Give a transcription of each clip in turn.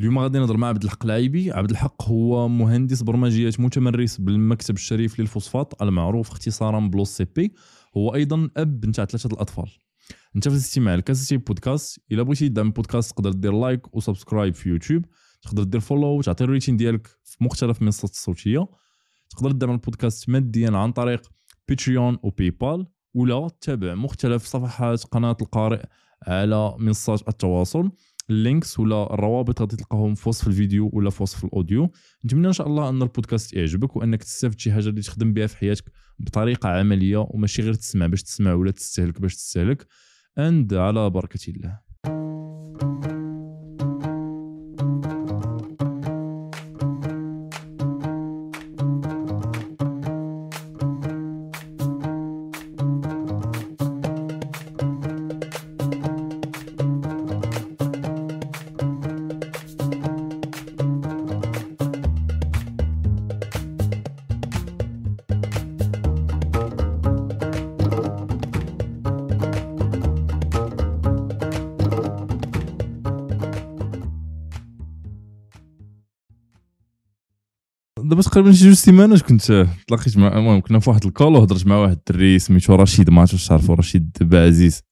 اليوم غادي نهضر مع عبد الحق العيبي عبد الحق هو مهندس برمجيات متمرس بالمكتب الشريف للفوسفات المعروف اختصارا ب l'OCP هو أيضا أب نتاع ثلاثة الأطفال. أنت في الاستماع لكاسيتي بودكاست. إلا بغيتي تدعم البودكاست تقدر دير like و subscribe في يوتيوب. تقدر دير follow وتعطي ال rating ديالك في مختلف المنصات الصوتيه تقدر تدعم البودكاست ماديا عن طريق باتريون وباي بال ولا تتابع مختلف صفحات قناة القارئ على منصات التواصل. ال links ولا الروابط غادي تلقاهم في وصف الفيديو ولا في وصف ال audio. نتمنى إن شاء الله أن البودكاست يعجبك وأنك تستافد شي حاجة اللي تخدم بها في حياتك بطريقة عملية وماشي غير تسمع باش تسمع ولا تستهلك باش تستهلك. and على بركة الله. تقريبا شي جوج سيمانات كنت تلاقيت مع المهم كنا في واحد ال call وهضرت مع واحد الدري سميتو رشيد ما عرفتش تعرفو رشيد بعزيز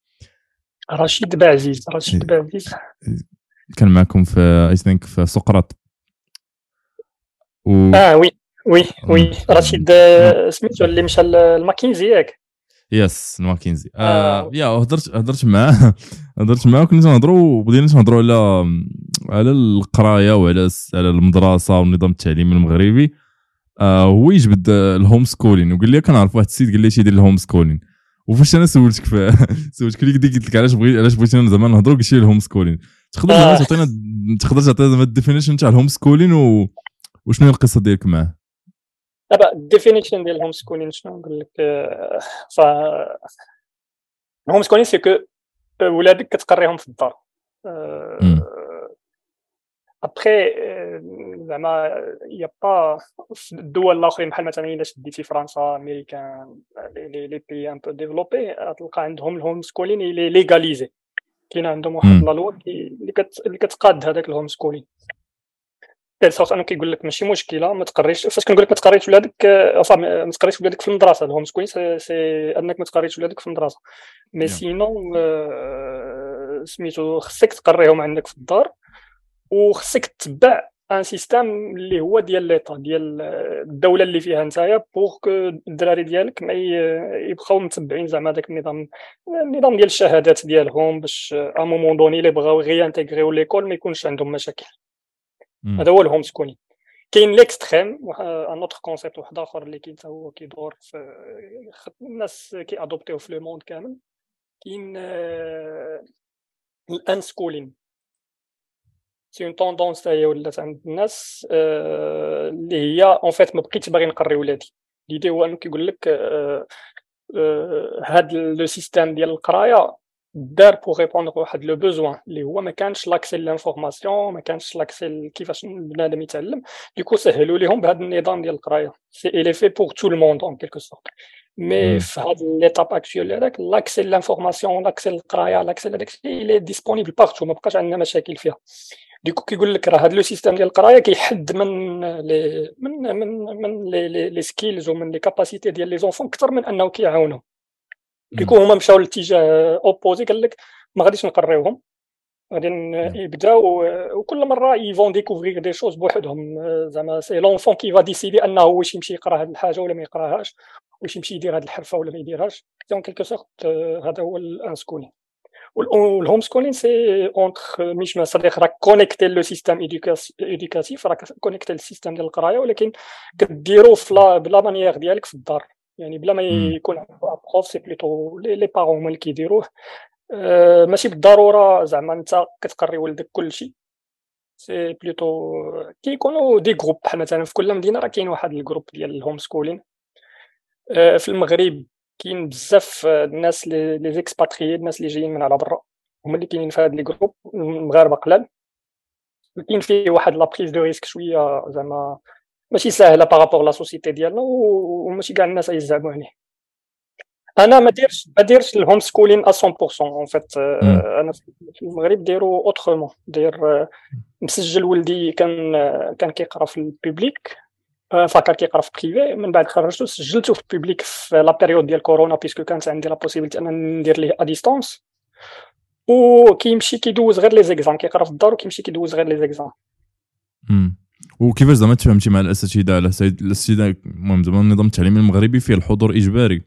رشيد بعزيز رشيد بعزيز كان معكم في I think في سقراط. و... آه oui oui oui. رشيد آه، سميتو اللي مشى للماكينزي ياك؟ yes الماكينزي آه, آه. yeah هضرت هضرت معاه هضرت معاه كنا تنهضروا وبدينا تنهضروا على على القراية وعلى على المدرسة والنظام التعليمي المغربي. آه هو يجبد ال home schooling وقال لي كنعرف واحد السيد قال لي تيدير ال home schooling وفاش أنا سولتك في سولتك لي قلت لك علاش بغيت علاش بغيتينا زعما نهضروا قلت لي ال home schooling تقدر آه. تعطينا تقدر تعطينا زعما ال definition تاع ال home schooling و... وشنو هي القصة ديالك معاه؟ دابا ال definition ديال ال home schooling شنو؟ نقول لك ف ال home schooling c'est que ولادك كتقريهم في الدار. ابخي زعما يا با في الدول الاخرين بحال مثلا الا شديتي فرنسا امريكان les pays un peu développés تلقى عندهم ال home schooling لي légalisé كاين عندهم واحد la loi اللي كتقاد هذاك ال home schooling de sorte انه كيقول لك ماشي مشكله ما تقريش فاش كنقول لك ما تقريش ولادك ما تقريش ولادك في المدرسة ال home schooling c'est انك ما تقريش ولادك في المدرسة mais sinon سميتو خصك تقريهم عندك في الدار وخصك تتبع un système اللي هو ديال l'état ديال الدولة اللي فيها نتايا pour que الدراري ديالك ما يبقاو متبعين زعما داك النظام النظام ديال الشهادات ديالهم باش à un moment donné اللي بغاو réintégr يو l'école ما يكونش عندهم مشاكل. هذا هو ال home schooling كاين l'extrême un autre concept واحد آخر اللي كاين هو كيدور في الناس كي adopt يو في le monde كامل. كاين ال unschooling c'est une tendance هي ولات عند الناس اللي هي en fait ما بقيتش باغي نقري ولادي. l'idée هو أنه كيقول لك هاد le système ديال القراية دار pour répondre واحد le besoin اللي هو ما كانش l'accès à l'information ما كانش l'accès كيفاش بنادم يتعلم. du coup سهلوا لهم بهذا النظام ديال القراية. c'est il est fait pour tout le monde en quelque sorte mais في هاد l'étape actuelle هذاك l'accès à l'information l'accès للقرايه l'accès لهذاك الشيء il est disponible partout ما بقاش عندنا مشاكل فيها du coup كيقول لك راه هذا le système ديال القرايه كيحد من les من من من les les skills ومن les capacités ديال les enfants أكثر من انه كيعاونهم du coup هما مشاو لاتجاه opposé قال لك ما غاديش نقريوهم غادي يبداو وكل مرة ils vont découvrir des choses بوحدهم زعما c'est l'enfant qui va décider أنه واش يمشي يقرا هذه الحاجة ولا ما يقراهاش واش يمشي يدير هذه الحرفة ولا ما يديرهاش. en quelque sorte هذا هو ال unschooling وال home schooling c'est autre chose c'est-à-dire راك connecté le système éducatif راك connecté ال système ديال القراية ولكن كديرو ب la manière ديالك في الدار. يعني بلا ما يكون prof c'est plutôt les parents هما اللي كيديروه. ماشي بالضرورة زعما انت كتقري ولدك كل شيء c'est plutôt كيكونوا des groupes بحال مثلا في كل مدينة راه كاين واحد ال groupe ديال ال home schooling في المغرب كاين بزاف الناس les expatriés الناس اللي جايين من على برا. هما اللي كاينين في هاد les groupes المغاربه قلال. كاين فيه واحد la prise de risque شوية زعما ماشي ساهلة par rapport à la société ديالنا وماشي كاع الناس يزعموا عليه. أنا ما ديرش ما ديرش ال home schooling 100% en fait أنا في المغرب ديرو autrement dire مسجل ولدي كان كان كيقرا في ال public فكر كيقرا في privé من بعد خرجته سجلته في ال public في la période ديال كورونا puisque كانت عندي la possibilité أنني ندير ليه à distance وكيمشي كيدوز غير les exams كيقرا في الدار وكيمشي كيدوز غير les exams وكيفاش زعما تفهمتي مع الأساتذة؟ على الأساتذة المهم زعما النظام التعليمي المغربي فيه الحضور إجباري.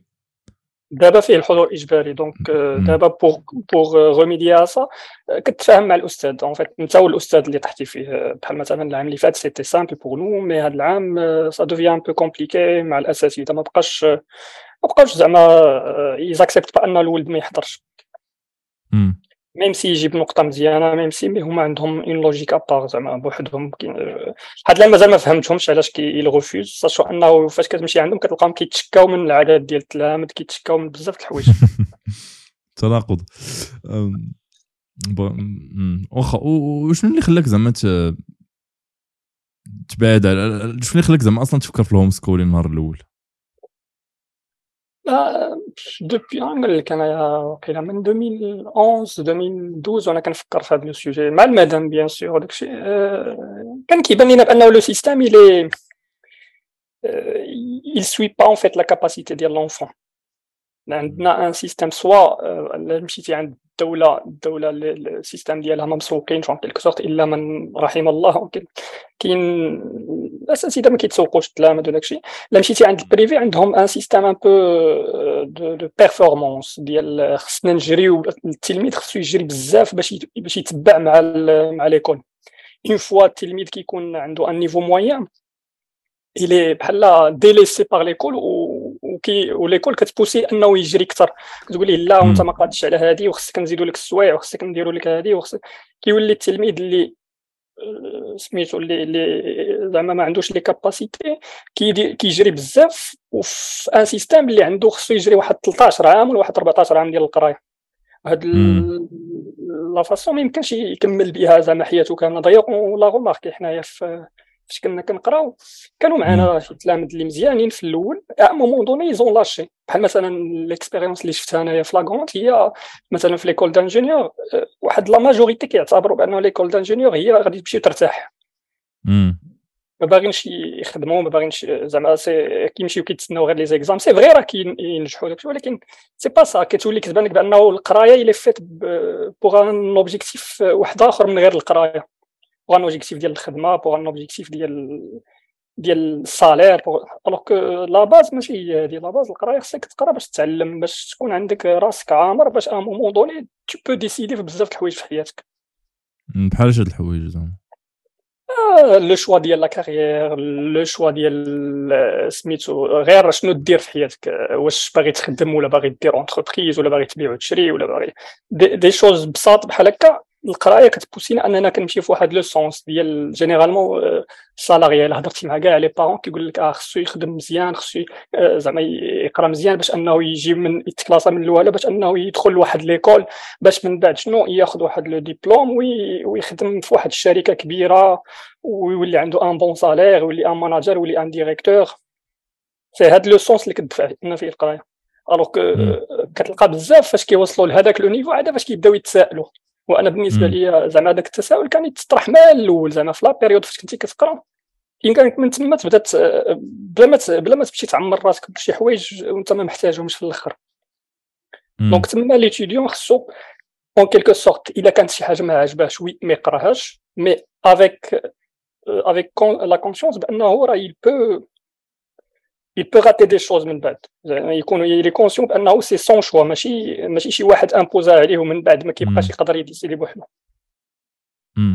دابا فيه الحضور اجباري donc دابا pour pour remédier ça كتفاهم مع الأستاذ. en fait أنت والأستاذ اللي طحتي فيه بحال مثلا العام اللي فات c'était simple pour nous mais هذا العام ça devient un peu compliqué مع الاساتذه ما بقاش ما بقاوش زعما ils acceptent بان الولد ما يحضرش. même si يجيب نقطه مزيانه même si mais هما عندهم une logique à part زعما بوحدهم حد الان مازال ما فهمتهمش علاش كي refuse sachant انه فاش كتمشي عندهم كتلقاهم كيتشكاو من العدد ديال التلامذ كيتشكاو من بزاف د الحوايج تناقض واخا وشنو اللي خلاك زعما تبعد شنو اللي خلاك زعما أصلا تفكر في الهوم سكولين النهار الأول دوبي نقول لك انايا واقيلا من 2011 2012 وأنا كنفكر في هذا le sujet مع المدام bien sûr داكشي كان كيبان لينا بانه le système الي il suit pas en fait la capacité ديال l'enfant. عندنا un système soit مشيتي عند الدولة الدولة ال système ديالها ما مسوقينش en quelque sorte إلا من رحم الله كاين الاساتذه ما كيتسوقوش التلامذ وداك الشيء الا مشيتي عند ال privé عندهم un système un peu de performance ديال خصنا نجريو التلميذ خصو يجري بزاف باش باش يتبع مع مع l'école on voit التلميذ كيكون عنده un niveau moyen الي بحال délaissé par l'école وكي و l'école كت pousser انه يجري أكثر. كتقول ليه لا وانت ما قادش على هذه وخصك نزيدوا لك السوايع وخصك نديروا لك هذه وخصك كيولي التلميذ اللي آه، سميتو اللي اللي زعما ما عندوش les capacités كيجري بزاف وفي un système اللي عنده خصو يجري واحد 13 عام ولا واحد 14 عام ديال القراية. هاد la façon ما يمكنش يكمل بها زعما حياته كاملة. d'ailleurs on l'a remarqué حنايا في فاش كنا كنقراو كانوا معنا شي تلامذ اللي مزيانين في الأول. à un moment donné ils ont lâché بحال مثلا l'expérience اللي شفتها أنايا في لاكونت هي مثلا في l'école d'ingénieurs واحد la majorité كيعتبروا بأنه l'école d'ingénieurs هي غادي تمشي ترتاح ما باغينش يخدموا ما باغينش زعما كيمشيو كيتسناو غير les exams c'est vrai راه كينجحوا داكشي ولكن c'est pas ça كتولي كتبان لك بأنه القراية elle est faite pour un objectif واحد آخر من غير القراية. pour un objectif ديال الخدمه pour un objectif ديال ديال ال salaire alors que la base ماشي هي هذه la base القرايه خصك تقرا باش تتعلم باش تكون عندك راسك عامر باش à un moment donné tu peux décider في بزاف د الحوايج في حياتك بحال هاد الحوايج زعما le choix ديال la carrière le choix ديال سميتو غير شنو دير في حياتك واش باغي تخدم ولا باغي دير entreprise ولا باغي تبيع وتشري ولا باغي des, des choses بساط بحال هكا القرايه كت pousse نا أننا كنمشي في واحد le sens ديال généralement ال salarial هضرتي مع كاع les parents كيقول لك آه خصو يخدم مزيان خصو زعما يقرأ مزيان باش أنه يجي من يتكلاصا من الأولى باش أنه يدخل لواحد l'école باش من بعد شنو ياخذ واحد le diplôme ويخدم في واحد الشركة كبيرة ويولي عنده un bon salaire ويولي un manager ويولي un directeur c'est هاد le sens اللي كتدفع لنا فيه القراية. alors كتلقى بزاف فاش كيوصلوا لهذاك le niveau عاد فاش كيبداو يتسائلوا وأنا بالنسبة لي زعما هذاك التساؤل كان يتطرح مع الأول زعما في la période فاش كنتي كتقرا يمكن من تما تبدا بلا ما بلا ما تمشي تعمر راسك بشي حوايج وانت ما محتاجهمش في الأخر. donc تما l'étudiant خصو en quelque sorte إلا كانت شي حاجة ما عجباش oui ما يقراهاش mais avec avec la conscience بأنه راه il peut il peut rater des choses من بعد يكون il est conscient بانه c'est son choix ماشي ماشي شي واحد imposé عليه ومن بعد ما كيبقاش يقدر يديسيدي بوحدو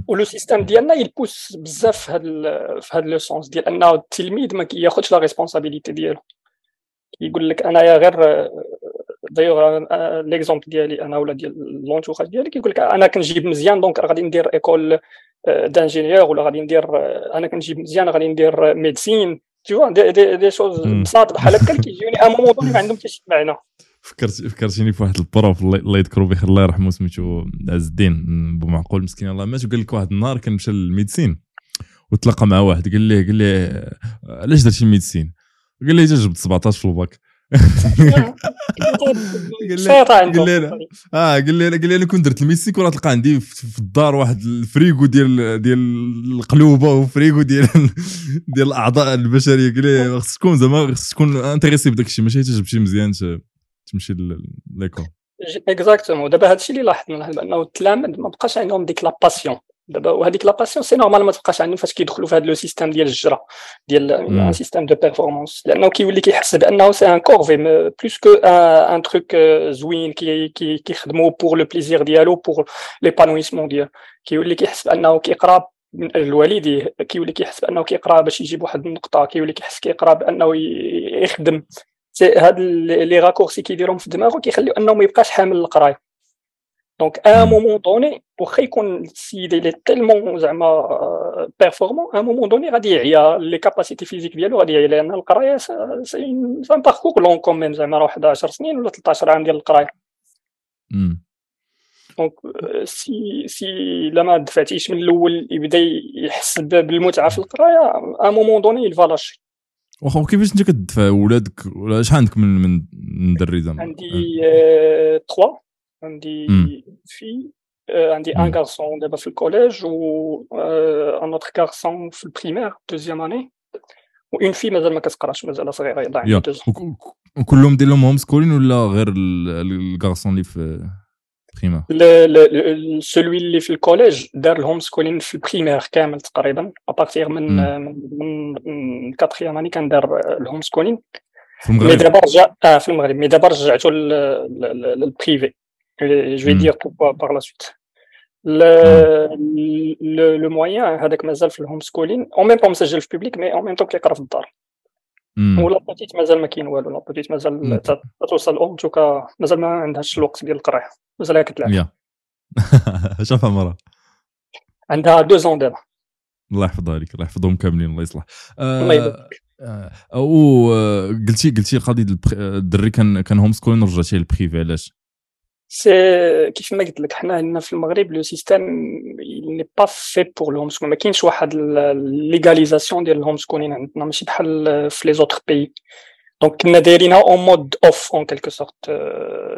و le système ديالنا il pousse بزاف في هذا في le sens ديال انه التلميذ ما كياخذش la responsabilité ديالو يقول لك انايا غير d'ailleurs l'exemple ديالي أنا ولا ديال l'entourage ديالي كيقول لك أنا كنجيب مزيان donc غادي ندير école d'ingénieur ولا غادي ندير أنا كنجيب مزيان غادي ندير médecine tu vois des, des, des choses بساط بحال هكا كيجيوني à un moment donné ما عندهم حتى شي معنى فكرت فكرتيني في واحد ال prof الله يذكرو بخير الله يرحمه سميتو عز الدين بو معقول مسكين. الله مات وقال لك واحد النهار كان مشى لل médecine وتلاقى مع واحد قال ليه قال ليه علاش درتي ال médecine؟ قال ليه جبت 17 في الباك. قال لي آه قال لي قال لي أنا كنت درت الميسيك وراه تلقى عندي في الدار واحد الفريغو ديال ديال القلوبة وفريغو ديال ديال الأعضاء البشرية. قال لي خصك تكون زعما خصك تكون intéressé بداك الشيء ماشي تجيب شي مزيان تمشي l'école. exactement دابا هادشي اللي لاحظنا بانه التلامذ ما بقاش عندهم ديك la passion دابا وهذيك la passion c'est normal ما تبقاش عندهم فاش كيدخلوا في هذا le système ديال الجرا ديال un système de performance لأنه كيولي كيحس بانه c'est une corvée plus qu'un truc زوين كي كيخدموا pour le plaisir ديالو pour l'épanouissement ديالو. كيولي كيحس بانه كيقرأ من أجل والديه كيولي كيحس بانه كيقرأ باش يجيب واحد النقطة كيولي كيحس كيقرأ بأنه يخدم. هاد les raccourcis كيديرهم في دماغه كيخليو انه ما يبقاش حامل القراية. donc à un moment donné واخا يكون السيد اللي tellement زعما performant à un moment donné غادي يعيا les capacités physiques ديالو غادي يعيا لأن القرايه c'est un parcours long quand même زعما راه واحد 10 سنين ولا 13 عام ديال القرايه donc si si لما دفعتيش من الأول يبدا يحس بالمتعه في القرايه à un moment donné il va lâcher واخا كيفاش انت كتدفع ولادك ولا شحال عندك من من دري زعما عندي 3 عندي fille عندي un garçon دابا في ال collège و un autre garçon في ال primaire deuxième année une fille مازال ما كتقراش مازال صغيره يضيع عندها deux ans وكلهم دير لهم homeschooling ولا غير ال garçon اللي في primaire celui اللي في ال collège دار ال homeschooling في ال primaire كامل تقريبا. à partir من من من quatrième année كان دار ال homeschooling في المغرب؟ mais دابا رجع آه في المغرب. mais دابا رجعته لل privé je vais dire pourquoi par la suite. Le, le, le moyen هذاك مازال في ال homeschooling ou même pas مسجل في public mais en même temps كيقرا في الدار و la petite مازال ما كاين والو. la petite مازال توصل الام توكا مازال ما عندهاش الوقت ديال القرايه مازال كتلعب شوف عمرها عندها deux ans دابا. الله يحفظها عليك الله يحفظهم كاملين الله يصلح. الله يبارك أو قلتي قلتي قضية الدري كان كان homeschooling رجعتيه لل privé علاش؟ c'est كيف ما قلت لك حنا عندنا في المغرب le système n'est pas fait pour ال homeschool ما كاينش واحد légalisation ديال ال homeschooling عندنا ماشي بحال في les autres pays donc كنا دايرينها en mode off en quelque sorte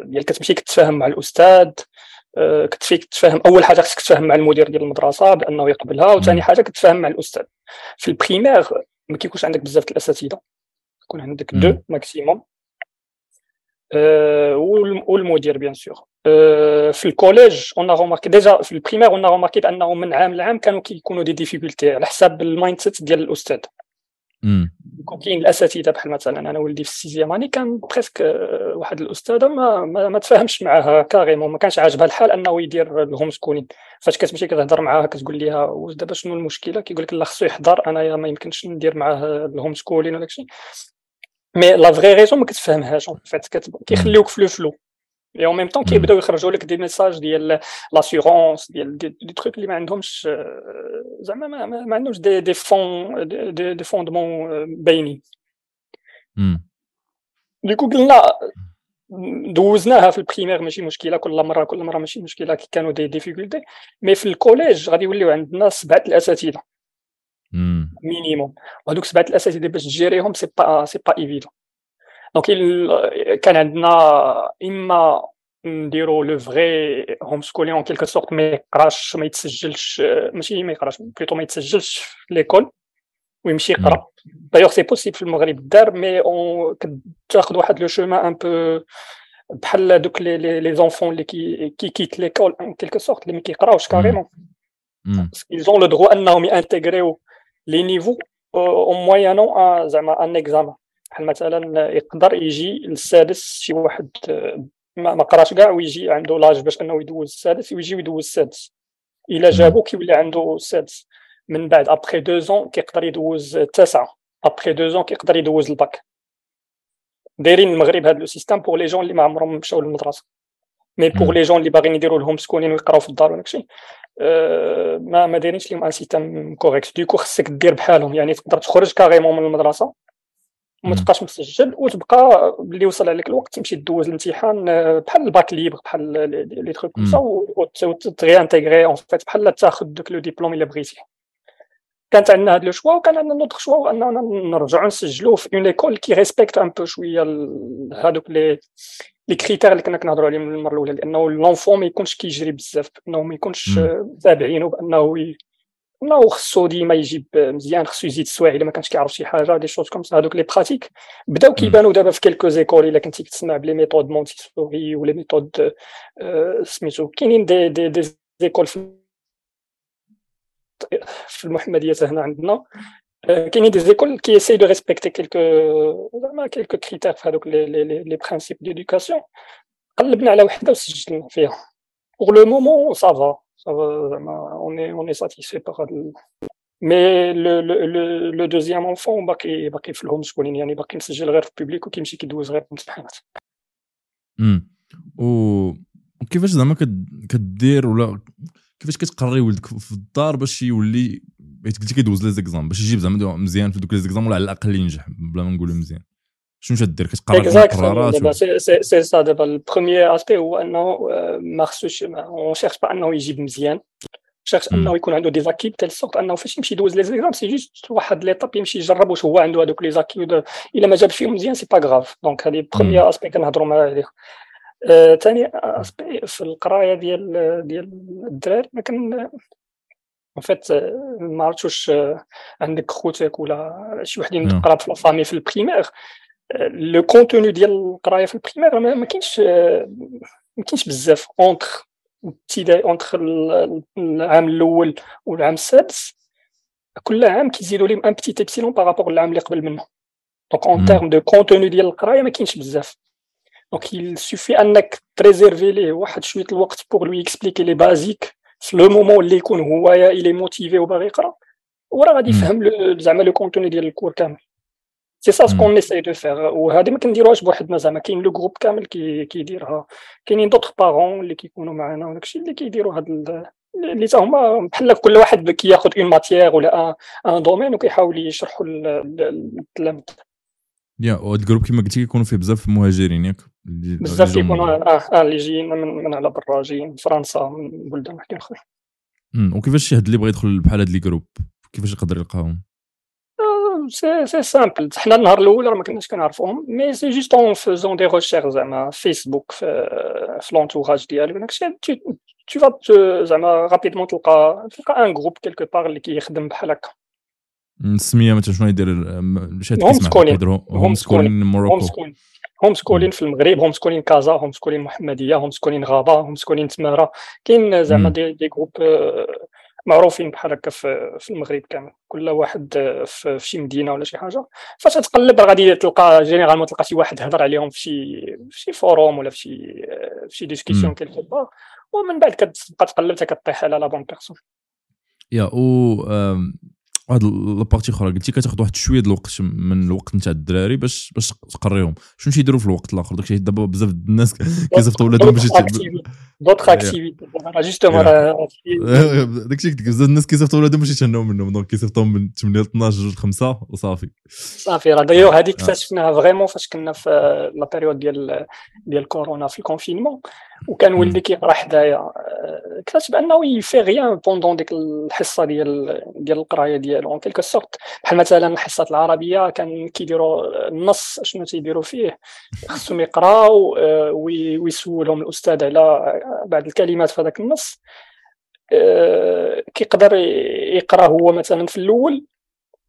ديال كتمشي كتفاهم مع الأستاذ كتفي كتفاهم أول حاجة خصك تفاهم مع المدير ديال المدرسة بأنه يقبلها وثاني حاجة كتفاهم مع الأستاذ. في ال primaire ما كيكونش عندك بزاف الأساتذة. يكون عندك deux maximum والمدير bien sûr في ال collège on remarquait déjà في ال primaire on remarquait بانه من عام لعام كانوا كيكونوا des difficultés على حساب ال mindset ديال الاستاذ يكون كاين الاساتذه بحال مثلا أنا ولدي في ال sixième année كان presque واحد الاستاذه ما, ما, ما تفاهمش معاه carrément ما كانش عاجبها الحال انه يدير ال homeschooling فاش كتمشي كتهضر معاها كتقول لها واش دابا شنو المشكلة كيقول لك لا خصو يحضر انايا ما يمكنش ندير معاه ال homeschooling وداك الشيء mais la vraie raison ما كتفهمهاش vite كيخليوك في le flou et en même temps كيبداو يخرجوا لك des messages ديال l'assurance ديال des trucs اللي ما عندهمش زعما ما, ما عندهمش des des fonds des, des fondements باينين du coup قلنا دوزناها في ال primaire ماشي مشكله كل مره كل مره ماشي مشكله كانوا des difficultés mais في ال collège غادي يوليو عندنا سبعه الاساتذه minimum وهذوك سبعه الاساتذه باش تجيريهم c'est pas c'est pas évident donc كان عندنا اما نديرو le vrai homeschooling en quelque sorte ما يقراش ما يتسجلش ماشي ما يقراش plutôt ما يتسجلش في l'école ويمشي يقرا d'ailleurs c'est possible في المغرب دار mais on كتاخذ واحد le chemin un peu بحال دوك les les enfants اللي كي كي quittent l'école en quelque sorte اللي ما كيقراوش carrément ils ont le droit انهم يانتيغريو les niveaux en moyennant زعما un examen بحال مثلا يقدر يجي للسادس شي واحد ما قراش كاع ويجي عنده l'âge باش أنه يدوز السادس ويجي ويدوز السادس. إلا جابو كيولي عنده السادس. من بعد après deux ans كيقدر يدوز التاسعه après deux ans كيقدر يدوز الباك. دايرين المغرب هذا le système pour les gens اللي ما عمرهم مشاو للمدرسة. mais pour les gens اللي باغيين يديروا ال homeschooling ويقراو في الدار وداكشي ما ما دايرينش لهم un système correct du coup خصك دير بحالهم يعني تقدر تخرج carrément من المدرسة وما تبقاش مسجل وتبقى اللي وصل عليك الوقت تمشي دوز الامتحان بحال ال bac libre بحال les trucs comme ça notre intérêt en fait بحال تاخذ donc le diplôme الا بغيتي كانت عندنا هذا le choix وكان عندنا notre choix اننا نرجعوا نسجلوا في une école qui respecte un peu شوية هذوك les les critères اللي كنا كنهضروا عليهم المرة الأولى. لأنه l'enfant ما يكونش كيجري بزاف أنه ما يكونش تابعينه بانه أنه خصو ديما يجيب مزيان خصو يزيد السوايع إلا ما كانش كيعرف شي حاجة des choses comme هذوك les pratiques بداو كيبانوا دابا في quelques écoles إلا كنتي كتسمع ب les méthodes Montessori ولا méthode سميتو. كاينين des des des écoles في في المحمدية هنا عندنا. كاينين des écoles qui essaient de respecter quelques زعما quelques critères في هذوك les les les principes d'éducation قلبنا على وحدة وسجلنا فيها. pour le moment ça va زعما on est on est satisfaits par mais le le le deuxième enfant باقي باقي في ال homeschooling يعني باقي مسجل غير في ال public وكيمشي كيدوز غير الامتحانات. امم وكيفاش زعما كدير ولا كيفاش كتقري ولدك في الدار باش يولي حيت قلتي كيدوز les examens باش يجيب زعما مزيان في دوك les examens ولا على الأقل ينجح بلا ما نقولوا مزيان. شنو تدير كتقرر القرارات سي سا دابا ال premier aspect هو إنه ما خصوش on cherche pas إنه يجيب مزيان. cherche إنه يكون عنده des acquis de telle sorte إنه فاش يمشي يدوز les examens c'est juste واحد l'étape يمشي يجرب واش هو عنده هذوك les acquis إلا ما جابش فيهم مزيان c'est pas grave donc هذه premier aspect كنهضروا معاه عليه ثاني aspect في القراية ديال ديال الدراري ما كان en fait ما عرفتش واش عندك خوتك ولا شي وحدين تقرا في la famille في ال primaire. le contenu ديال القراية في ال primaire ما كاينش ما كاينش بزاف entre ابتدائي entre العام الأول والعام السادس. كل عام كيزيدوا لهم un petit échelon par rapport للعام اللي قبل منه. donc en termes de contenu ديال القراية ما كاينش بزاف. donc il suffit انك ت réserver ليه واحد شوية الوقت pour lui expliquer les basiques في le moment اللي يكون هو il est motivé وباغي يقرا وراه غادي يفهم زعما le contenu ديال ال cours كامل c'est ça ce qu'on essaye de faire وهذه ما كنديروهاش بوحدنا زعما كاين le groupe كامل كي كيديرها كاينين d'autres parents اللي كيكونوا معنا وداكشي اللي كيديروا هاد اللي تا هما بحال كل واحد كياخذ une matière ولا un domaine وكيحاول يشرحوا التلاميذ يا وهاد ال groupe كما قلتي كيكونوا فيه بزاف المهاجرين ياك بزاف كيكونوا آه اللي جايين من, من على برا جايين من فرنسا من بلدان وحدين اخرين وكيفاش شي حد اللي بغى يدخل بحال هاد les groupes كيفاش يقدر يلقاهم؟ c'est c'est simple حنا النهار الأول راه ما كناش كنعرفوهم mais c'est juste en faisant des recherches زعما فيسبوك في l'entourage ديالك وداكشي tu vas زعما rapidement تلقى تلقى un groupe quelque part اللي كيخدم بحال هكا. السميه مثلا شنو يدير؟ شات homeschooling homeschooling Morocco homeschooling في المغرب homeschooling Casa homeschooling محمدية homeschooling Rabat homeschooling تماره كاين زعما des, des groupes معروفين بحال هكا في, في المغرب كامل. كل واحد في, في شي مدينة ولا شي حاجة. فاش تقلب غادي تلقى généralement تلقى شي واحد هضر عليهم في شي في شي forum ولا في شي في شي discussion quelque part ومن بعد كتبقى تقلب حتى كطيح على la bonne personne يا و واحد la partie أخرى قلتي كتاخذ واحد شوية الوقت من الوقت نتاع الدراري باش باش تقريهم. شنو تيديروا في الوقت الآخر؟ داكشي دابا بزاف الناس كيصيفطوا ولادهم باش d'autres activités justement داكشي قلت بزاف الناس كيصيفطوا ولادهم باش يتهناو منهم. donc كيصيفطوهم من 8 ل 12 ل 5 وصافي. صافي. راه دايوغ هذيك اكتشفناها vraiment فاش كنا في la période ديال ديال كورونا في ال confinement وكان ولدي كيقرا حدايا اكتشف بأنه il fait rien pendant ديك الحصة ديال ديال القراية ديالو. en quelque sorte بحال مثلا الحصة العربية كان كيديروا النص شنو تيديروا فيه. خصهم يقراو ويسولهم الأستاذ على بعض الكلمات في هذاك النص. كيقدر يقرأ هو مثلا في الأول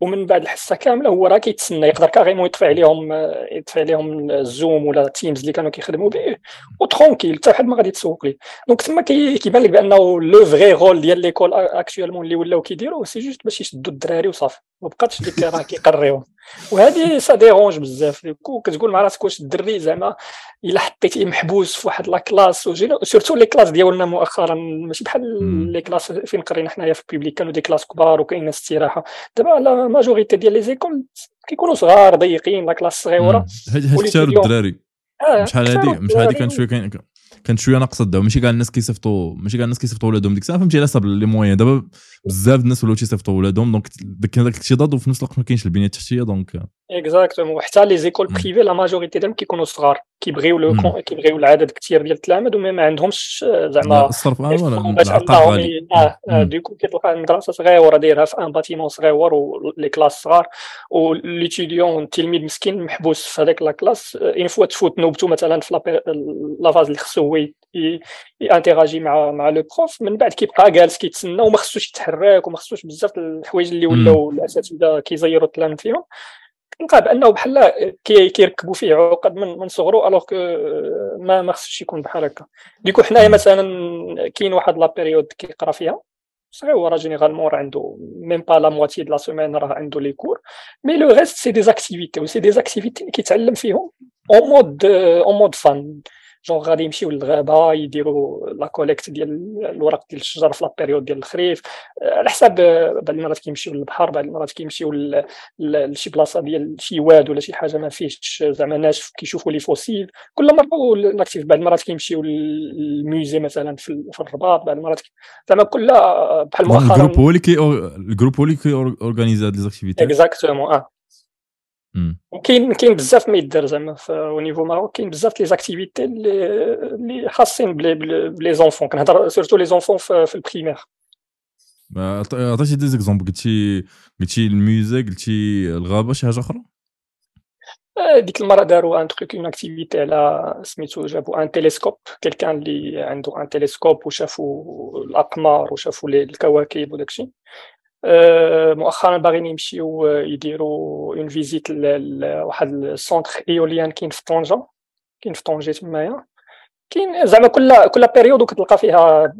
ومن بعد الحصة كاملة هو راه كيتسنى يقدر carrément يطفي عليهم يطفي عليهم ال Zoom ولا Teams اللي كانوا كيخدموا به و tranquille حتى واحد ما غادي تسوق ليه. دونك تما كيبان لك بأنه le vrai rôle ديال l'école actuellement اللي ولاو كيديروا c'est juste باش يشدوا الدراري وصافي. ما بقاتش ديك راه كيقريهم. وهذه ça dérange بزاف. كتقول مع راسك واش الدري زعما إلا حطيتيه محبوس في واحد la classe surtout les classes ديالنا مؤخرا. ماشي بحال les classes فين قرينا حنايا في ال public كانوا des classes كبار وكاين استراحة. دابا la majorité ديال les écoles كيكونوا صغار ضيقين la classe صغيرة. هاد الدراري. شحال هادي مش هادي كانت شوية كاين كانت شوية ناقصه الدعوه ماشي كاع الناس كيصيفطوا ماشي كاع الناس كيصيفطوا ولادهم ديك الساعة فهمتي على حسب les moyens دابا بزاف الناس ولاو تيصيفطوا ولادهم donc كاين داك الاكتظاظ وفي نفس الوقت ما كاينش البنية التحتية donc exactement وحتى les écoles privées la majorité ديالهم كيكونوا صغار كيبغيو le même. كيبغيو العدد كثير ديال التلاميذ وما ما عندهمش آه، زعما الصرف آه ولا باش انهم آه آه،. du coup كتلقى المدرسة صغيرة دايرها في un bâtiment صغيور و les classes صغار و l'étudiant التلميذ مسكين محبوس في هذاك la classe une fois تفوت نوبته مثلا في la phase اللي خصو هو ي interagir مع مع le prof من بعد كيبقى جالس كيتسنى وما خصوش يتحرك وما خصوش بزاف الحوايج اللي. ولاو الأساتذة كيزيروا التلاميذ فيهم تلقى بانه بحال كي كيركبوا فيه عقد من من صغرو alors ما ما خصش يكون بحال هكا. du coup حنايا. مثلا كاين واحد la période كيقرا فيها. صغير généralement راه عنده même pas la moitié de la semaine راه عنده les cours mais le reste c'est des activités و c'est des activités كيتعلم فيهم en mode en mode enfin genre غادي يمشيو للغابة يديروا la collecte ديال الورق ديال الشجر في la période ديال الخريف. آه، على حساب آه، بعض المرات كيمشيو للبحر بعض المرات كيمشيو لشي بلاصة ديال شي واد ولا شي حاجة ما فيهش زعما ناشف كيشوفوا les fossiles. كل مرة l'activité بعض المرات كيمشيو لل musée مثلا في ال- في الرباط بعض المرات زعما كل بحال donc ال groupe مؤخرا هو اللي كي ال groupe هو اللي كي organiser هاد les activités؟ exactement آه. كاين كاين بزاف ما يدار زعما au niveau Maroc كاين بزاف les activités اللي خاصين ب les ب les enfants كنهضر surtout les enfants في, ال primaire عطيتي des exemples قلتي قلتي ال musée قلتي الغابه شي حاجة أخرى ديك المره داروا un truc une activité على سميتو جابوا un télescope quelqu'un اللي عنده un télescope وشافوا الاقمار وشافوا الكواكب وداكشي مؤخرا باغيين يمشيو آه، يديروا une visite لواحد ال centre éolien كاين في طنجة. كاين في طنجة تمايا. كاين زعما كل كل période كتلقى فيها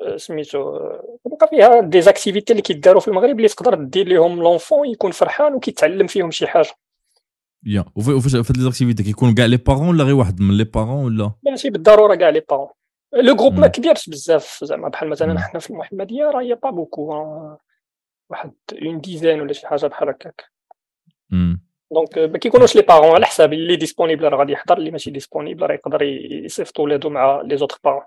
آه، سميتو آه، كتلقى فيها des activités اللي كيداروا في المغرب اللي تقدر دير لهم l'enfant يكون فرحان وكيتعلم فيهم شي حاجة. يا وفاش في هاد les activités كيكونوا كاع les parents ولا غير واحد من les parents ولا؟ ماشي بالضرورة كاع les parents le groupe ما. كبيرش بزاف زعما بحال مثلا مم. حنا في المحمدية راه pas beaucoup واحد une dizaine ولا شي حاجة بحال هكاك. donc ما كيكونوش les parents على حساب اللي disponible راه غادي يحضر اللي ماشي disponible راه يقدر يصيفط ولادو مع les autres parents.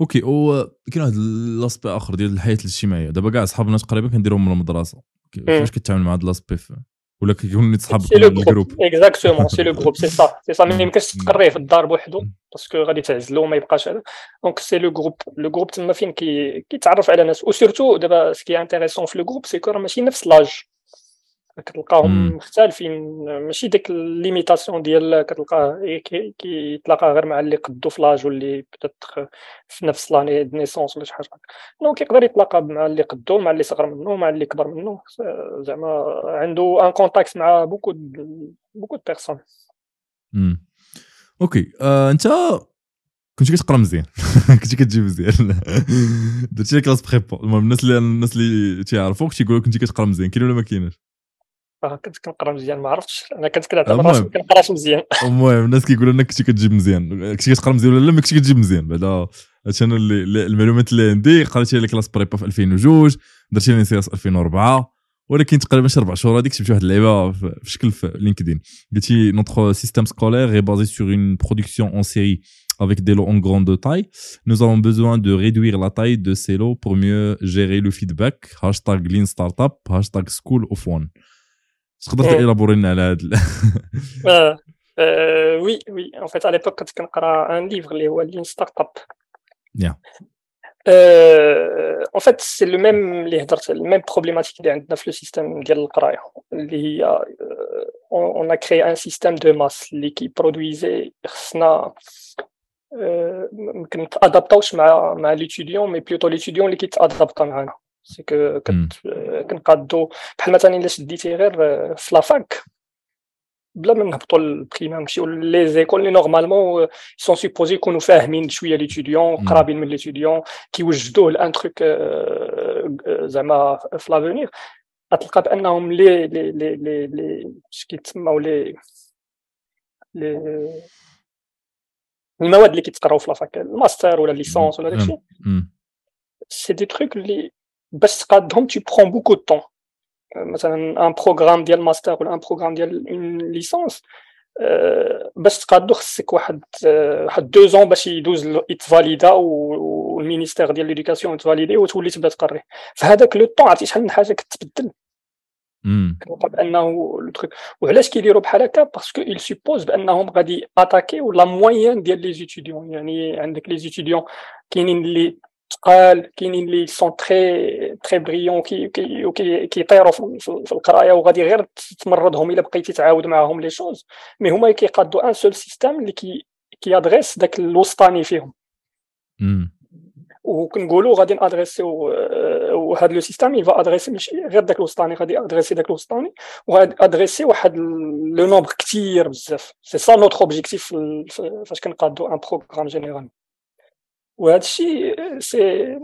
OK و كاين واحد l'aspect آخر ديال الحياة الاجتماعية. دابا كاع صحابنا تقريبا كنديرهم من المدرسة. كيفاش كتعامل مع هاد l'aspect ولا كيكون صحابك c'est من le ال groupe. groupe exactement c'est le groupe c'est ça c'est ça ما. يمكنش تقريه في الدار بوحدو parce que غادي تعزلو ما يبقاش هذا donc c'est le groupe le groupe تما فين كي كيتعرف على ناس و surtout دابا ce qui est intéressant في le groupe c'est que ماشي نفس l'âge. كتلقاهم مختلفين. ماشي ديك ال limitation ديال كتلقاه كي- كيتلاقى غير مع اللي قدو في l'âge واللي peut-être في نفس l'année naissance ولا شي حاجة. donc يقدر يتلاقى مع اللي قدو مع اللي صغر منه مع اللي كبر منه زعما عنده un contact مع beaucoup beaucoup de personnes. OK آه، انت كنتي كتقرا مزيان. كنتي كتجي مزيان. درتي classe prépa المهم الناس اللي الناس اللي تيعرفوك تيقولوا كنتي كتقرا مزيان. كاين ولا ما كاينش كنت كنقرا مزيان ما عرفتش أنا كنت كنعتبر. راسي ما كنقراش مزيان المهم الناس كيقولوا انك كنتي كتجيب مزيان كنتي كتقرا مزيان ولا لا ما كنتي كتجيب مزيان بعدا هادشي أنا اللي المعلومات اللي عندي قريتي les classes prépa في 2002 درتي لي سي اس 2004 ولكن تقريبا شي أربع شهور هذيك شفتي واحد اللعيبة في شكل في LinkedIn قلتي notre système scolaire est basé sur une production en série avec des lots en grande taille. Nous avons besoin de réduire la taille de ces lots pour mieux gérer le feedback. Hashtag Lean Startup, hashtag School of One. تقدر. ت élaborer لنا على هذا oui oui en fait على l'époque كنت كنقرا un livre اللي هو Lean Startup. en fait c'est le même اللي هضرت ال même problématique اللي عندنا في le système ديال القرايه اللي هي on a créé un système de masse اللي كي produire خصنا ما كنتادابطاوش مع مع l'étudiant mais plutôt l'étudiant اللي كيتادابطا معنا c'est que كت كنقادو بحال مثلا إلا شديتي غير آه، في la fac بلا ما نهبطوا لل primaire نمشيو les écoles اللي normalement sont supposés يكونوا فاهمين شوية l'étudiant مم. قرابين من l'étudiant كيوجدوه ل un truc زعما في l'avenir غتلقى بأنهم لي لي لي لي لي اش كيتسموا لي لي المواد اللي كيتقراو في la fac ال master ولا licence ولا داكشي. c'est des trucs اللي باش تقادهم te prend beaucoup de temps مثلا un programme ديال ماستر ولا un programme ديال une licence باش تقادو خصك واحد آه، واحد deux ans باش يدوز ل- يتفاليدا و- وال ministère ديال l'éducation يتفاليدي وتولي تبدا تقري في هذاك le temps عرفتي شحال من حاجة كتبدل كنلقى بانه ال truc وعلاش كيديروا بحال هكا parce que il suppose بانهم غادي اتاكيو la moyenne ديال les étudiants يعني عندك les étudiants كاينين اللي تقال كاينين اللي sont très très brillants كي كي كيطيروا في القراية وغادي غير تمرضهم إلا بقيتي تعاود معاهم les choses. mais هما كيقادوا un seul système اللي كي كي adresse داك الوسطاني فيهم. وكنقولوا غادي نادريسيو وهذا le système il va adresser ماشي غير داك الوسطاني غادي ادريسي داك الوسطاني وغادي ادريسي واحد le nombre كثير بزاف. c'est ça notre objectif فاش كنقادو un programme général. وهذا الشيء c'est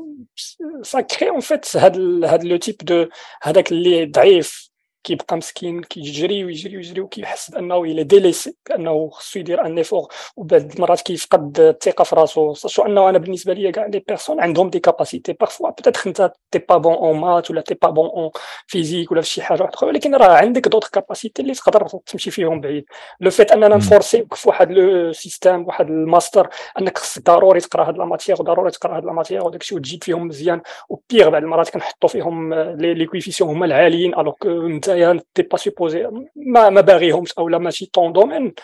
ça crée en fait هاد هاد le type de هذاك اللي ضعيف كيبقى مسكين كيجري ويجري ويجري وكيحس بأنه il est délaissé كانه خصو يدير un effort وبعد المرات كيفقد الثقة في راسو. شو أنه أنا بالنسبة لي كاع les personnes عندهم des capacités parfois peut-être أنت t'es pas bon en maths ولا t'es pas bon en physique ولا في شي حاجة أخرى ولكن راه عندك d'autres capacités اللي تقدر تمشي فيهم بعيد. le fait أننا نفورسيك في واحد le système واحد الماستر أنك خصك ضروري تقرأ هاد la matière وضروري تقرأ هاد la matière وداك الشيء وتجيب فيهم مزيان. و pire بعض المرات كنحطوا فيهم les coefficients هما العاليين alors que نتايا t'es pas supposé ما ما باغيهمش اولا ماشي ton domaine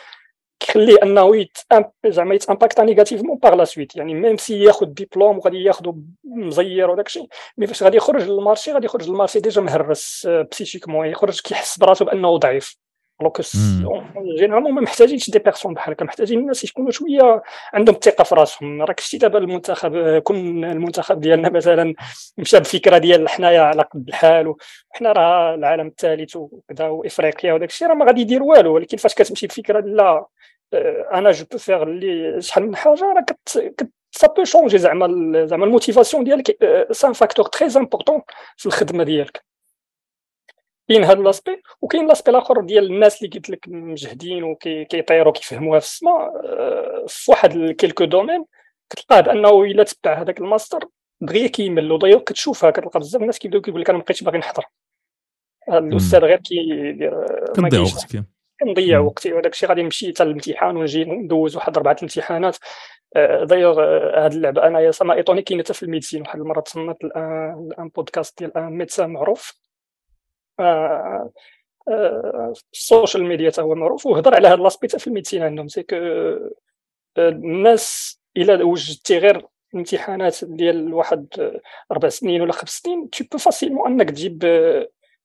كيخليه أنه يت زعما يتامباكتا négativement par la suite يعني même si ياخذ ديبلوم وغادي ياخذ مزير وداك الشيء mais فاش غادي يخرج لل marché غادي يخرج لل marché déjà مهرس psychiquement يخرج كيحس براسو بأنه ضعيف. donc généralement ما محتاجينش des personnes بحال هكا محتاجين الناس يكونوا شوية عندهم الثقه في راسهم. راك شتي دابا المنتخب كون المنتخب ديالنا مثلا مشى بفكرة ديال حنايا على قد الحال وحنا راه العالم الثالث وكذا وإفريقيا وداك الشيء راه ما غادي يدير والو. ولكن فاش كتمشي بفكرة لا أنا je peux faire اللي شحال من حاجة راه كت ça peut changer زعما زعما ال motivation ديالك c'est un facteur très important في الخدمة ديالك. كاين هذا l'aspect وكاين l'aspect الآخر ديال الناس اللي قلت لك مجهدين وكيطيروا كيفهموها في السماء آه، في واحد quelques domaines. كتلقاه بانه إلا تبع هذاك الماستر دغيا كيمل وداير كتشوفها كتلقى بزاف الناس كيبداو كيقول لك أنا ما بقيتش باغي نحضر. الأستاذ غير كيدير آه، كنضيع وقتك. كنضيع وقتي وداك الشيء غادي نمشي حتى الامتحان ونجي ندوز واحد أربعة الامتحانات. دايوغ هاد اللعبة انايا ça m'a étonné كاينة حتى في ال médecine. واحد المرة تصنت ل un podcast ديال un médecin معروف. ال social media حتى هو معروف وهضر على هذا l'aspect في ال médecine عندهم c'est que الناس إلا وجدتي غير الامتحانات ديال واحد أربع سنين ولا خمس سنين tu peux facilement أنك تجيب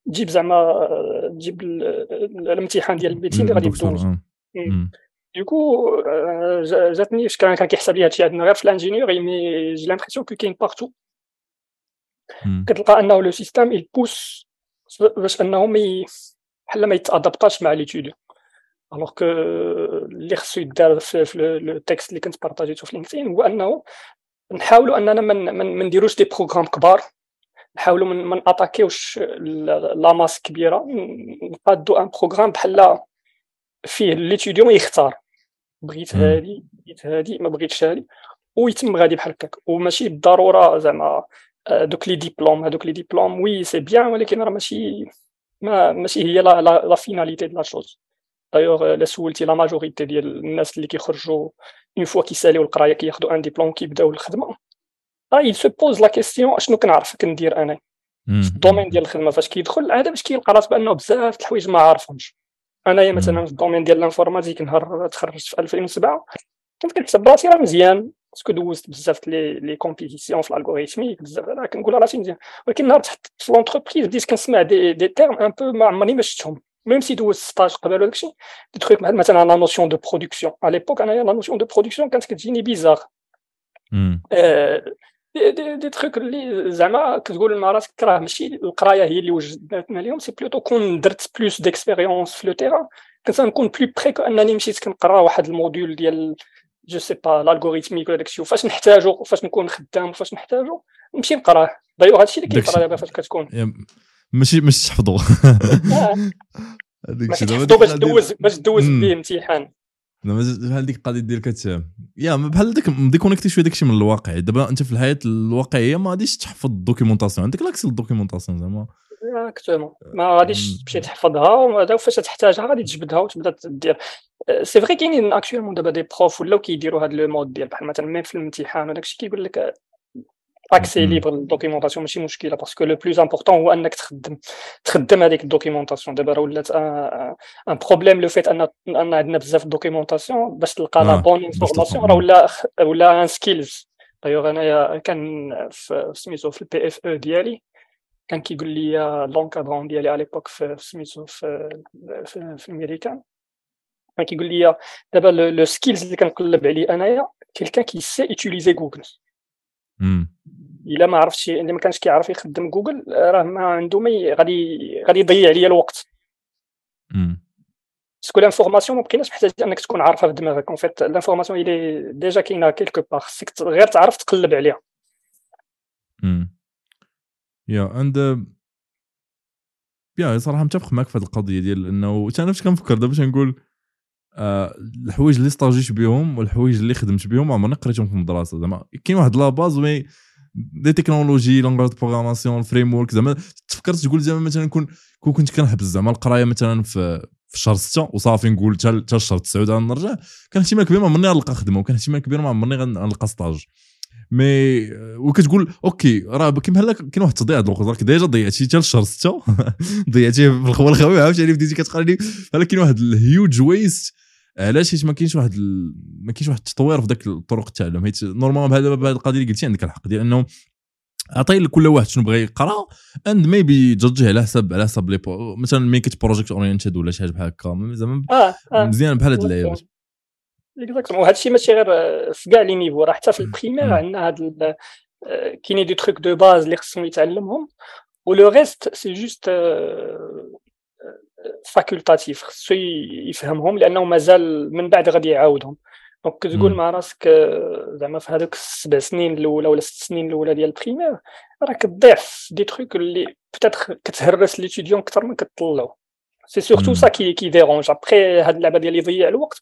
تجيب زعما تجيب الامتحان ديال ال médecine اللي غادي يبدو du coup جاتني كان كيحسب لي هادشي عندنا غير في ال ingénieur mais j'ai l'impression que كاين partout كتلقى أنه le système il pousse باش انهم بحال ما يتأدابطاش مع les étudiants alors que اللي خصو يدار في le texte اللي كنت بارطاجيتو في LinkedIn هو أنه نحاولوا أننا ما نديروش des programmes كبار. نحاولوا ما نأتاكيوش la masse كبيرة. نقادو un programme بحال فيه l'étudiant يختار. بغيت هادي بغيت هادي ما بغيتش هادي. ويتم غادي بحال هكاك. وماشي بالضرورة زعما دوك les diplômes هذوك les diplômes oui c'est bien ولكن راه ماشي ما ماشي هي la la finalité de la chose d'ailleurs لا سولتي la majorité ديال الناس اللي كيخرجوا une fois كيساليو القرايه كياخذوا un diplôme كيبداو الخدمه آه ils se posent la question اشنو كنعرف كندير أنا في ال domaine ديال الخدمه فاش كيدخل العاده باش كيلقى راسو بانه بزاف د الحوايج ما عارفهمش انايا مثلا في ال domaine ديال ال informatique نهار تخرجت في 2007 كنت كنحسب راسي راه مزيان parce que دوزت بزاف les les compétitions في ال algorithmique بزاف راه كنقول راسي مزيان ولكن نهار طحت في l'entreprise بديت كنسمع des des termes un peu ما عمرني ما شفتهم même si دوزت stage قبل وداك الشيء دي تخيك مثلا la notion de production à l'époque انايا la notion de production كانت كتجيني bizarre des, des, des trucs اللي زعما كتقول مع راسك راه ماشي القرايه هي اللي وجدتنا اليوم c'est plutôt كون درت plus d'expérience في le terrain كنت نكون plus prêt انني مشيت كنقرا واحد ال module ديال je sais pas ال algorithmique ولا داكشي وفاش نحتاجو فاش نكون خدام وفاش نحتاجو نمشي نقراه دايوغ هادشي اللي كيطرا دابا فاش كتكون ماشي ماشي تحفظو ماشي تحفظو باش دوز باش دوز به امتحان بحال ديك القضية ديال كت يا بحال داك مديكونيكتي شوية داكشي من الواقع دابا انت في الحياة الواقعيه ما غاديش تحفظ ال documentation عندك l'accès لل documentation زعما exactement ما غاديش تمشي تحفظها وفاش تحتاجها غادي تجبدها وتبدا دير c'est vrai كاينين actuellement دابا des profs ولاو كيديروا هذا le mode ديال بحال مثلا même في الامتحان وداك الشيء كيقول لك accès libre لل documentation ماشي مشكله parce que le plus important هو انك تخدم تخدم هذيك ال documentation دابا راه ولات un problème le fait ان ان عندنا بزاف documentation باش تلقى la bonne information راه ولا ولا un skills d'ailleurs انايا كان في سميتو في ال PFE ديالي كان كيقول لي l'encadrant ديالي à l'époque في سميتو في في, في الميريكان كان كيقول لي دابا le skills اللي كنقلب عليه أنايا quelqu'un qui sait utiliser Google إلا ما عرفتش اللي ما كانش كيعرف يخدم جوجل راه ما عنده ما غادي غادي يضيع عليا الوقت. parce que l'information ما بقيناش محتاج أنك تكون عارفها في دماغك. en fait l'information déjà كاينة quelque part خصك غير تعرف تقلب عليها. يا عند يا صراحة متفق معك في هذه القضية ديال إنه أنا فاش كنفكر دابا باش نقول آه الحوايج اللي استاجيت بهم والحوايج اللي خدمت بهم عمرني قريتهم في المدرسة. زعما كاين واحد la base mais des technologies langage programmation framework زعما تفكرت تقول زعما مثلا كون كون كنت كنحبس زعما القراية مثلا في في شهر 6 وصافي نقول حتى الشهر 9 غنرجع كان احتمال كبير ما عمرني غنلقى خدمة وكان احتمال كبير ما عمرني غنلقى stage mais وكتقول OK راه كيما بحال كاين واحد التضييع الوقت راك déjà ضيعتي حتى لشهر 6 ضيعتيه في الخوا الخاوي عاوتاني بديتي كتقرا بحال كاين واحد ال huge waste علاش؟ حيت ما كاينش واحد ال... ما كاينش واحد التطوير في ذاك الطرق التعلم حيت normalement بهذا القضية اللي قلتي عندك الحق ديال إنه عطي لكل واحد شنو بغى يقرا and maybe جوجيه على حسب على حسب لي مثلا make project oriented ولا شي حاجة بحال هكا. زعما آه آه. مزيان بحال هاد اللعيبات. exactement وهذا الشيء ماشي غير في كاع les niveaux راه حتى في ال primaire عندنا هاد كاينين des trucs de base اللي خصهم يتعلمهم و le reste c'est juste facultatif خصو يفهمهم لأنه مازال من بعد غادي يعاودهم. donc كتقول مع راسك زعما في هذوك السبع سنين الأولى ولا ست سنين الأولى ديال ال primaire راك تضيع في des trucs اللي peut-être كتهرس l'étudiant أكثر من كتطلعو. c'est surtout ça qui qui dérange après هاد اللعبة ديال يضيع الوقت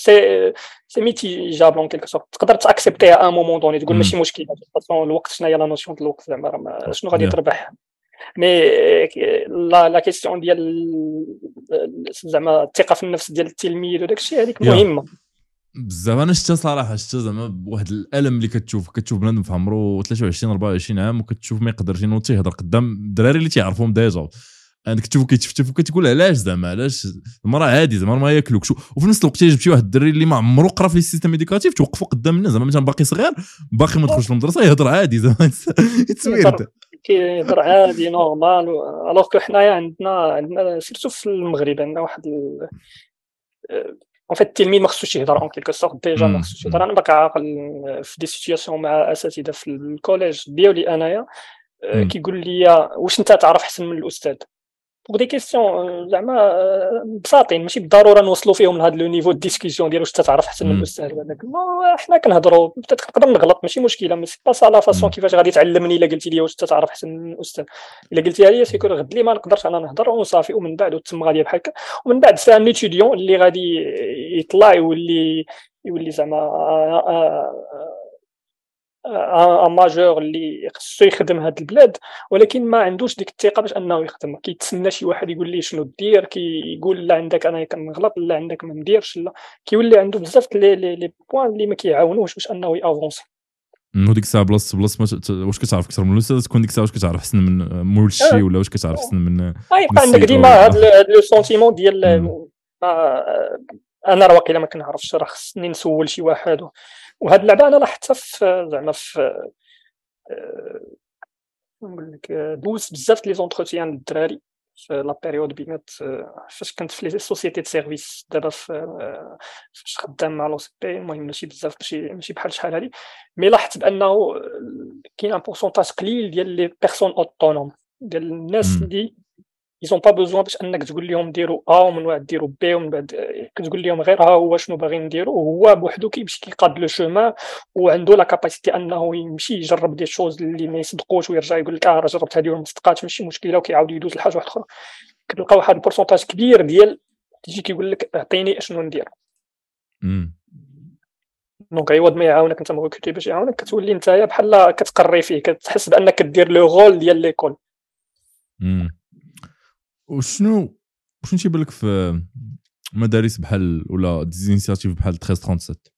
c'est c'est mitigeable en quelque sorte تقدر تأكسبتيها à un moment donné تقول ماشي مشكل. الوقت شنو؟ هي؟ la notion ديال الوقت. زعما شنو غادي تربح mais la la question ديال زعما الثقة في النفس ديال التلميذ وداك الشيء هذيك مهمة. بزاف. أنا شتا صراحة شتا زعما بواحد الألم اللي كتشوف كتشوف بنادم في عمرو 23 24 عام وكتشوف ما يقدرش ينوض يهضر قدام الدراري اللي تيعرفوهم déjà انك تشوفو كيتفتف وكتقول علاش زعما علاش زعما راه عادي زعما ما ياكلوكش وفي نفس الوقت جبت شي واحد الدري اللي ما عمرو قرا في ال système éducatif توقفوا قدام الناس. زعما مثلا باقي صغير باقي ما دخلش للمدرسة يهضر عادي زعما. it's weird كيهضر عادي normal alors que حنايا عندنا عندنا surtout في المغرب عندنا واحد en fait التلميذ ما خصوش يهضر en quelque sorte déjà ما خصوش يهضر. أنا باقي عاقل في des situations مع أساتذة في ال collège ديالي أنايا كيقول لي واش أنت تعرف أحسن من الأستاذ؟ pour des questions زعما بساطين ماشي بالضرورة نوصلوا فيهم لهذا le niveau discussion ديال واش تعرف احسن من الأستاذ هذاك. حنا كنهضروا نقدر نغلط ماشي مشكلة mais c'est pas ça la façon كيفاش غادي تعلمني إلا قلتي لي واش تعرف احسن من الأستاذ. إلا قلتيها لي سيكون غد لي ما نقدرش أنا نهضر وصافي ومن بعد تما غادي بحال هكا. ومن بعد ça un étudiant اللي غادي يطلع يولي يولي زعما un majeur اللي خصو يخدم هاد البلاد ولكن ما عندوش ديك الثقة باش أنه يخدم. كيتسنى شي واحد يقول ليه شنو دير كيقول لا عندك أنا كنغلط لا عندك ما نديرش لا. كيولي عنده بزاف لي لي, لي بوان اللي ما كيعاونوش باش أنه يافونسي وديك الساعة بلاص بلاص واش كتعرف أكثر من الأستاذ؟ تكون ديك الساعة واش كتعرف؟ احسن من مول الشي ولا واش كتعرف احسن من يبقى عندك ديما هاد le sentiment ديال أنا راه واقيلا ما كنعرفش راه خصني نسول شي واحد وهاد اللعبة أنا لاحظتها في زعما في آه، نقول لك دوزت بزاف les entretiens للدراري في la période بينات آه، فاش كنت في les sociétés de service دابا في آه، فاش خدام مع l'OCP المهم ماشي بزاف ماشي ماشي بحال شحال هادي. mais لاحظت بأنه كاين un pourcentage قليل ديال les personnes autonomes ديال الناس اللي ont pas besoin باش انك تقول لهم ديروا A ومن بعد ديروا B ومن بعد كتقول لهم غير ها هو شنو باغي نديرو وهو بوحدو كيمشي كيقاد le chemin وعنده la capacité انه يمشي يجرب des choses اللي ما يصدقوش ويرجع يقول لك آه راه جربت هذه وما صدقاتش ماشي مشكله وكيعاود يدوز لحاجه واحدة أخرى كتلقى واحد ال pourcentage كبير ديال تيجي كيقول لك اعطيني اشنو ندير donc عوض ما يعاونك انت مغوكوتي باش يعاونك كتولي نتايا بحال كتقري فيه كتحس بانك كدير le rôle ديال l'école وشنو؟ شنو تيبان لك في مدارس بحال ولا des initiatives بحال 1337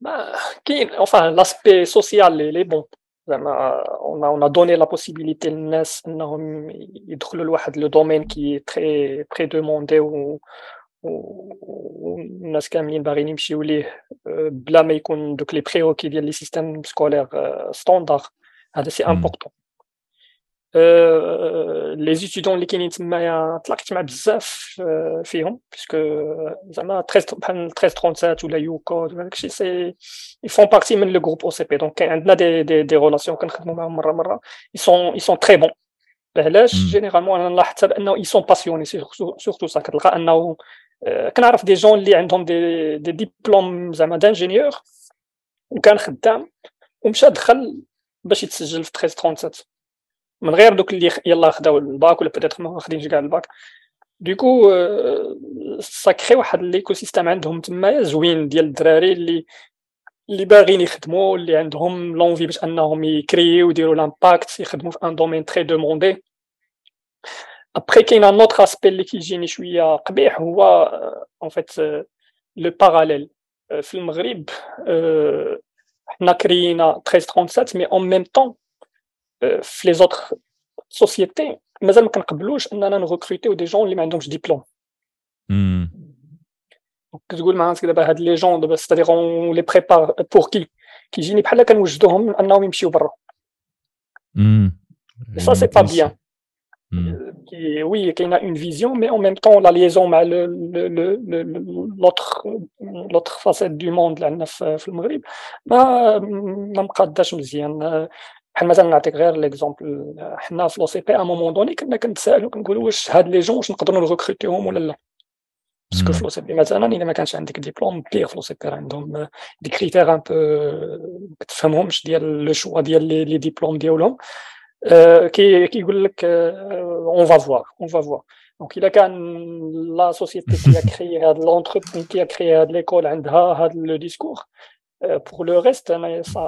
ما كاين enfin l'aspect social est bon. زعما on a on a donné la possibilité للناس انهم يدخلوا لواحد le domaine qui est très très demandé و والناس كاملين باغيين يمشيو ليه بلا ما يكون دوك les prérequis ديال les systèmes scolaires standards هذا c'est important les étudiants اللي كاينين تمايا تلاقيت مع بزاف فيهم parce que زعما 13 بحال 1337 ولا يوكود ولا داكشي c'est ils font partie من le groupe OCP donc كاين عندنا دي دي دي ريلاسيون كنخدموا معاهم مره مره ils sont ils sont très bons علاش généralement أنا لاحظت حتى بانه ils sont passionnés surtout ça كتلقى انه كنعرف des gens اللي عندهم des des diplômes زعما d'ingénieur وكان خدام ومشى دخل باش يتسجل في 1337 من غير دوك اللي يلاه خداو الباك ولا peut-être ما واخدينش كاع الباك. donc ça crée واحد l'écosystème عندهم تمايا زوين ديال الدراري اللي اللي باغيين يخدموا اللي عندهم l'envie باش أنهم يكريو يديروا l'impact يخدموا في un domaine très demandé après كاين un autre aspect اللي كيجيني شوية قبيح هو en fait le parallèle في المغرب حنا كرينا 1337 mais en même temps في les autres sociétés مازال ما كنقبلوش اننا نغوكروتيو des jeunes اللي ما عندهمش ديبلوم كتقول مع راسك دابا هاد les jeunes دابا c'est-à-dire on les prépare pour qui كيجيني بحال كنوجدوهم من انهم يمشيو برا ça c'est pas bien oui كاينة une vision mais en même temps la liaison مع l'autre l'autre facette du monde اللي عندنا في المغرب ما ما مقاداش مزيان بحال مثلا نعطيك غير l'exemple حنا في l'OCP à un moment donné كنا كنتسائلوا كنقولوا واش هاد les jeunes واش نقدروا نغوكروتيهم ولا لا. parce que في l'OCP مثلا الا ما كانش عندك diplôme pur في l'OCP عندهم des critères un peu ما تفهمهمش ديال le choix ديال les diplômes ديالهم. كي كيقول لك on va voir on va voir donc الا كان la société كي كريي هاد l'entreprise كي كريي هاد l'école عندها هاد le discours pour le reste, ça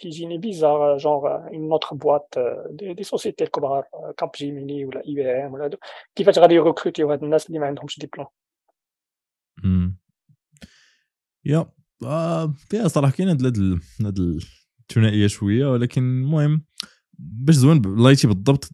كيجيني genre une autre boîte, des, des sociétés كبار Capgemini ولا IBM ولا هادو كيفاش غادي يركروتيو هاد الناس اللي ما عندهمش ديبلوم يا فيها صراحة كاين هاد هاد الثنائيه شوية ولكن المهم باش زوين l'IT بالضبط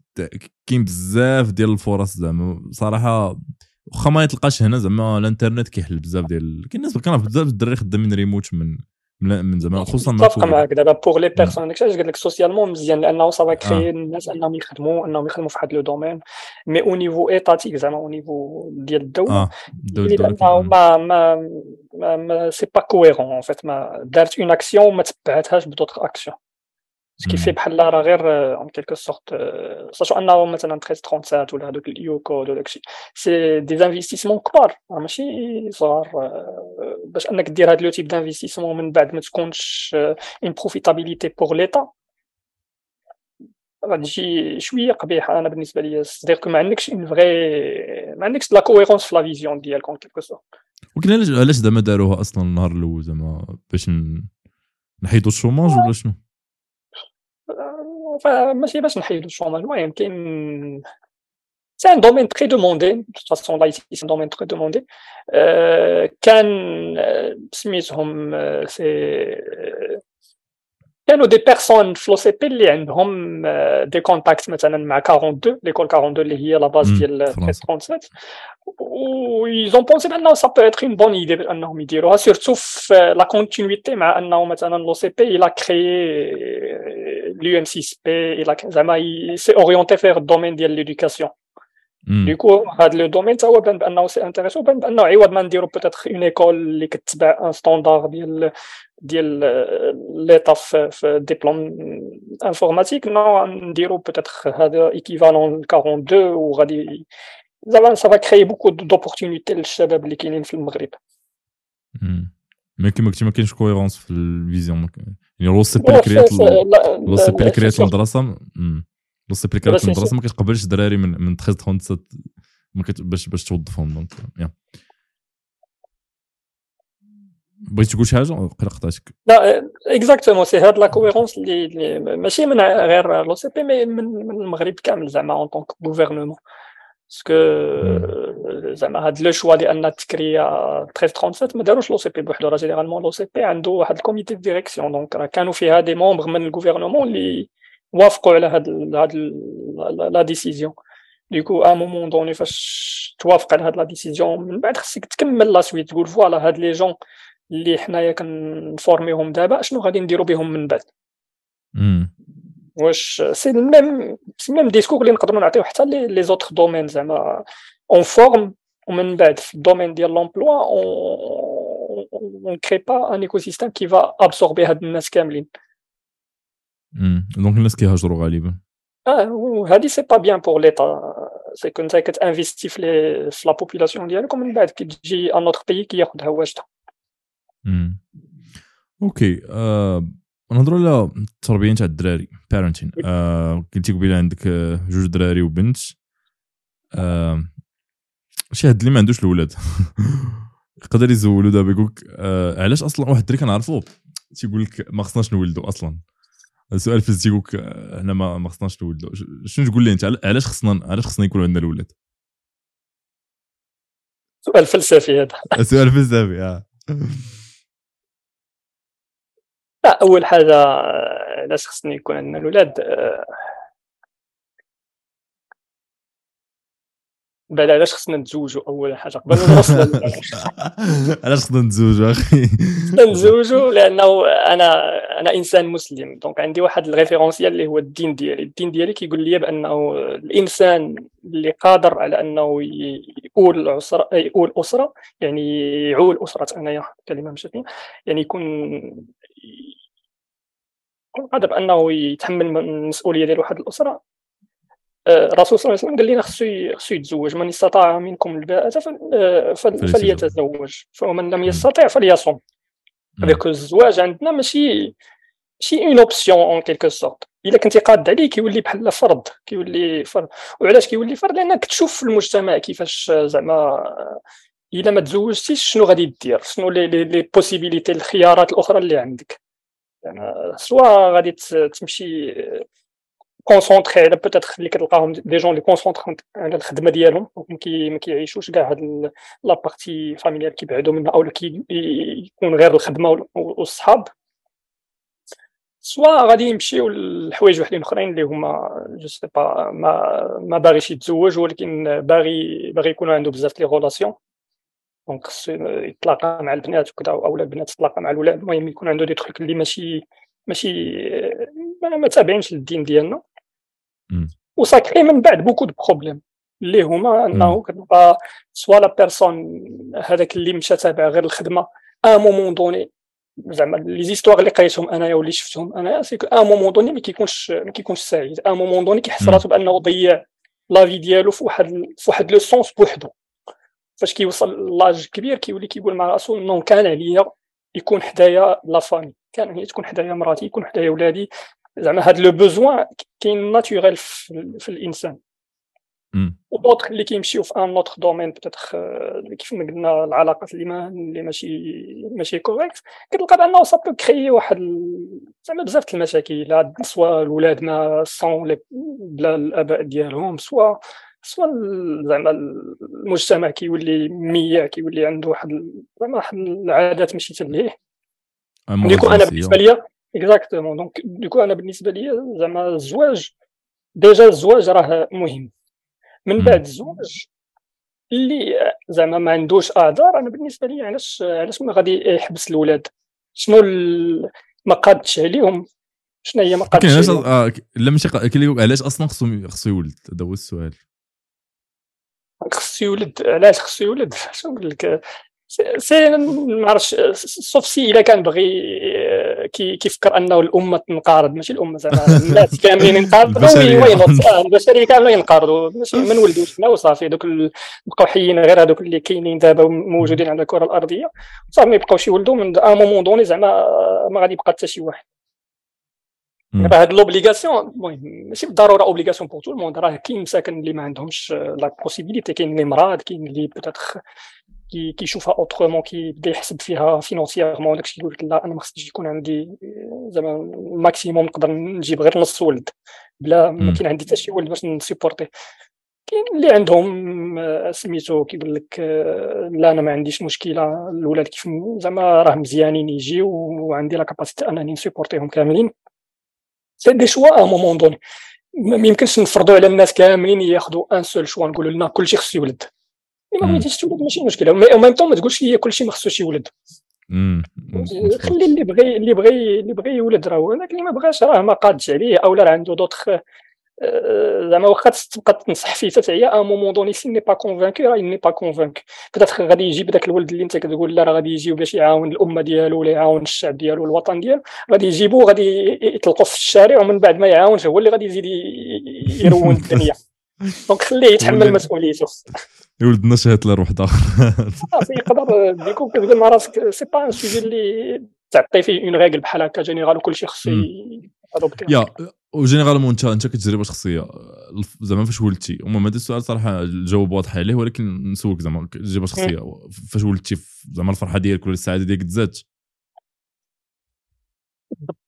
كاين بزاف ديال الفرص زعما صراحة واخا ما يتلقاش هنا زعما الانترنت كيحل بزاف ديال كاين ناس كنعرف بزاف الدراري خدامين ريموت من من زمان خصوصا متفق معك دابا pour les personnes داكشي علاش قلت لك socialement مزيان لأنه ça va créer الناس أنهم يخدموا أنهم يخدموا في واحد le domaine mais au niveau étatique زعما au niveau ديال الدولة آه لأنه ما ما ما c'est pas cohérent en fait ما دارت une action ما تبعتهاش ب d'autres actions ce qui fait بحال راه غير en quelque sorte sachant أنه مثلا 1337 ولا هذوك ال YouCode ولا داكشي. c'est des investissements كبار ماشي صغار باش أنك دير هاد le type d'investissement من بعد ما تكونش une profitabilité pour l'État شي شوية قبيحة. أنا بالنسبة لي c'est que ما عندكش en vrai ما عندكش la cohérence في la vision ديالك en quelque sorte ولكن علاش علاش زعما داروها أصلا النهار الأول؟ زعما باش نحيدوا ال chômage ولا شنو؟ ماشي باش نحيدو ال chômage المهم كاين c'est un domaine très demandé de façon l'IT c'est un domaine très demandé كان سميتهم c'est كانوا des personnes في l'OCP اللي عندهم des contacts مثلا مع 42 l'école 42 اللي هي la base ديال 1337 و ils ont pensé بانه ça peut être une bonne idée بانهم يديروها surtout في la continuité مع انه مثلا l'OCP إلى كريي l'UM6P إلى زعما s'est orienté vers ال domaine ديال l'éducation du coup هذا le domaine تا هو بان بانه c'est intéressant بان بانه عوض ما نديرو peut-être une école اللي كتبع un standard ديال ديال l'État في diplôme informatique non نديرو peut-être هذا équivalent 42 وغادي زعما ça va mais كيما قلتي ما كاينش cohérence في ال vision. يعني l'OCP كريات l'OCP كريات المدرسة. l'OCP كريات المدرسة ما كتقبلش الدراري من من 13 37 باش باش توظفهم. donc يا بغيت تقول شي حاجة؟ وقيلا قطعتك لا exactement c'est هاد la cohérence اللي ماشي من غير l'OCP mais من المغرب كامل زعما en tant que gouvernement parce que زعما هاد le choix ديال أن تكريي 1337 ما داروش l'OCP بوحدو راه généralement l'OCP عنده واحد ال comité de direction donc راه كانوا فيها des membres من ال gouvernement اللي وافقوا على هاد هاد la décision dès que à un moment donné فاش توافق على هاد la décision من بعد خصك تكمل la suite تقول voilà هاد les jeunes اللي حنايا كنفورميهم دابا شنو غادي نديرو بهم من بعد؟ واش c'est le même c'est le même discours اللي نقدروا نعطيو حتى les autres domaines زعما. on forme ومن بعد في ال domaine ديال l'emploi on crée pas un écosystème qui va absorber هاد الناس كاملين. donc الناس كيهاجروا غالبا. آه هادي c'est pas bien pour l'État c'est que انت كتانفيستي في في la population ديالك ومن بعد كتجي un autre pays كياخذها واجده OK نهضروا على التربيه تاع الدراري parenting قلتي قبيله عندك جوج دراري وبنت آه شي هاد اللي ما عندوش الاولاد يقدر يزولو دابا يقول لك آه علاش أصلا واحد الدري كنعرفو تيقول لك ما خصناش نولدو أصلا السؤال في تيقول لك حنا ما خصناش نولدو شنو تقول لي انت علاش خصنا علاش خصنا يكون عندنا الاولاد سؤال فلسفي هذا سؤال فلسفي آه أول حاجة علاش خصني يكون عندنا الاولاد بعد علاش خصنا نتزوجوا اول حاجة؟ قبل ما نوصل علاش خصنا نتزوجوا أخي؟ خصنا نتزوجوا لأنه أنا أنا إنسان مسلم. donc عندي واحد ال référentiel اللي هو الدين ديالي. الدين ديالي كيقول لي بأنه الإنسان اللي قادر على أنه يقول اسره يقول أسرة يعني يعول أسرة انايا كلمة مش يعني يكون يكون قادر انه يتحمل المسؤولية ديال واحد الأسرة. الرسول صلى الله عليه وسلم قال لنا خصو خصو يتزوج من استطاع منكم الباءة فليتزوج. فمن لم يستطع فليصم هذاك الزواج عندنا ماشي ماشي une option en quelque sorte إلا كنتي قاد عليه كيولي بحال فرض كيولي فرض. وعلاش كيولي فرض؟ لأنك تشوف في المجتمع كيفاش زعما إلا ما تزوجتيش شنو غادي دير؟ شنو les les possibilités الخيارات الأخرى اللي عندك؟ يعني soit غادي تمشي concentré على peut-être اللي كتلقاهم des gens اللي concentrés على الخدمه ديالهم ما كيعيشوش كاع هاد la partie familiale كيبعدوا منها أو كيكون غير الخدمه والصحاب soit غادي يمشيو لحوايج وحدين اخرين اللي هما je sais pas ما ما باغيش يتزوج ولكن باغي باغي يكون عنده بزاف les relations donc خصو يتلاقى مع البنات وكذا اولا البنات تتلاقى مع الولاد المهم يكون عنده دي تخيك اللي ماشي ماشي ما تابعينش للدين ديالنا و ça crée من بعد beaucoup de problèmes اللي هما انه كتبقى soit la personne هذاك اللي مشى تابع غير الخدمه à un moment donné زعما les histoires اللي قريتهم انايا واللي شفتهم انايا c'est à un moment donné ما كيكونش ما كيكونش سعيد à un moment donné كيحس راسو بانه ضيع la vie ديالو في واحد في واحد le sens بوحدو فاش كيوصل l'âge كبير كيولي كيقول مع راسو non كان عليا يكون حدايا la famille كان عليا تكون حدايا مراتي يكون حدايا ولادي زعما هاد le besoin كاين naturel في الانسان. ودوطخ اللي كيمشيو في un autre domaine peut-être كيف ما قلنا العلاقات اللي ما اللي ماشي ماشي correctes كتلقى بأنه ça peut créer واحد زعما بزاف المشاكل soit الولاد ما سون بلا الآباء ديالهم سوا سوا زعما المجتمع كيولي ميع كيولي عنده واحد زعما واحد العادات ماشي تليه du coup أنا بالنسبة ليا exactement donc du coup أنا بالنسبة لي زعما الزواج déjà الزواج راه مهم من بعد الزواج اللي زعما ما عندوش اعذار أنا بالنسبة لي علاش علاش ما غادي يحبس الاولاد شنو ما قادش عليهم؟ شنو هي ما قادش علاش آه لا ماشي علاش أصلا خصو خصو يولد؟ هذا هو السؤال. خصو يولد علاش خصو يولد؟ شنو نقول لك؟ c'est ما عرفتش sauf si الا كان بغي كي كيفكر أنه الأمة تنقارض. ماشي الأمة زعما الناس كاملين ينقارضوا وين البشرية. كاملة ينقارضوا. ماشي ما نولدوش حنا وصافي دوك بقاو حيين غير هذوك اللي كاينين دابا موجودين على الكرة الأرضية. صافي ما يبقاوش يولدوا من un moment donné زعما ما غادي يبقى حتى شي واحد. دابا هاد l'obligation المهم ماشي بالضرورة obligation pour tout le monde راه كاين مساكن اللي ما عندهمش la possibilité كاين اللي مراض كاين اللي peut-être كيشوفها autrement كيبدا يحسب فيها financièrement داكشي يقول لك لا أنا ما خصنيش يكون عندي زعما ال maximum نقدر نجيب غير نص ولد بلا ما كاين عندي حتى شي ولد باش ن supporter كاين اللي عندهم آه، سميتو كيقول لك آه، لا أنا ما عنديش مشكلة الاولاد كيف زعما راه مزيانين يجيو وعندي la capacité أنني ن supporter هم كاملين. c'est des choix à un moment donné ما يمكنش نفرضوا على الناس كاملين ياخذوا un seul choix نقولوا لنا كلشي خصو يولد. ما بغيتيش تولد ماشي مشكلة. أو ميم طون ما تقولش لي كلشي ما خصوش يولد. خلي اللي بغى اللي بغى اللي بغى يولد راه هذاك اللي ما بغاش راه ما قادش عليه أو لا عنده دوطخ آه، زعما واخا تبقى تنصح فيه تعيا un moment donné s'il n'est pas convaincu راه n'est pas convaincu peut-être غادي يجيب داك الولد اللي انت كتقول لا راه غادي يجيو باش يعاون الأمة ديالو ولا يعاون الشعب ديالو الوطن ديالو. غادي يجيبوه غادي يطلقوا في الشارع ومن بعد ما يعاونش هو اللي غادي يزيد يرون الدنيا. donc خليه يتحمل مسؤوليته. يولد لنا شهاده لروح اخر يقدر du coup كتقول مع راسك c'est pas un sujet اللي تعطي فيه une règle بحال هكا générale وكلشي خصو يا و généralement انت انت كتجربه شخصية. زعما فاش ولدتي. المهم هذا السؤال صراحة الجواب واضح عليه ولكن نسولك زعما تجربة شخصية. فاش ولدتي زعما الفرحة ديالك ولا السعادة ديالك تزادت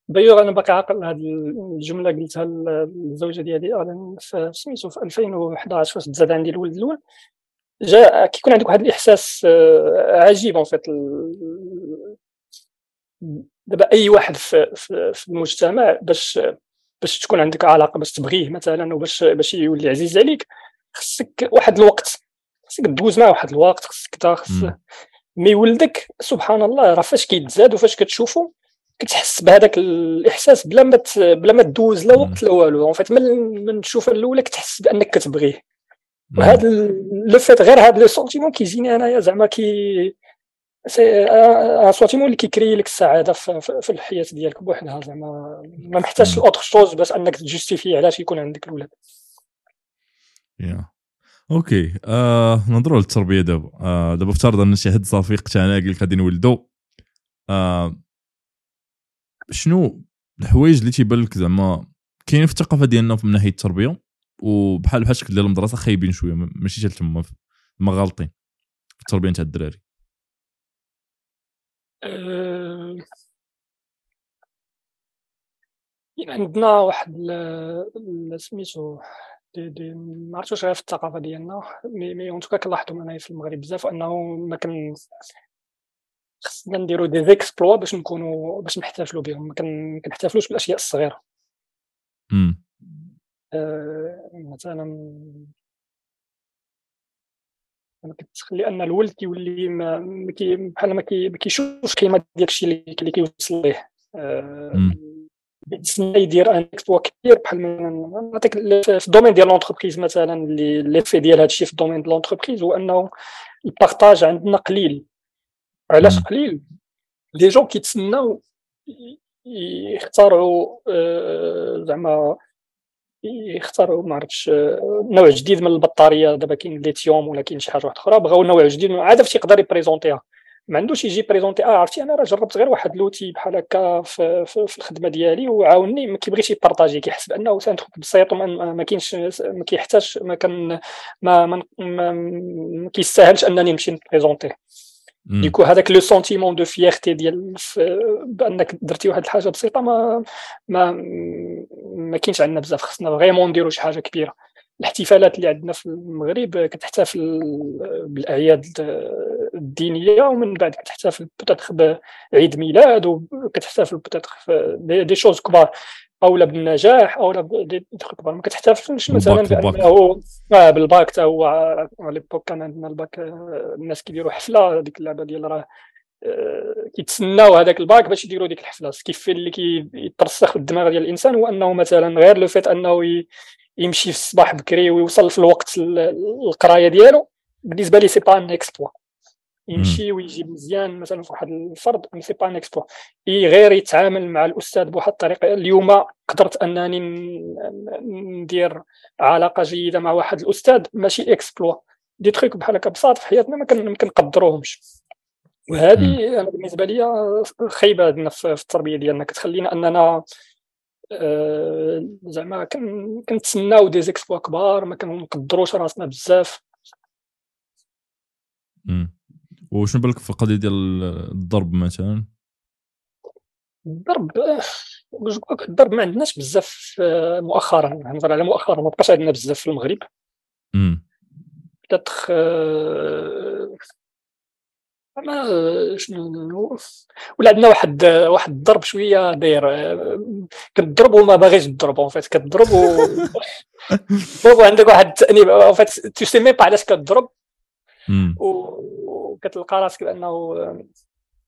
دايوغ أنا باقي عاقل هذه الجملة قلتها للزوجه ديالي سميتو في 2011 فاش تزاد عندي الولد الأول. جا كيكون عندك واحد الإحساس آه، عجيب en fait دابا أي واحد في, في, في المجتمع باش باش تكون عندك علاقة باش تبغيه مثلا وباش باش يولي عزيز عليك خصك واحد الوقت خصك دوز معاه واحد الوقت خصك خص mais ولدك سبحان الله راه فاش كيتزاد وفاش كتشوفو كتحس بهذاك الإحساس بلا ما بلا ما دوز لا وقت لا والو. en fait من تشوف الأولى كتحس بأنك كتبغيه. وهذا le fait غير هذا le sentiment كيجيني انايا زعما que c'est un sentiment اللي كي créer لك السعادة في, الحياة ديالك بوحدها زعما. ما محتاجش autre chose باش انك ت justifier علاش يكون عندك الاولاد يا. أوكي. آه نهضروا للتربيه دابا. آه دابا افترض أن شي حد صفيق تاعنا قال لك غادي نولدوا آه شنو الحوايج اللي تيبان لك زعما كاين في الثقافة ديالنا من ناحية التربية؟ وبحال بحال الشكل ديال المدرسة خايبين شوية ماشي حتى تما ما غالطين. في التربيه تاع الدراري. أه... عندنا واحد سميتو دي دي ما عرفتش غير في الثقافة ديالنا mais mais en tout cas كنلاحظوا انايا في المغرب بزاف أنه ما كان خصنا نديرو دي زيكسبلوا باش نكونوا باش نحتفلوا بهم ما كنحتفلوش بالأشياء الصغيرة. مثلا أنا كتخلي ان الولد كيولي ما بحال ما كيشوفش قيمه ديال الشيء اللي كيوصل ليه. آه تسنى يدير un exploit كبير بحال نعطيك في ال domaine ديال l'entreprise مثلا اللي l'effet ديال هذا الشيء في ال domaine ديال l'entreprise هو أنه ال partage عندنا قليل. علاش قليل؟ les gens كيتسناو يخترعوا آه، زعما يخترعوا ما عرفتش آه، نوع جديد من البطارية دابا كاين ليثيوم ولا كاين شي حاجة أخرى بغاو نوع جديد عاد فاش يقدر ي présenter ها. ما عندوش يجي présenter آه عرفتي أنا راه جربت غير واحد l'outil بحال هكا في, في, في الخدمة ديالي وعاونني ما كيبغيش ي partager كيحس بأنه سان بسيط وما ما كاينش ما كيحتاجش ما كان ما ما, ما, ما كيستاهلش أنني نمشي ن présenter ه. du coup هذاك le sentiment de fierté ديال بانك درتي واحد الحاجة بسيطه ما ما ما كاينش عندنا بزاف خصنا vraiment نديرو شي حاجة كبيره الاحتفالات اللي عندنا في المغرب كتحتفل بالاعياد الدينيه ومن بعد كتحتفل peut-être بعيد ميلاد وكتحتفل peut-être des choses كبار اولا بالنجاح des كبار ما كتحتفلش مثلا بأنه آه بالباك هو à l'époque كان عندنا الباك آه، الناس كيديروا حفلة هذيك اللعبة ديال راه آه، كيتسناو هذاك الباك باش يديروا ديك الحفلة. كيف اللي كيترسخ في الدماغ ديال الإنسان هو أنه مثلا غير لو fait أنه يمشي في الصباح بكري ويوصل في الوقت القراية ديالو بالنسبة لي c'est pas un exploit يمشي ويجيب مزيان مثلا في واحد الفرد c'est pas un exploit غير يتعامل مع الأستاذ بواحد الطريقة. اليوم قدرت أنني ندير علاقة جيدة مع واحد الأستاذ ماشي exploit des trucs بحال هكا بساط في حياتنا ما كنقدروهمش. وهذه أنا بالنسبة لي خيبه عندنا في التربية ديالنا. كتخلينا أننا آه، زعما كنتسناو دي زيكسبوا كبار ما كنقدروش راسنا بزاف. وشنو بالك في القضية ديال الضرب مثلا؟ الضرب الضرب ما عندناش بزاف آه، مؤخرا. نهضر على مؤخرا ما بقاش عندنا بزاف في المغرب. بتاتخ ما شنو ولا عندنا واحد واحد الضرب شوية داير كتضرب وما باغيش تضرب en fait كتضرب و عندك واحد التأنيب en fait tu sais même pas علاش كتضرب. وكتلقى راسك بأنه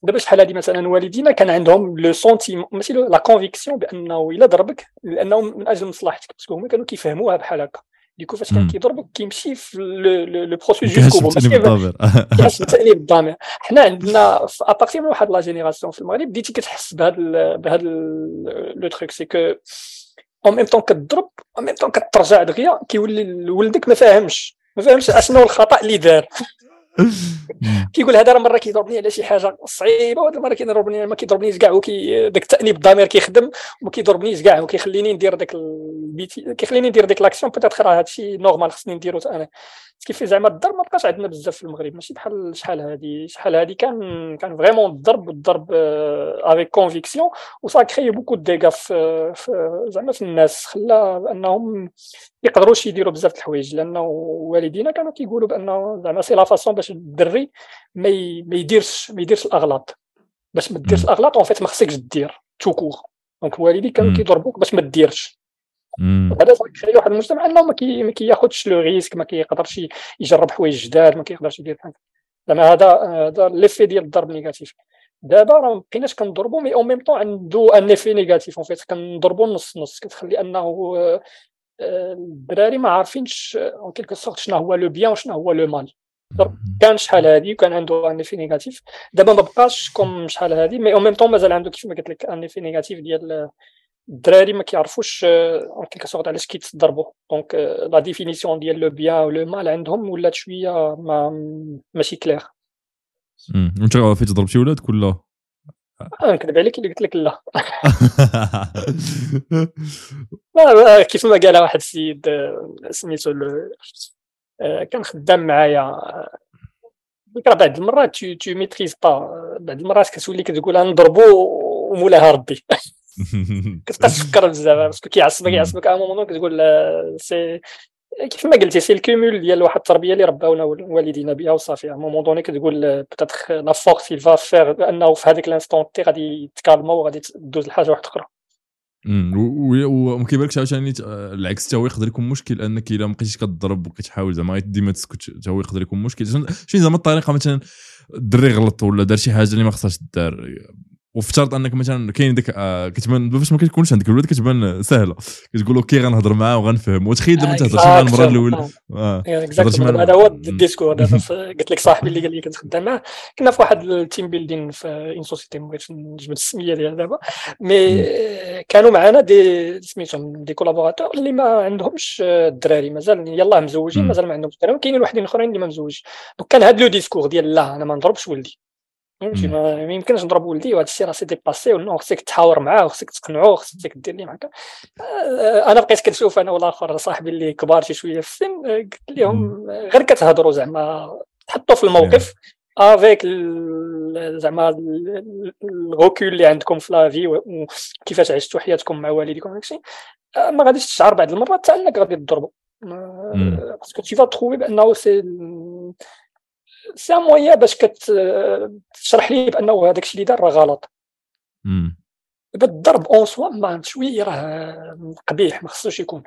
دابا شحال هادي مثلا والدينا كان عندهم le sentiment ماشي la conviction بأنه إلا ضربك لأنه من أجل مصلحتك parce que هما كانوا كيفهموها بحال هكا. du coup فاش كان كيضربك كيمشي في le processus jusqu'au bout كيحس بالتانيب الضمير حنا عندنا à partir من واحد la génération في المغرب بديتي كتحس بهذا بهذا le truc c'est que en même temps كتضرب en même temps كترجع دغيا كيولي ولدك ما فاهمش. ما فاهمش أشنو الخطأ اللي دار. كيقول هذا مرة كيضربني على شي حاجة صعيبة وهذا مره كيضربني ما كيضربنيش كاع وكي داك التأنيب الضمير كيخدم وما كيضربنيش كاع وكيخليني ندير داك البيت كيخليني ندير ديك l'action peut-être راه هادشي normal خصني نديرو أنا. كيف زعما الضرب ما بقاش عندنا بزاف في المغرب ماشي بحال شحال هادي شحال هادي كان كان vraiment الضرب الضرب avec conviction وصا créer beaucoup déjà في زعما في الناس خلا انهم يقدروش يديروا بزاف الحوايج لأنه والدينا كانوا كيقولوا بانه زعما c'est la façon باش الدري ما يديرش ما يديرش الاغلاط باش ما ديرش الاغلاط en fait ما خصكش دير tout court donc الوالدين كانوا كيضربوك باش ما ديرش هذا كيخلي واحد المجتمع إنه ما كياخذش le risque ما كيقدرش يجرب حوايج جداد ما كيقدرش يدير بحال زعما هذا هذا l'effet ديال الضرب négatif. دابا راه ما بقيناش كنضربوا mais en même temps عنده un effet négatif. en fait كنضربوا نص نص. كتخلي أنه الدراري ما عارفينش en quelque sorte شنو هو le bien وشنو هو le mal كان شحال هادي وكان عنده un effet négatif. دابا ما بقاش comme شحال هادي mais en même temps مازال عنده كيف ما قلت لك un effet négatif ديال الدراري ما كيعرفوش en quelque sorte علاش كيتضربوا donc la définition ديال le bien و le mal عندهم ولات شوية ما ماشي clair وانت فايت تضرب شي ولاد ولا نكذب عليك اللي قلت لك لا كيف ما قال واحد السيد سميتو كان خدام معايا راه بعض المرات tu maîtrises pas بعض المرات كتولي كتقول نضربو ومولاها ربي كتبقى تفكر بزاف parce que كيعصبك كيعصبك à un moment كتقول c'est كيف ما قلتي c'est le cumul ديال واحد التربية اللي رباونا والدينا بها وصافي. à un moment donné كتقول peut-être la force il va faire انه في هذيك ال instant t غادي يتكالما وغادي تدوز لحاجة واحدة أخرى. وما كيبانلكش عاوتاني العكس حتى هو يقدر يكون مشكل أنك إلا ما بقيتيش كتضرب وكتحاول زعما ديما تسكت حتى هو يقدر يكون مشكل. شنو زعما الطريقة مثلا الدري غلط ولا دار شي حاجة اللي ما خصهاش دار؟ وافترض أنك مثلا كاين ديك آه كتبان باش ما كتكونش عندك الولاد كتبان سهلة. كتقول okay غنهضر معاه وغنفهم. وتخيل لما تهضر مع المرة الأولى؟ آه. هذا هو ال discours قلت لك صاحبي اللي قال لي كنت خدام معاه. كنا في واحد ال team building في une société ما بغيتش نجبد السمية ديالها دابا. mais كانوا معنا des سميتهم des collaborateurs اللي ما عندهمش الدراري. مازال يلاه مزوجين مازال ما عندهمش الدراري. وكاينين وحدين أخرين اللي ما مزوجين donc كان هذا le discours ديال لا أنا ما نضربش ولدي. فهمتي؟ ما يمكنش نضرب ولدي وهذا الشيء راه c'est dépassé ونو خصك تحاور معاه وخصك تقنعوه خصك دير ليه معاك. أنا بقيت كنشوف أنا والآخر صاحبي اللي كبار شي شوية في السن قلت لهم غير كتهضروا زعما تحطوا في الموقف avec زعما le recul اللي عندكم في la vie وكيفاش عشتوا حياتكم مع والديكم داكشي ما غاديش تشعر بعض المرات حتى انك غادي تضربوا parce que tu vas trouver بأنه سي سي مويا باش كتشرح لي بأنه هذاك الشيء اللي دار راه غلط. دابا الضرب en soi ما شوية راه قبيح ما خصوش يكون.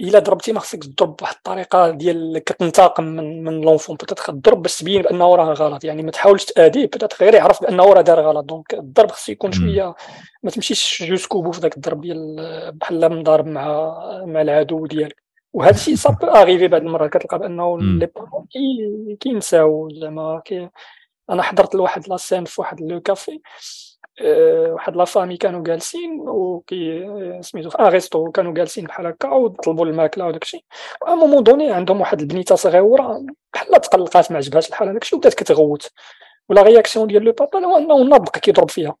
إلا ضربتي ما خصك تضرب بواحد الطريقة ديال كتنتقم من من l'enfant. peut-être تضرب باش تبين بأنه راه غلط. يعني ما تحاولش تاديه peut-être غير يعرف بأنه راه دار غلط. donc الضرب خصو يكون شوية ما تمشيش jusqu'au bout في ذاك الضرب ديال بحال مضارب مع مع العدو ديالك. وهذا الشيء صاب اغيفي بعض المرات كتلقى بأنه les parents كينساو زعما أنا حضرت لواحد la scène في واحد le café أه واحد la famille كانوا جالسين وكي سميتو في un resto كانوا جالسين بحال هكا وطلبوا الماكلة وداك الشيء و moment donné عندهم واحد البنيتة صغيرة بحال تقلقات ما عجبهاش الحال هذاك الشيء وبدات كتغوت. و la réaction ديال le papa هو أنه ناض بقى كيضرب فيها.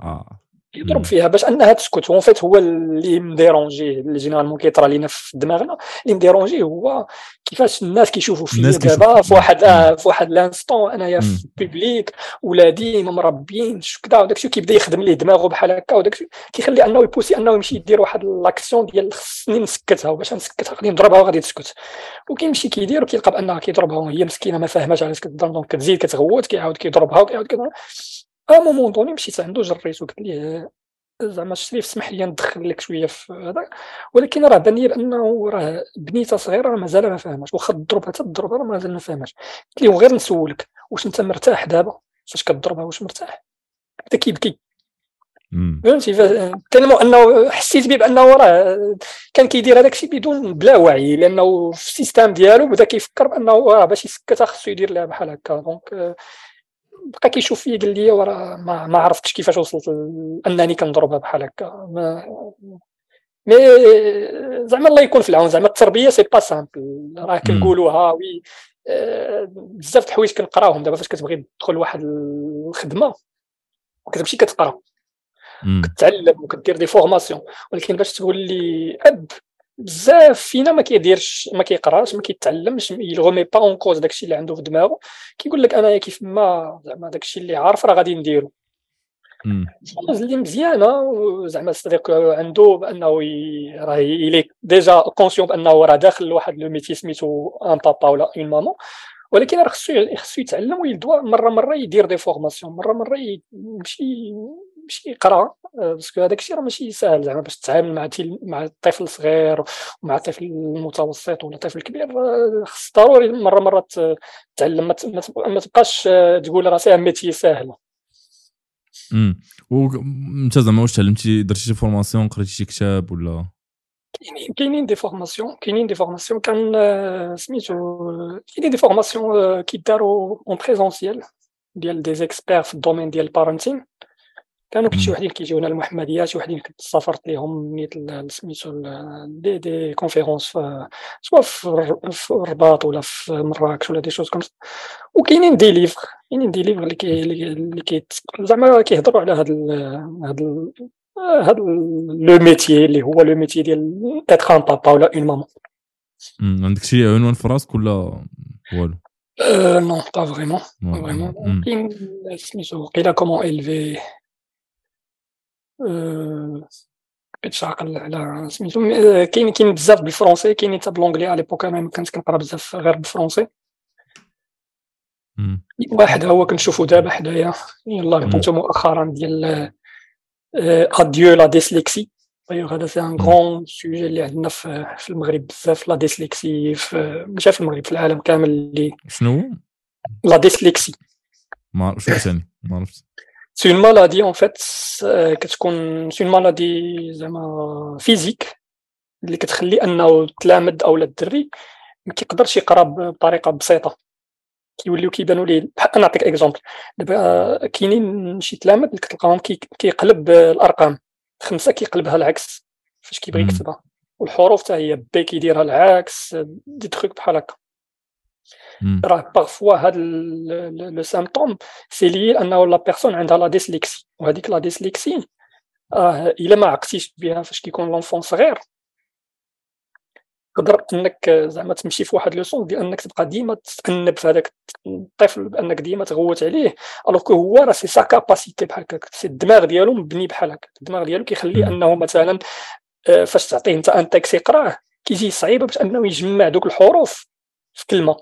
آه. يضرب فيها باش أنها تسكت. au fait هو اللي me dérange اللي généralement كيطرى لينا في دماغنا اللي me dérange هو كيفاش الناس كيشوفوا فيا دابا في واحد آه في واحد l'instant أنايا في public ولادي مربيين كذا وداك الشيء كيبدا يخدم ليه دماغه بحال هكا وداك الشيء كيخلي أنه ي pousser أنه يمشي يدير واحد l'action ديال خصني نسكتها وباش نسكتها غادي نضربها وغادي تسكت. وكيمشي كيدير وكيلقى بأنها كيضربها وهي مسكينة ما فاهماش علاش كتضرب donc كتزيد كتغوت كيعاود كيضربها وكيعاود كيضرب à un moment donné مشيت عنده جريت وقلت ليه زعما الشريف سمح لي ندخل لك شوية في هذا. ولكن راه بان لي بانه راه بنيته صغيرة راه مازال ما فاهماش واخا تضربها تضرب راه مازال ما فاهماش قلت له غير نسولك واش أنت مرتاح دابا؟ فاش كتضربها واش مرتاح؟ بدا كيبكي. فهمتي؟ tellement أنه حسيت به بأنه راه كان كيدير هذاك الشيء بدون بلا وعي لأنه في ال système ديالو بدا كيفكر بأنه راه باش يسكتها خصو يدير لها بحال هكا. donc بقى كيشوف فيا قال لي وراه ما, ما عرفتش كيفاش وصلت أنني كنضربها بحال هكا. ما mais زعما الله يكون في العون زعما التربية c'est pas simple راه كنقولوها oui آه، بزاف د الحوايج كنقراوهم دابا فاش كتبغي تدخل لواحد الخدمة وكتمشي كتقرا. كتعلم وكدير des formations ولكن باش تقول لي أب بزاف فينا ما كيديرش ما كيقراش ما كيتعلمش il remet pas en cause داكشي اللي عنده في دماغه كيقول لك انايا كيف ما زعما داكشي اللي عارف راه غادي نديرو. اللي مزيانه زعما صديق عنده بأنه راه il est déjà conscient بأنه راه داخل لواحد le métier سميتو un papa ولا une maman ولكن راه خصو خصو يتعلم ويدوا مرة مرة يدير des formations مرة مرة يمشي يمشي يقرا parce que هذاك الشيء راه ماشي ساهل زعما باش تتعامل مع مع الطفل الصغير ومع الطفل المتوسط ولا الطفل الكبير خص ضروري مرة مرة تتعلم ما تبقاش تقول راه c'est métier ساهل. امم وانت زعما واش تعلمتي درتي شي formation قريتي شي كتاب ولا؟ كاينين كاينين des formations كاينين des formations كان سميتو كاينين des formations كيداروا en présentiel ديال دي زيكسبير في ال domaine ديال ال parenting كانوا شي وحدين كيجيونا المحمديه شي وحدين كنت سافرت ليهم نيت سميتو des des conférences soit في الرباط ولا في مراكش ولا des choses comme وكاينين des livres كاينين des livres اللي كي اللي كي زعما كيهضروا على هاد هاد هاد le métier اللي هو le métier ديال être un papa ولا une maman عندك شي عنوان في راسك ولا والو؟ non pas vraiment vraiment كاين سميتو قيلا comment elle fait بقيت عاقل على سميتو كاين كاين بزاف بال français كاين حتى ب l'anglais à l'époque أنا كنت كنقرا بزاف غير بال français واحد هو كنشوفو دابا حدايا. يلاه كنتو مؤخرا ديال اديو la dyslexie هذا c'est un grand sujet اللي عندنا في المغرب بزاف la dyslexie ماشي في المغرب في العالم كامل اللي شنو la dyslexie ما شنو ثاني ما عرفتش. c'est une maladie en fait كتكون c'est une maladie زعما physique اللي كتخلي انه التلامذ أو الدري ما كيقدرش يقرا بطريقه بسيطه كيوليو كيبانوا ليه أنا نعطيك exemple دابا كاينين شي تلامذ اللي كتلقاهم كيقلب الارقام خمسه كيقلبها العكس فاش كيبغي يكتبها والحروف حتى هي b كيديرها العكس دي تخوك بحال هكا راه parfois هاد le symptôme c'est لي انه la personne عندها la dyslexie وهذيك la dyslexie آه الا ما عقتيش بها فاش كيكون l'enfant صغير تقدر انك زعما تمشي في واحد le sens ديال انك تبقى ديما تأنب في هذاك الطفل بانك ديما تغوت عليه alors que هو راه c'est sa capacité بحال هكاك c'est الدماغ ديالو مبني بحال هكا الدماغ ديالو كيخلي انه مثلا فاش تعطيه انت un texte يقراه كيجي صعيبه باش انه يجمع دوك الحروف في كلمه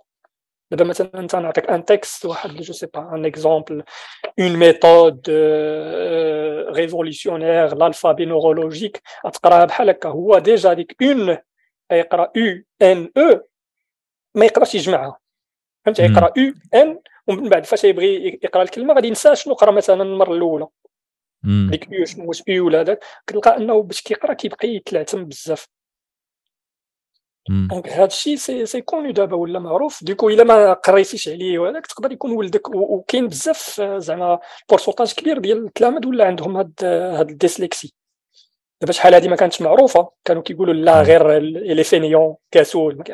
دابا مثلا انت نعطيك un texte واحد je sais pas un exemple une méthode révolutionnaire l'alphabet neurologique تقراها بحال هكا. هو déjà ديك une يقرأ يو ان أو ما يقدرش يجمعها. فهمت؟ يقرأ يو ان ومن بعد فاش يبغي يقرأ الكلمة غادي ينسى شنو قرأ مثلا المرة الأولى. ديك يو شنو واش يو ولا هذاك. كتلقى أنه باش كيقرأ كيبقى يتلعثم بزاف. donc هذا الشيء c'est c'est connu دابا ولا معروف. du coup إلا ما قريتيش عليه وهذاك تقدر يكون ولدك وكاين بزاف زعما pourcentage كبير ديال التلامذ ولا عندهم هاد هاد ال dyslexie. دابا شحال هادي ما كانتش معروفة. كانوا كيقولوا لا غير il est feignant كسول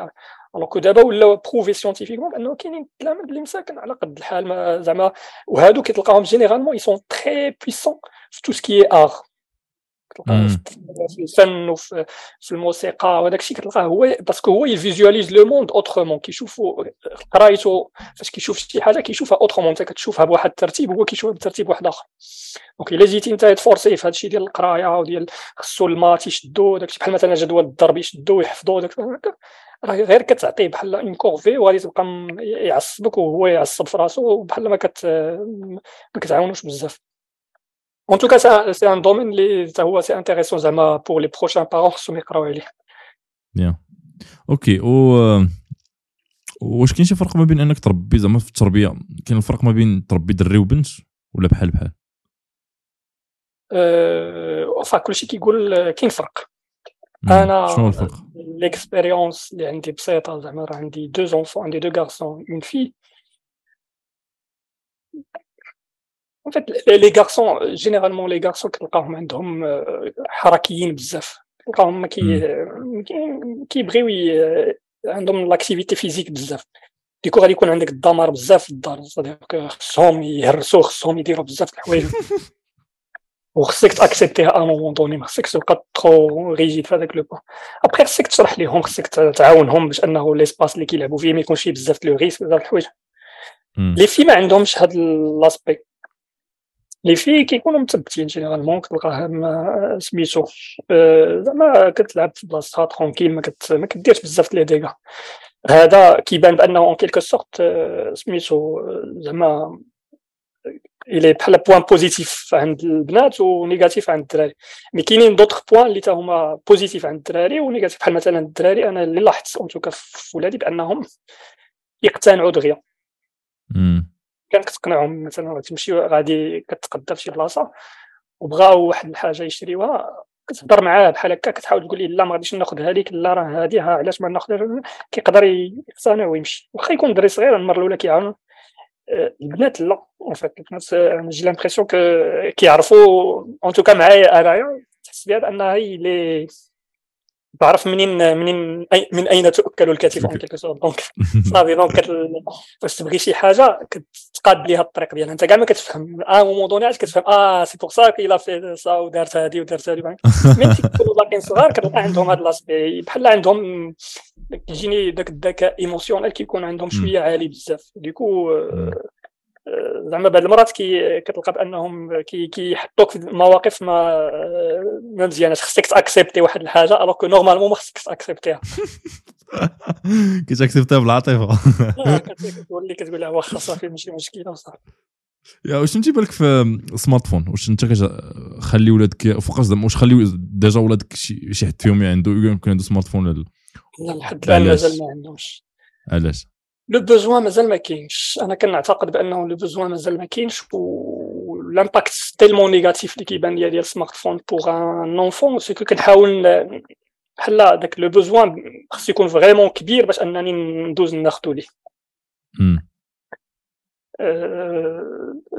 alors que دابا ولاو prouvé scientifiquement بأنه كاينين التلاميذ اللي مساكن على قد الحال زعما وهادو كتلقاهم généralement ils sont très puissants في tout ce qui est art في الفن وفي الموسيقى وهذاك الشيء كتلقاه. هو parce que هو ي visualise le monde autrement كيشوفو قرايته فاش كيشوف شي حاجة كيشوفها autrement انت كتشوفها بواحد الترتيب هو كيشوفها بترتيب واحد آخر. donc الا جيتي انت ت forcer في هذا الشيء ديال القراية وديال خصو ال maths يشدو داك بحال مثلا جدول الضرب يشدو ويحفظو داك راه غير كتعطيه بحال une corvée وغادي تبقى يعصبك وهو يعصب في راسو بحال ما كت ما كتعاونوش بزاف. En tout cas, c'est un, domaine qui est intéressant pour les prochains parents qui يقراو عليه. Bien. OK و واش كاين شي فرق ما بين انك تربي زعما في التربية؟ كاين الفرق ما بين تربي دري وبنت ولا بحال بحال؟ أه... كلشي كيقول كاين فرق. أنا شنو الفرق؟ l'expérience اللي عندي بسيطة زعما راه عندي deux enfants عندي deux garçons une fille En fait, les garçons, généralement, les garçons كتلقاهم عندهم حركيين بزاف. كتلقاهم كيبغيو عندهم l'activité physique بزاف. du coup غادي يكون عندك الدمار بزاف في الدار. خصهم يهرسوا خصهم يديروا بزاف د الحوايج. وخصك ت accepter ها à un moment donné ما خصكش تبقى trop rigide في هذاك le point après خصك تشرح ليهم خصك تعاونهم باش أنه l'espace اللي كيلعبوا فيه ما يكونش فيه بزاف le risque بزاف الحوايج. les filles ما عندهمش هاد l'aspect les filles كيكونوا مثبتين généralement كتلقاهم سميتو. زعما كتلعب في بلاصتها tranquille ما, كديرش بزاف les dégâts. هذا كيبان بأنه en quelque sorte سميتو زعما إلى بحال point positif عند البنات و négatif عند الدراري. mais كاينين d'autres points اللي تا هما positifs عند الدراري و négatif بحال مثلا الدراري أنا اللي لاحظت en tout cas في ولادي بأنهم يقتنعوا دغيا. كان كتقنعهم مثلا تمشي غادي كتقدى في شي بلاصة وبغاو واحد الحاجة يشريوها كتهضر معاه بحال هكا كتحاول تقول لا ما غاديش ناخذ هذيك لا راه هذه علاش ما ناخذ كيقدر يقتنع ويمشي. واخا يكون دري صغير المرة الأولى كيعاون آه، البنات لا en fait البنات j'ai l'impression كيعرفوا en tout cas معايا انايا تحس بها بانها هي لي تعرف منين منين من أين تؤكل الكتف en quelque sorte donc صافي donc فاش تبغي شي حاجة كتقاد ليها الطريق ديالها. أنت كاع ما كتفهم. à un moment donné عاد كتفهم آه c'est pour ça qu'elle a fait ça ودارت هادي ودارت هادي. mais كيكونوا باقيين صغار كتلقى عندهم هاد l'aspect بحال عندهم كيجيني داك الذكاء émotionnel كيكون عندهم شوية عالي بزاف. du coup زعما بعض المرات كي كتلقى بأنهم كي كيحطوك في مواقف ما ما مزياناش. خصك ت accepter واحد الحاجة alors que normalement ما خصكش ت accepter ها. كت accepter ها بالعاطفة. كتولي كتقول لها واخا صافي ماشي مشكلة وصافي يا واش انت بالك في smartphone واش انت خلي ولادك فوقاش زعما واش خلي déjà ولادك شي, شي حد فيهم عنده يمكن عنده smartphone لا لحد الآن مازال ما عندهمش. علاش؟ le besoin مازال ما كاينش. أنا كنعتقد بأنه le besoin مازال ما كاينش و l'impact tellement négatif اللي كيبان ليا ديال ال smartphone pour un enfant c'est que كنحاول بحال داك le besoin خص يكون vraiment كبير باش أنني ندوز ناخذو ليه.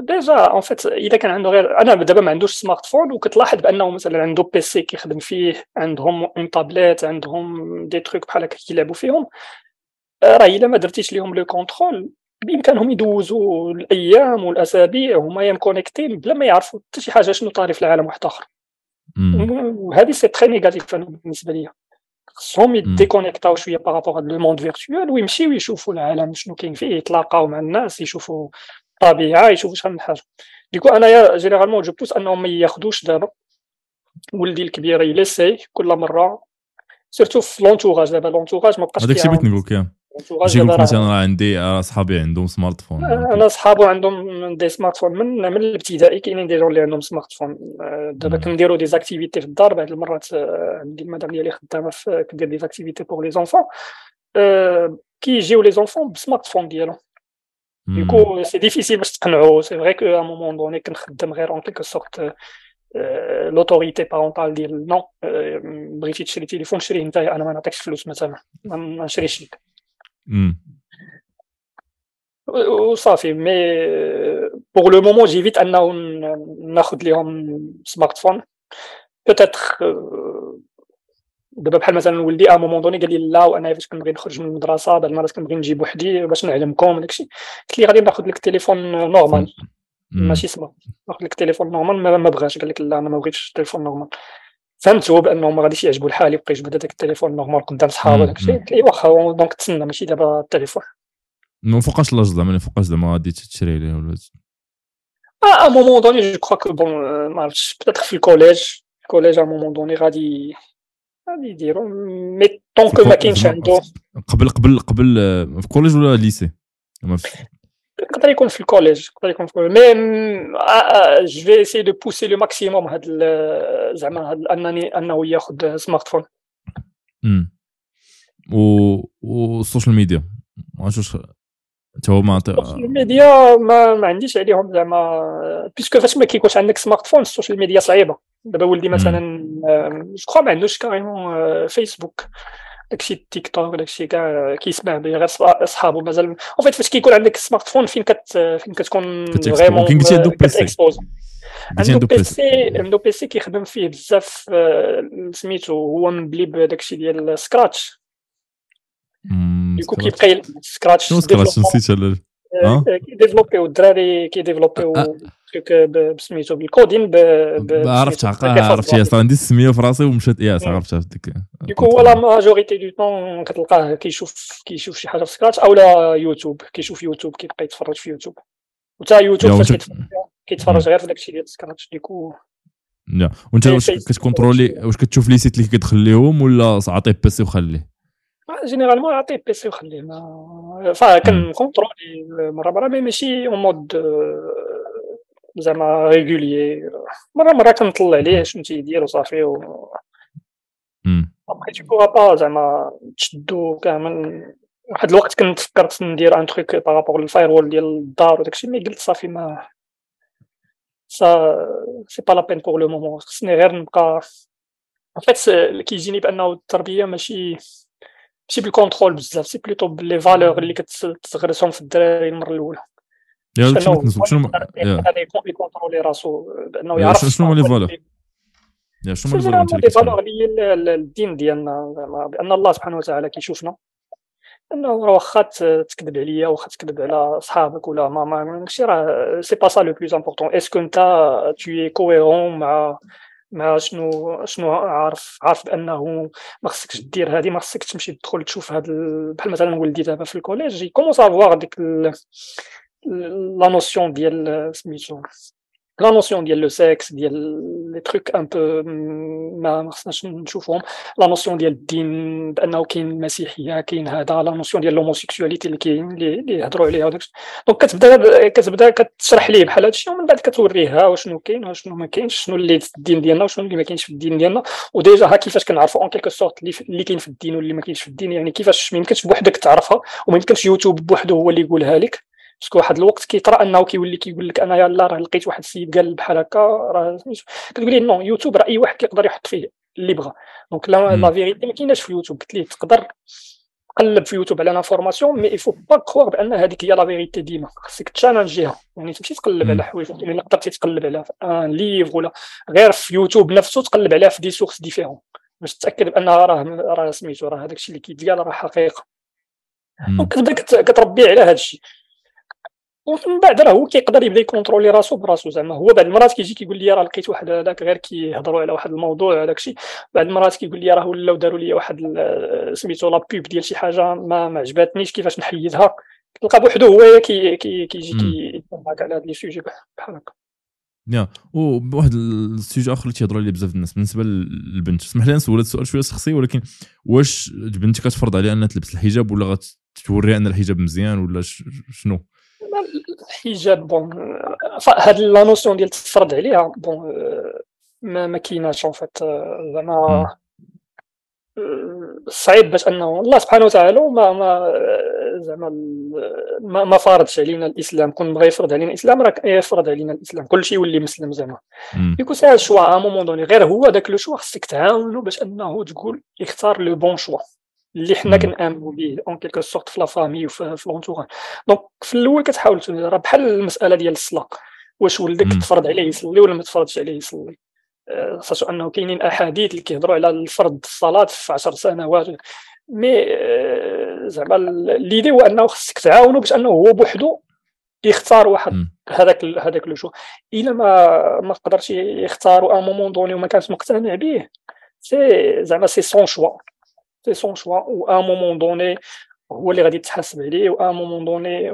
déjà en fait إذا كان عنده غير أنا دابا ما عندوش smartphone وكتلاحظ بأنه مثلا عنده PC كيخدم فيه عندهم une tablette عندهم des trucs بحال هكا كيلعبوا فيهم. راه إلا ما درتيش لهم le contrôle. بإمكانهم يدوزوا الأيام والأسابيع هما مكونيكتين بلا ما يعرفوا حتى شي حاجة شنو طاري في العالم واحد آخر. وهذه c'est très négatif بالنسبة ليا. خصهم يديكونيكتاو شوية par rapport le monde virtuel ويمشيو يشوفوا العالم شنو كاين فيه يتلاقاو مع الناس يشوفوا الطبيعة يشوفوا شحال من حاجة. du coup أنايا généralement je pense أنهم ما ياخذوش دابا. ولدي الكبير يليسي كل مرة surtout في l'entourage دابا l'entourage ما بقاش هذاك الشيء بغيت نقول لك جي قلت مثلا عندي صحابي عندهم smartphone أنا صحابو عندهم des smartphones من من الابتدائي كاينين des gens اللي عندهم smartphone دابا كنديروا des activités في الدار. بعض المرات عندي المدام ديالي خدامة في كدير des activités pour les enfants كيجيو les enfants ب smartphone ديالهم du coup c'est difficile باش تقنعو c'est vrai que à un moment donné كنخدم غير en quelque sorte l'autorité parentale ديال نو بغيتي تشري تليفون شريه انت أنا ما نعطيكش فلوس مثلا. ما نشريش لك. وصافي mais pour le moment j'évite انه ناخذ لهم smartphone peut-être دابا بحال مثلا ولدي à un moment donné قال لي لا وأنا فاش كنبغي نخرج من المدرسة بعض المرات كنبغي نجي بوحدي باش نعلمكم داكشي. قلت لي غادي ناخذ لك التليفون normal ماشي smart ناخذ لك التليفون normal ما, بغاش. قال لك لا أنا ما بغيتش التليفون normal فهمت هو بانه ما غاديش يعجبو الحال يبقى يجبد هذاك التليفون normal قدام صحابه داكشي قلت لي واخا donc تسنى ماشي دابا التليفون. ما فوقاش l'âge زعما فوقاش زعما غادي تشري عليه ولا à un moment donné je crois que bon ما عرفتش peut-être في ال collège ال collège à un moment donné غادي غادي يديروا mais tant que ما كاينش عنده قبل قبل قبل في ال collège ولا lycée يقدر يكون في collège يقدر يكون في ال collège. mais je vais essayer de pousser le maximum هاد زعما هاد أنني أنه ياخذ سمارت فون و والسوشيال ميديا واش أنت هو ما السوشيال ميديا ما, ما عنديش عليهم زعما. parce que فاش ما كيكونش عندك smartphone ال social media صعيبة. دابا ولدي مثلا je crois ما عندوش carrément فيسبوك داكشي تيك توك داكشي كاع كيسمع به غير صحابو مازال. en fait فاش كيكون عندك smartphone فين كت فين كتكون vraiment كي قلتي عندك PC عنده PC عنده PC كيخدم فيه بزاف سميتو هو مبلي بداكشي ديال Scratch du coup كيبقى Scratch شنو Scratch نسيت كيديفلوبيو الدراري كيديفلوبيو بسميتو بال coding عرفت عرفت يا عندي السمية في راسي ومشات يا عرفت عرفت ديك du coup هو la majorité du temps كتلقاه كيشوف كيشوف شي حاجة في Scratch أو لا يوتيوب كيشوف يوتيوب كيبقى يتفرج في يوتيوب. وتا يوتيوب فاش كيتفرج غير في داكشي ديال Scratch du coup لا وانت واش كت contrôler واش كتشوف les sites اللي كتخليهم ولا عطيه PC وخليه؟ généralement عطيه PC وخليه ما كن contrôler مره مره mais ماشي en mode زعما régulier مره مره كنطلع عليه شنو تيدير وصافي و ابخي تو بوغا با زعما تشدو كامل واحد الوقت كنت فكرت ندير ان تروك بارابور للفاير وول ديال الدار وداكشي مي قلت صافي ما سا سي با لا بين بور لو مومون خصني غير نبقى ان فيت كيجيني بانه التربيه ماشي ماشي بالكونترول بزاف سي بلوتو بلي فالور اللي كتغرسهم في الدراري المرة الأولى. يا شنو شنو ي contrôler راسو بأنه يعرف شنو هما les valeurs؟ يا شنو هما لي فالور؟ اللي الدين ديالنا بأن الله سبحانه وتعالى كيشوفنا. انه واخا تكذب عليا واخا تكذب على صحابك ولا ما ماشي راه c'est pas ça le plus important est-ce que انت tu es cohérent مع مع شنو شنو عارف عارف بأنه ما خصكش دير هذه ما خصكش تمشي تدخل تشوف هاد بحال مثلا ولدي دابا في ال collège ي commence avoir ديك لا notion ديال سميتو la notion ديال le sexe ديال les trucs un peu ما خصناش نشوفهم la notion ديال الدين بانه كاين المسيحيه كاين هذا la notion ديال l'homosexualité اللي كاين اللي يهضروا عليها وداك donc كتبدا كتبدا كتشرح ليه بحال هادشي ومن بعد كتوريه وشنو كاين وشنو ما كاينش شنو اللي في الدين ديالنا وشنو اللي ما كاينش في الدين ديالنا و déjà ها كيفاش كنعرفوا en quelque sorte اللي كاين في الدين واللي ما كاينش في الدين يعني كيفاش ما يمكنش بوحدك تعرفها وما يمكنش يوتيوب بوحده هو اللي يقولها لك parce que واحد الوقت كيطرا انه كيولي كيقول لك أنا يلا راه لقيت واحد السيد قال بحال هكا راه كتقول لي non يوتيوب راه أي واحد كيقدر يحط فيه اللي بغى donc la vérité ما كايناش في يوتيوب. قلت ليه تقدر تقلب في يوتيوب على l'information mais il faut pas croire بأن هذيك هي la vérité ديما. خصك ت challenger ها. يعني تمشي تقلب على حوايج اللي قدرتي تقلب في un livre ولا غير في يوتيوب نفسه تقلب عليها في des sources différentes باش تاكد بانها راه راه سميتو راه هذاك الشيء اللي كيتقال راه حقيقة. donc كتبدا كتربي على هذا الشيء. ومن بعد راه هو كيقدر يبدا ي contrôler راسو براسو. زعما هو بعد المرات كيجي كيقول لي راه لقيت واحد هذاك غير كيهضروا على واحد الموضوع هذاك الشيء. بعد المرات كيقول لي راه ولاو داروا لي واحد سميتو la pub ديال شي حاجة ما ما عجباتنيش كيفاش نحيدها؟ تلقى بوحدو هو كي كي كيجي كيتفرج على هاد les sujets بحال هكا. يا وواحد ال sujet آخر اللي تيهضروا عليه بزاف الناس. بالنسبة للبنت. اسمح لي نسولك سؤال شوية شخصي ولكن واش بنتك كتفرض عليها أنها تلبس الحجاب ولا غتوريها أن الحجاب مزيان ولا شنو؟ الحجاب bon هاد la notion ديال تفرض عليها bon ما ما كايناش en fait زعما صعيب باش انه الله سبحانه وتعالى ما ما زعما ما, ما فرضش علينا الإسلام. كون بغى يفرض علينا الإسلام راه يفرض علينا الإسلام. كل شيء يولي مسلم زعما. يكون c'est ال choix à un moment donné غير هو داك le choix خصك تعاونو باش انه تقول يختار le bon choix اللي حنا كنآمنوا به en quelque sorte في la famille وفي l'entourage donc في الأول كتحاول راه بحال المسألة ديال الصلاه واش ولدك تفرض عليه يصلي ولا ما تفرضش عليه يصلي؟ خاصة أنه كاينين أحاديث اللي كيهضروا على الفرض الصلاة في 10 سنوات. mais زعما l'idée هو أنه خصك تعاونوا باش أنه هو بوحدو يختار واحد هذاك هذاك le choix إلا ما ما قدرش يختار à un moment donné وما كانش مقتنع به c'est زعما c'est son choix c'est son choix و à un moment donné هو اللي غادي يتحاسب عليه. و moment donné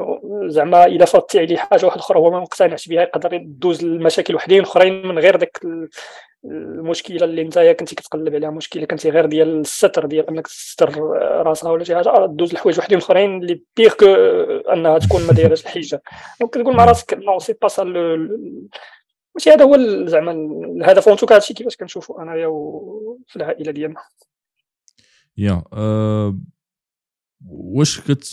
زعما إلا فاتي عليه حاجة واحدة أخرى هو ما مقتنعش بها يقدر يدوز المشاكل وحدين أخرين من غير داك المشكلة اللي انت كنتي كتقلب عليها. مشكلة كنتي غير ديال الستر ديال أنك تستر راسها ولا شي حاجة دوز لحوايج وحدين أخرين اللي بيغ كو أنها تكون ما دايرهاش الحجة. دونك كتقول مع راسك نو سي با سا ماشي هذا هو زعما الهدف. وانتو هادشي كيفاش كنشوفوا أنايا في العائلة ديالنا. يا أه واش كت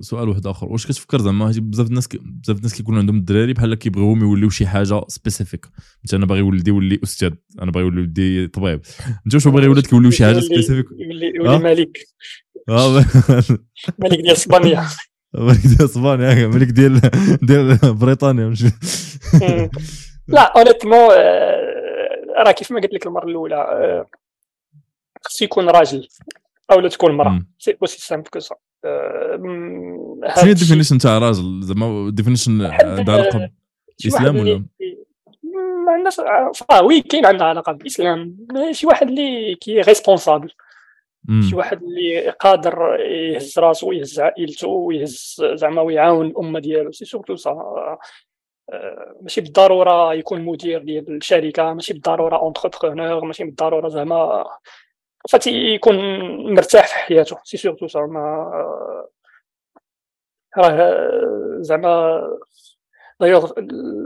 سؤال واحد آخر واش كتفكر زعما بزاف الناس بزاف الناس كيكونوا عندهم الدراري بحال كيبغيوهم يوليو شي حاجة سبيسيفيك مثلا أنا باغي ولدي يولي أستاذ أنا باغي ولدي طبيب. انت واش باغي ولدك يولي شي حاجة spécifique يولي يولي ملك. آه ملك ديال إسبانيا. ملك ديال إسبانيا ملك ديال ديال بريطانيا. Là honnêtement راه كيف ما قلت لك المرة الأولى خصو يكون راجل. أو لا تكون مراه c'est aussi simple que ça شنو هي ال définition تاع راجل زعما définition عندها علاقه بالاسلام ولا؟ ما عندناش آه oui كاين عندها علاقة بالإسلام. شي واحد اللي qui est responsable شي واحد اللي قادر يهز راسو ويهز عائلته ويهز زعما ويعاون الأمة ديالو. c'est surtout ça ماشي بالضرورة يكون مدير ديال الشركة ماشي بالضرورة entrepreneur ماشي بالضرورة زعما فاتي يكون مرتاح في حياته c'est surtout زعما راه زعما دايوغ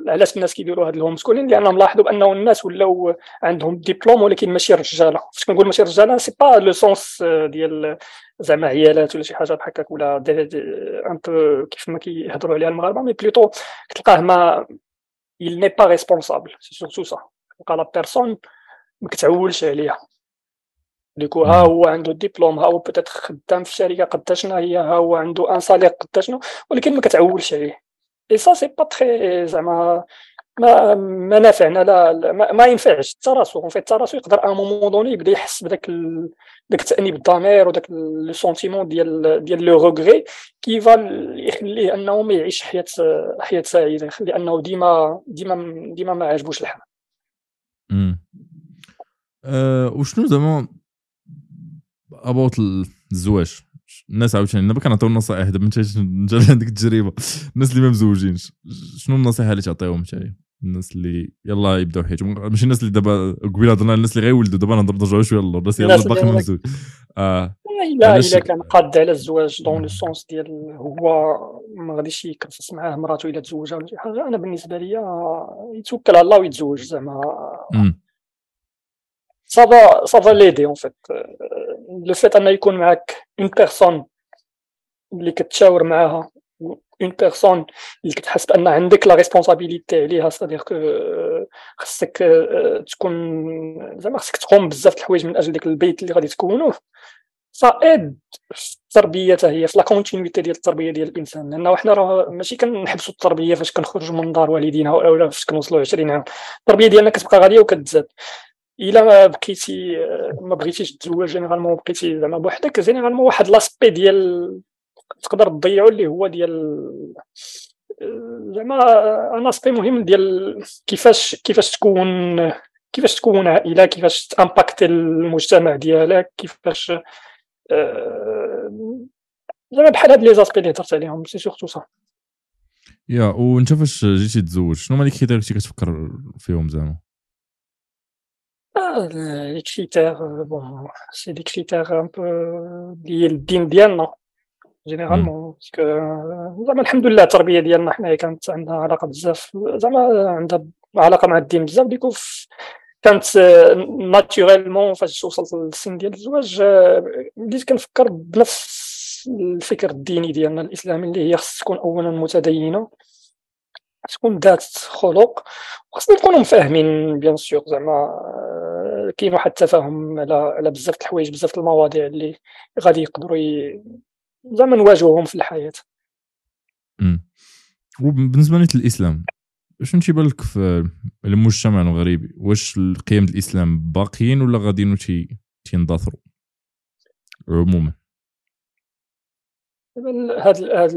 علاش الناس كيديروا هاد ال homeschooling لأنهم لاحظوا بأنه الناس ولاو عندهم ديبلوم ولكن ماشي رجاله فاش كنقول ماشي رجاله c'est pas le sens ديال زعما عيالات ولا شي حاجة بحال هكاك ولا un peu كيف ما كيهضروا عليها المغاربة mais plutôt كتلقاه ما il n'est pas responsable. C'est surtout ça. تلقى la personne ما كتعولش عليها. du coup ها هو عنده ديبلوم ها هو peut-être خدام في شركه قد شنو هي ها هو عنده un salaire قد شنو ولكن ما كتعولش عليه اي سا سي با تخي زعما ما ما نافعنا لا, ما, ما ينفعش التراسو en fait التراسو يقدر un moment donné يبدا يحس بداك ال... داك التانيب الضمير وداك le sentiment ديال ديال le regret qui va يخليه انه ما يعيش حياه حياه سعيده يخلي انه ديما ديما ديما ما عاجبوش الحال امم أه وشنو زعما about الزواج. الناس عاوتاني دابا كنعطيو النصائح دابا انت انت عندك التجربه الناس اللي ما مزوجينش شنو النصيحة اللي تعطيهم انت الناس اللي يلا يبداو حياتهم ماشي الناس اللي دابا قبيلة هضرنا الناس اللي غيولدوا دابا نهضر نرجعوا شوية للور الناس يلا باقي ما مزوج. آه الا إلا كان قاد على الزواج dans le sens ديال هو ما غاديش يكرفس معاه مراته إلا تزوجها ولا شي حاجة. أنا بالنسبة لي يتوكل على الله ويتزوج زعما. ça va l'aider en fait. le fait انه يكون معك une personne اللي كتشاور معاها une personne اللي كتحس بان عندك la responsabilité عليها que خصك تكون زعما خصك تقوم بزاف د الحوايج من أجل ديك البيت اللي غادي تكونوه aide في التربيه هي في la continuité ديال التربيه ديال الانسان لأنه حنا راه ماشي كنحبسوا التربيه فاش كنخرجوا من دار والدينا ولا فاش كنوصلوا 20 عام التربيه ديالنا كتبقى غاديه وكتزاد إلا بقيتي ما بغيتيش تزوج généralement بقيتي زعما بوحدك généralement واحد l'aspect ديال تقدر تضيعو اللي هو ديال زعما un aspect مهم ديال كيفاش كيفاش تكون كيفاش تكون عائلة كيفاش ت impacter المجتمع ديالك كيفاش زعما بحال هاد les aspects اللي هضرت عليهم c'est surtout ça يا وانت فاش جيتي تزوج شنو هما les critères كنتي كتفكر فيهم زعما؟ Les critères, bon, c'est des critères un peu liés للدين ديالنا généralement parce que زعما الحمد لله التربية ديالنا حنايا كانت عندها علاقة بزاف زعما عندها علاقة مع الدين بزاف du coup كانت naturellement فاش وصلت للسن ديال الزواج بديت كنفكر بنفس الفكر الديني ديالنا الإسلامي اللي هي خص تكون اولا متدينة تكون ذات خلق وخصنا نكونوا مفاهمين بيان سور زعما كاين واحد التفاهم على على بزاف د الحوايج بزاف د المواضيع اللي غادي يقدروا ي... زعما نواجهوهم في الحياة. وبالنسبة للاسلام شنو تيبان لك في المجتمع المغربي واش القيم الإسلام باقيين ولا غاديين تيندثروا؟ عموما. هاد هاد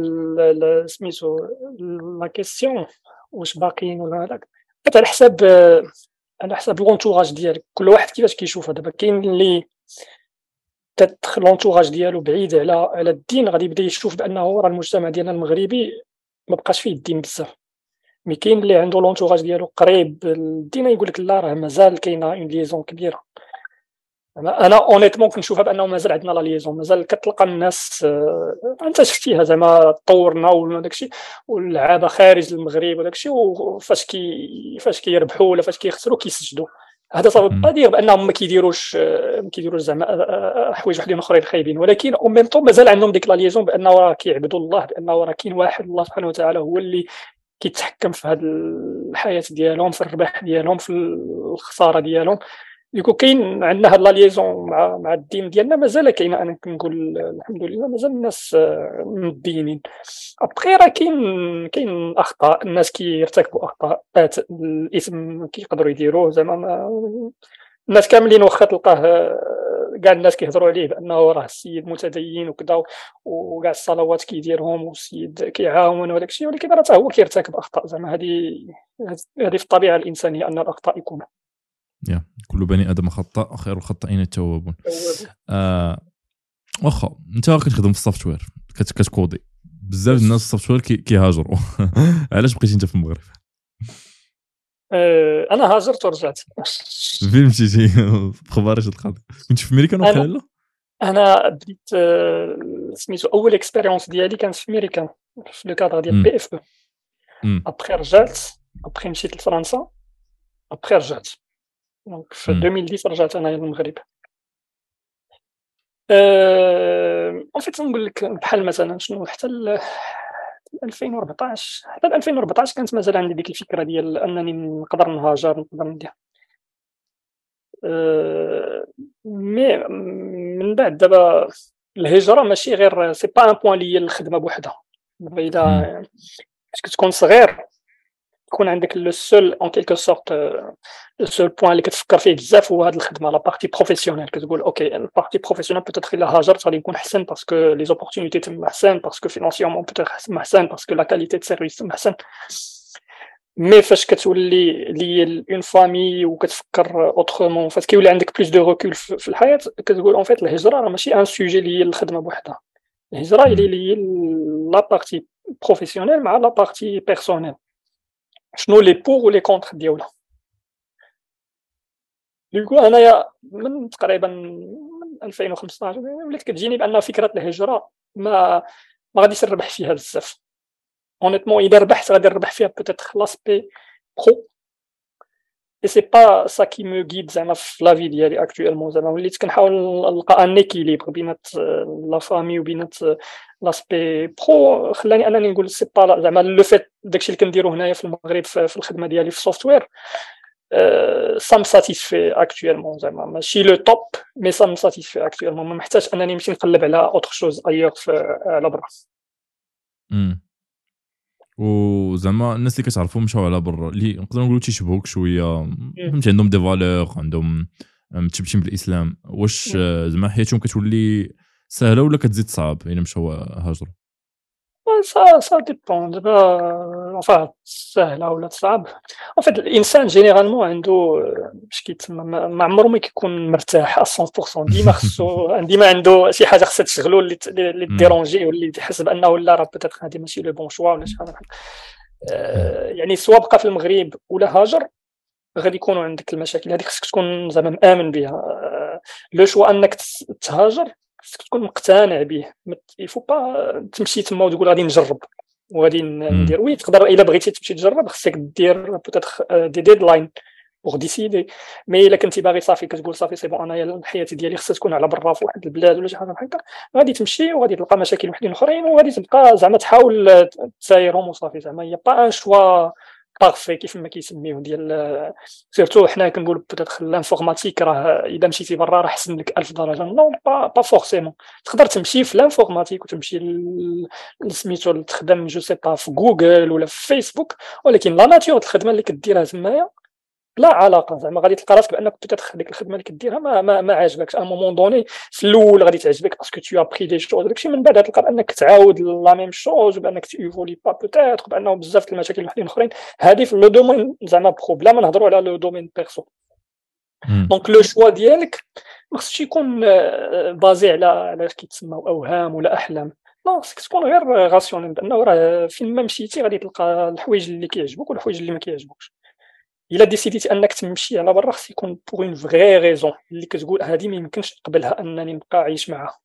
سميتو la question واش باقيين ولا هذاك على حساب على حساب l'entourage ديالك. كل واحد كيفاش كيشوفها دابا كاين اللي تدخل l'entourage ديالو بعيد على على الدين غادي يبدا يشوف بأنه راه المجتمع ديالنا المغربي ما بقاش فيه الدين بزاف. mais كاين اللي عنده l'entourage ديالو قريب للدين يقول لك لا راه مازال كاينة une liaison كبيرة. أنا honnêtement كنشوفها بانه مازال عندنا la liaison مازال كتلقى الناس آه، أنت شفتيها زعما طورنا ولا داكشي واللعابة خارج المغرب وداكشي وفاش كي فاش كيربحوا ولا فاش كيخسروا كيسجدوا هذا ça veut pas dire بأنهم ما كيديروش ما كيديروش زعما آه، آه، حوايج وحدين آخرين خايبين. ولكن au même temps مازال عندهم ديك la liaison بأنه راه كيعبدوا الله بأنه راه كاين واحد الله سبحانه وتعالى هو اللي كيتحكم في هذه الحياة ديالهم في الربح ديالهم في الخسارة ديالهم. ديكو كاين عندنا هاد لا ليزون مع مع الدين ديالنا مازال كاينة أنا كنقول الحمد لله مازال الناس آه، مدينين. ابخي راه كاين كاين أخطاء الناس كيرتكبوا أخطاء الاثم كيقدروا يديروه زعما الناس كاملين واخا تلقاه كاع الناس كيهضروا عليه بأنه راه السيد متدين وكذا وكاع الصلوات كيديرهم والسيد كيعاون وداك الشيء ولكن راه هو كيرتكب أخطاء زعما. هذه هذه في الطبيعة الإنسانية أن الأخطاء يكونوا. يا كل بني آدم خطاء خير الخطائين التوابون. آه واخا انت كتخدم في ال software كتكودي. بزاف الناس في ال software كيهاجروا. علاش بقيتي انت في المغرب؟ آه، أنا هاجرت ورجعت. فين مشيتي؟ بخبار اش القضية. كنت في امريكان ولا لا أنا بديت آه، سميتو أول expérience ديالي كانت في امريكان في le cadre ديال PFE. ابخي رجعت ابخي مشيت لفرنسا ابخي رجعت. donc في 2010 رجعت انايا للمغرب en fait نقول لك بحال مثلا شنو حتى 2014 حتى 2014 كانت مازال عندي ديك الفكرة ديال انني نقدر نهاجر نقدر ندير mais من بعد دابا الهجره ماشي غير c'est pas un point اللي الخدمه بوحدها دابا الا كتكون صغير تكون عندك le seul en quelque sorte le seul point اللي كتفكر فيه بزاف هو هذه الخدمة la partie professionnelle كتقول OK ال partie professionnelle peut-être الا هاجرت غادي يكون أحسن parce que les opportunités تما أحسن parce que financièrement peut-être تما أحسن. parce que la qualité de service تما احسن mais فاش كتولي لي en famille وكتفكر autrement فاش كيولي عندك plus de recul في الحياة. كتقول en fait الهجره راه ماشي un sujet اللي هي الخدمه بوحدها الهجره هي اللي هي la partie professionnelle مع la partie personnelle شنو les pour و les contre ديالها. du coup أنايا من تقريبا من 2015 ولات كتجيني بأن فكرة الهجرة ما ما غاديش نربح فيها بزاف. honnêtement إذا ربحت غادي نربح فيها peut-être l'aspect pro et c'est pas ça qui me guide زعما في la vie ديالي actuellement زعما وليت كنحاول نلقى un équilibre بينات la famille وبينات l'aspect pro خلاني انني نقول c'est pas زعما le fait داكشي اللي كنديرو هنايا في المغرب في الخدمه ديالي في ال software ça me satisfait actuellement زعما ماشي le top mais ça me satisfait actuellement ما محتاج انني نمشي نقلب على autre chose ailleurs على برا وزعما الناس اللي كتعرفوا مشاو على برا اللي نقدروا نقولوا تيشبهوك شوية فهمتي؟ عندهم des valeurs عندهم متشبتين بالإسلام. واش زعما حياتهم كتولي سهلة ولا كتزيد صعب؟ الا مشاو هاجروا ça ça dépend دابا سهله ولا صعب en fait الانسان généralement عنده اش كيتسمى ما عمره ما كيكون مرتاح 100% ديما خصو ديما عنده شي حاجة خصها تشغلو اللي déranger واللي تحس بانه لا راه peut-être هذه ماشي le bon choix ولا شي حاجة يعني سواء بقى في المغرب ولا هاجر غادي يكونوا عندك المشاكل هذيك خصك تكون زعما مامن بها le choix انك تهاجر خصك تكون مقتنع به يفو با تمشي تما وتقول غادي نجرب. وغادي ندير. oui تقدر إلا بغيتي تمشي تجرب خصك دير peut-être des deadlines pour décider mais إلا كنتي باغي صافي كتقول صافي c'est bon أنايا الحياة ديالي خصها تكون على برا في واحد البلاد ولا شي حاجة بحال هكا. غادي تمشي وغادي تلقى مشاكل وحدين أخرين وغادي تبقى زعما تحاول تسايرهم وصافي. زعما هي pas un choix parfait كيف ما كيسميوه ديال surtout حنا كنقولوا peut-être l'informatique راه إذا مشيتي برا راه حسن لك 1000 درجة. non pas, pas forcément تقدر تمشي في l'informatique وتمشي سميتو تخدم je sais pas في جوجل ولا في فيسبوك ولكن la nature الخدمة اللي كديرها تمايا لا علاقة زعما غادي تلقى راسك بأنك peut-être ديك الخدمة اللي كديرها ما ما, ما عاجبكش. à moment donné في الأول غادي تعجبك parce que tu apprends des choses داكشي من بعد تلقى بانك تعاود la même chose وبانك t'évolues pas peut-être بأنه بزاف المشاكل وحدين أخرين. هذه في le domaine زعما problème نهضروا على le domaine perso donc le choix ديالك ما خصش يكون basé على على كيتسموا أوهام ولا أحلام. non خصك تكون غير rationnel بأنه راه فين ما مشيتي غادي تلقى الحوايج اللي كيعجبوك والحوايج اللي ما كيعجبوكش. إلا ديسيديتي أنك تمشي على برا خص يكون pour une vraie raison اللي كتقول هذه ما يمكنش نقبلها أنني نبقى عايش معها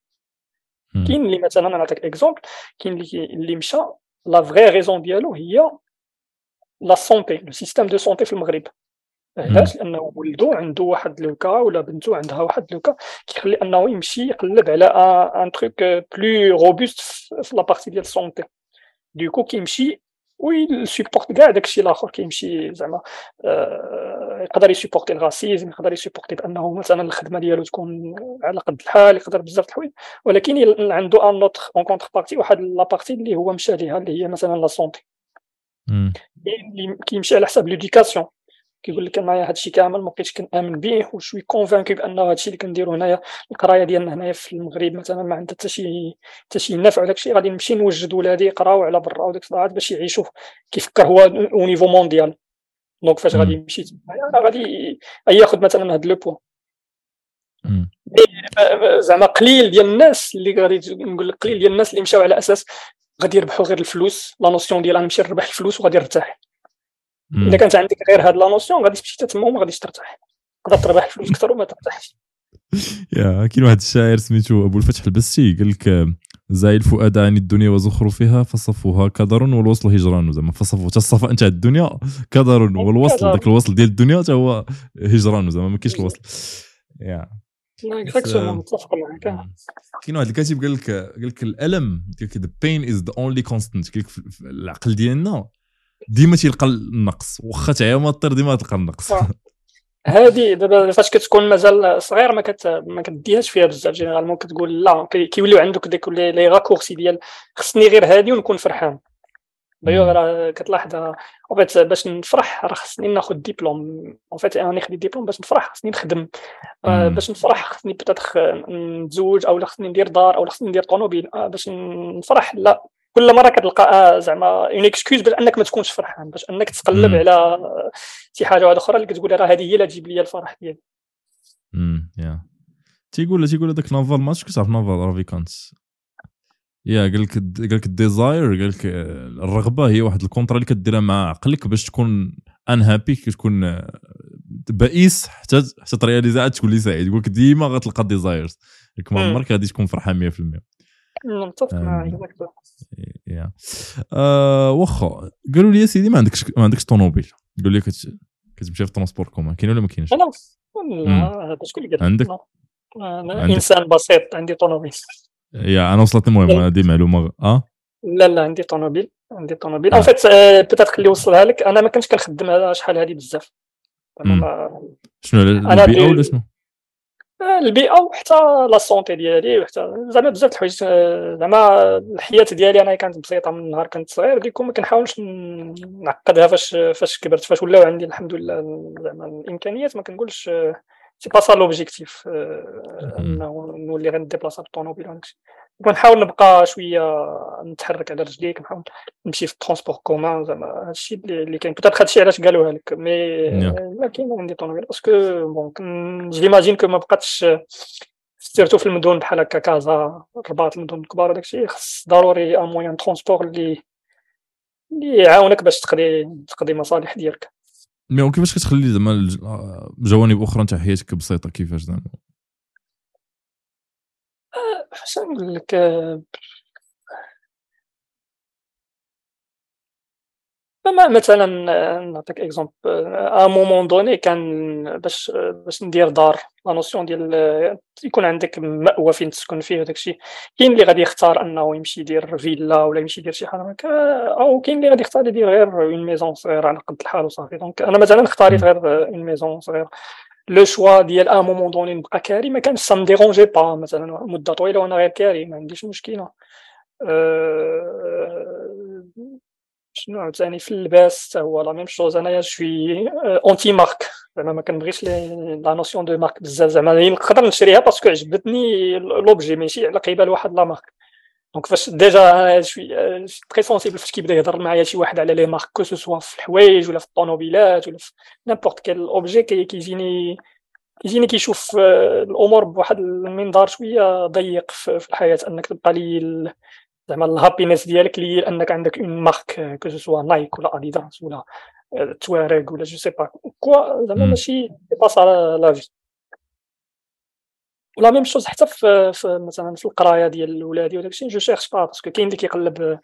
كاين اللي مثلا نعطيك exemple كاين اللي مشى la vraie raison ديالو هي la santé le système de santé في المغرب. علاش؟ لأنه ولدو عنده واحد le cas ولا بنتو عندها واحد le cas كيخلي أنه يمشي يقلب على un truc plus robuste في la partie ديال ال santé du coup كيمشي ويسيبورت كاع داكشي الآخر كيمشي زعما يقدر يسيبورتي ال racisme يقدر يسيبورتي بانه مثلا الخدمة ديالو تكون على قد الحال يقدر بزاف الحوايج. ولكن عنده un autre en contrepartie واحد la partie اللي هو مشى ليها اللي هي مثلا la santé اللي كيمشي على حساب l'éducation كيقول لك أنايا هادشي كامل ما بقيتش كنآمن به و je suis convaincu بأنه هادشي اللي كنديرو هنايا القراية ديالنا هنايا في المغرب مثلا ما عندها حتى شي حتى شي نفع ولا شي غادي نمشي نوجد ولادي يقراو على برا وديك الصراحات باش يعيشوا كيفكر هو au niveau mondial donc فاش غادي يمشي غادي ياخذ مثلا هاد le point زعما قليل ديال الناس اللي غادي نقول لك قليل ديال الناس اللي مشاو على أساس غادي يربحوا غير الفلوس. la notion ديال نمشي نربح الفلوس وغادي نرتاح. الا كانت عندك غير هاد la notion غادي تمشي تما وما غاديش ترتاح. تقدر تربح الفلوس أكثر وما ترتاحش. yeah كاين واحد الشاعر سميتو أبو الفتح البستي قال لك زع الفؤاد عن الدنيا وزخرفها فصفوها كدر والوصل هجران. زعما فصفوا الصفاء نتاع الدنيا كدر والوصل ذاك الوصل ديال الدنيا حتى هو هجران زعما ما كاينش الوصل. yeah. متفق معك كاين واحد الكاتب قال لك قال لك الألم قال لك the pain is the only constant قال لك العقل ديالنا ديما تيلقى النقص واخا تعيا ما طير ديما تلقى النقص. هذه دابا فاش كتكون مازال صغير ما كت ما كديهاش فيها بزاف généralement كتقول لا كيوليو عندك ديك les raccourcis ديال خصني غير هادي ونكون فرحان. دايوغ راه كتلاحظ en fait باش نفرح راه خصني ناخذ diplôme en fait أنا ناخذ ديبلوم باش نفرح خصني نخدم. باش نفرح خصني peut-être نتزوج أو خصني ندير دار أو خصني ندير طوموبيل. باش نفرح لا. كل مرة كتلقى آه، زعما une excuse باش أنك ما تكونش فرحان باش أنك تقلب على شي حاجة واحدة أخرى اللي كتقول راه هذه هي اللي تجيب لي الفرح ديالي. امم yeah. تيقول تيقول هذاك Naval ما كتعرف Naval Ravikant يا قال لك قال لك ال desire قال لك الرغبة هي واحد ال contrat اللي كديرها مع عقلك باش تكون unhappy تكون بائس حتى حتى ت réaliser عاد تكون لي سعيد يقول لك ديما غتلقى desires ما عمرك غادي تكون فرحان 100% متفق معك yeah آه واخا قالوا لي يا سيدي ما عندكش ما عندكش طوموبيل. قالوا لي كتمشي في ال transport commun كاين ولا ما كاينش؟ لا لا شكون اللي قال عندك؟ أنا إنسان بسيط عندي طوموبيل. yeah أنا وصلتني المهم هذه معلومة آه؟ لا لا عندي طوموبيل عندي طوموبيل. en fait peut-être اللي وصلها لك أنا ما كنتش كنخدم هذا شحال هذه بزاف. شنو البيئة ولا شنو؟ البيئة وحتى la santé ديالي وحتى زعما بزاف الحوايج زعما الحياة ديالي أنا كانت بسيطة من نهار كنت صغير du coup ما كنحاولش نعقدها فاش فاش كبرت فاش ولاو عندي الحمد لله زعما الإمكانيات ما كنقولش c'est pas ça l'objectif انه نولي غنديبلاصا بالطوموبيل وداكشي كنحاول نبقى شوية نتحرك على رجلي كنحاول نمشي في ال transport commun زعما هادشي اللي كاين peut-être هادشي علاش قالوها لك mais لا كاين عندي طوموبيل parce que bon j'imagine que ما بقاتش surtout في المدن بحال هكا كازا الرباط المدن الكبار وداكشي خص ضروري un moyen transport اللي اللي يعاونك باش تقضي تقضي مصالح ديالك. mais كيفاش كتخلي زعما جوانب أخرى تاع حياتك بسيطة كيفاش زعما؟ نقول لك مثلا نعطيك exemple à un moment donné كان باش باش ندير دار la notion ديال يكون عندك مأوى فين تسكن فيه وداك الشيء. كاين اللي غادي يختار أنه يمشي يدير فيلا ولا يمشي يدير شي حاجة. هكا أو كاين اللي غادي يختار يدير غير une maison صغيرة على قد الحال وصافي. donc أنا مثلا اختاريت غير une maison صغيرة. le choix ديال à un moment donné نبقى كاري ما كانش ça dérangeait pas مثلا مده طويله وأنا غير كاري ما عنديش مشكله شنو عاوتاني في اللباس حتى هو la même chose انايا je suis anti-marque زعما ما كنبغيش la notion de marque بزاف زعما نقدر نشريها parce que عجبتني l'objet ماشي على قبال واحد la marque donc فاش déjà je suis très sensible فاش كيبدا يهضر معايا شي واحد على les marques que ce soit في الحوايج ولا في الطوموبيلات ولا في n'importe quel objet كيجيني كيجيني كيشوف الأمور بواحد المنظار شوية ضيق في الحياة انك تبقى لي زعما ال happiness ديالك اللي انك عندك une marque que ce soit Nike ولا اديداس ولا Touareg ولا je sais pas quoi زعما ماشي pas ça la vie و la même chose حتى في, في مثلا في القراية ديال ولادي وداك الشيء je cherche pas parce que كاين اللي كيقلب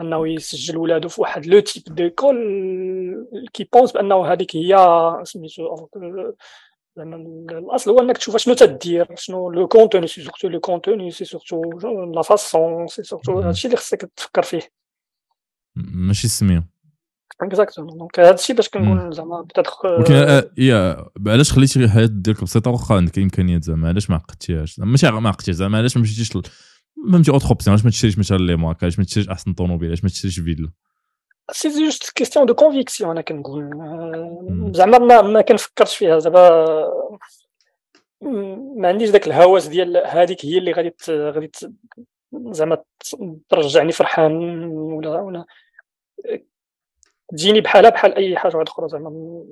أنه يسجل ولادو في واحد le type d'école qui pense بأنه هذيك هي سميتو زعما الأصل هو إنك تشوف شنو تدير شنو le contenu c'est surtout le contenu c'est surtout la façon c'est surtout هادشي اللي خصك تفكر فيه. ماشي السميه exactement donc هادشي باش كنقول زعما peut-être ولكن yeah علاش خليتي الحياة ديالك بسيطه واخا عندك امكانيات زعما علاش ما عقدتيهاش ماشي ما عقدتيش زعما علاش ما مشيتيش فهمتي autre option علاش ما تشريش مثلا les marques علاش ما تشريش احسن طوموبيل علاش ما تشريش فيلا c'est juste question de conviction أنا كنقول زعما ما, ما كنفكرش فيها زعما ما عنديش داك الهوس ديال هذيك هي اللي غادي غادي زعما ترجعني فرحان ولا ولا تجيني بحالها بحال أي حاجة واحدة أخرى زعما.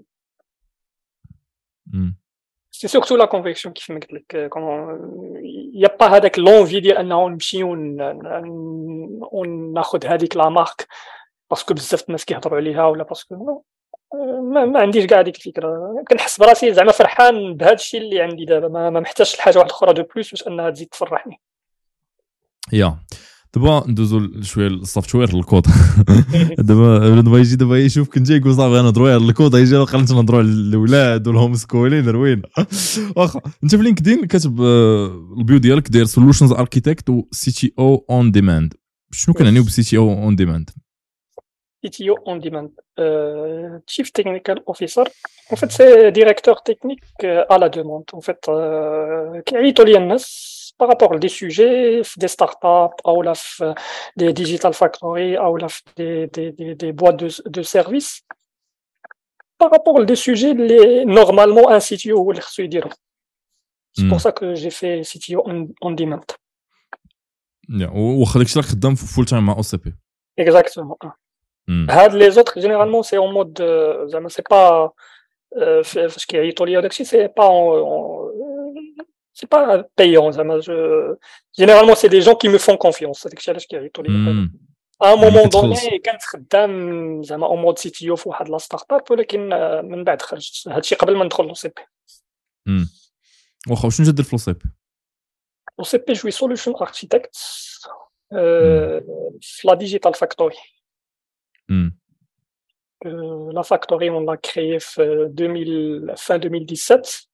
c'est surtout la conviction كيف ما قلت لك pas هذاك l'envie ديال انه نمشي وناخذ هذيك la marque parce que بزاف الناس كيهضروا عليها ولا parce que ما, ما عنديش كاع هذيك الفكرة كنحس براسي زعما فرحان بهذا الشيء اللي عندي دابا ما, ما محتاجش لحاجه واحدة أخرى de plus باش انها تزيد تفرحني yeah دابا ندوزو شوية ال software ال code دابا دابا يجي دابا يشوف كنت جاي يقول صافي نهضروا على الكود يجي قال نهضروا على الاولاد وال homeschooling روينه واخا انت في LinkedIn كاتب ال bio ديالك داير solutions architect و CTO on demand شنو كنعنيو ب CTO on demand CTO on demand. Euh, Chief Technical Officer, en fait, c'est directeur technique euh, à la demande. En fait, euh, par rapport à des sujets, des startups, à des digital factories, à des, des, des, des boîtes de, de services. Par rapport à des sujets, les, normalement, un CTO, c'est pour ça que j'ai fait CTO on, on demand. واخا داكشي راك خدام فول تايم مع أو سي بي اكزاكتومون هاد لي زوتر جينيرالمون سي اون مود زعما سي با فاش كيعيطوا ليا داكشي سي با سي با بايون زعما généralement c'est des gens qui me font confiance هذاك الشيء علاش كيعيطوا ليا à un moment donné كنت خدام زعما en mode CTO في واحد la start-up ولكن من بعد خرجت هادشي قبل ما ندخل l'OCP واخا شنو تدير في l'OCP l'OCP je suis solution architect في la Digital Factory Hmm. Euh, la Factory, on l'a créée fin, 2017.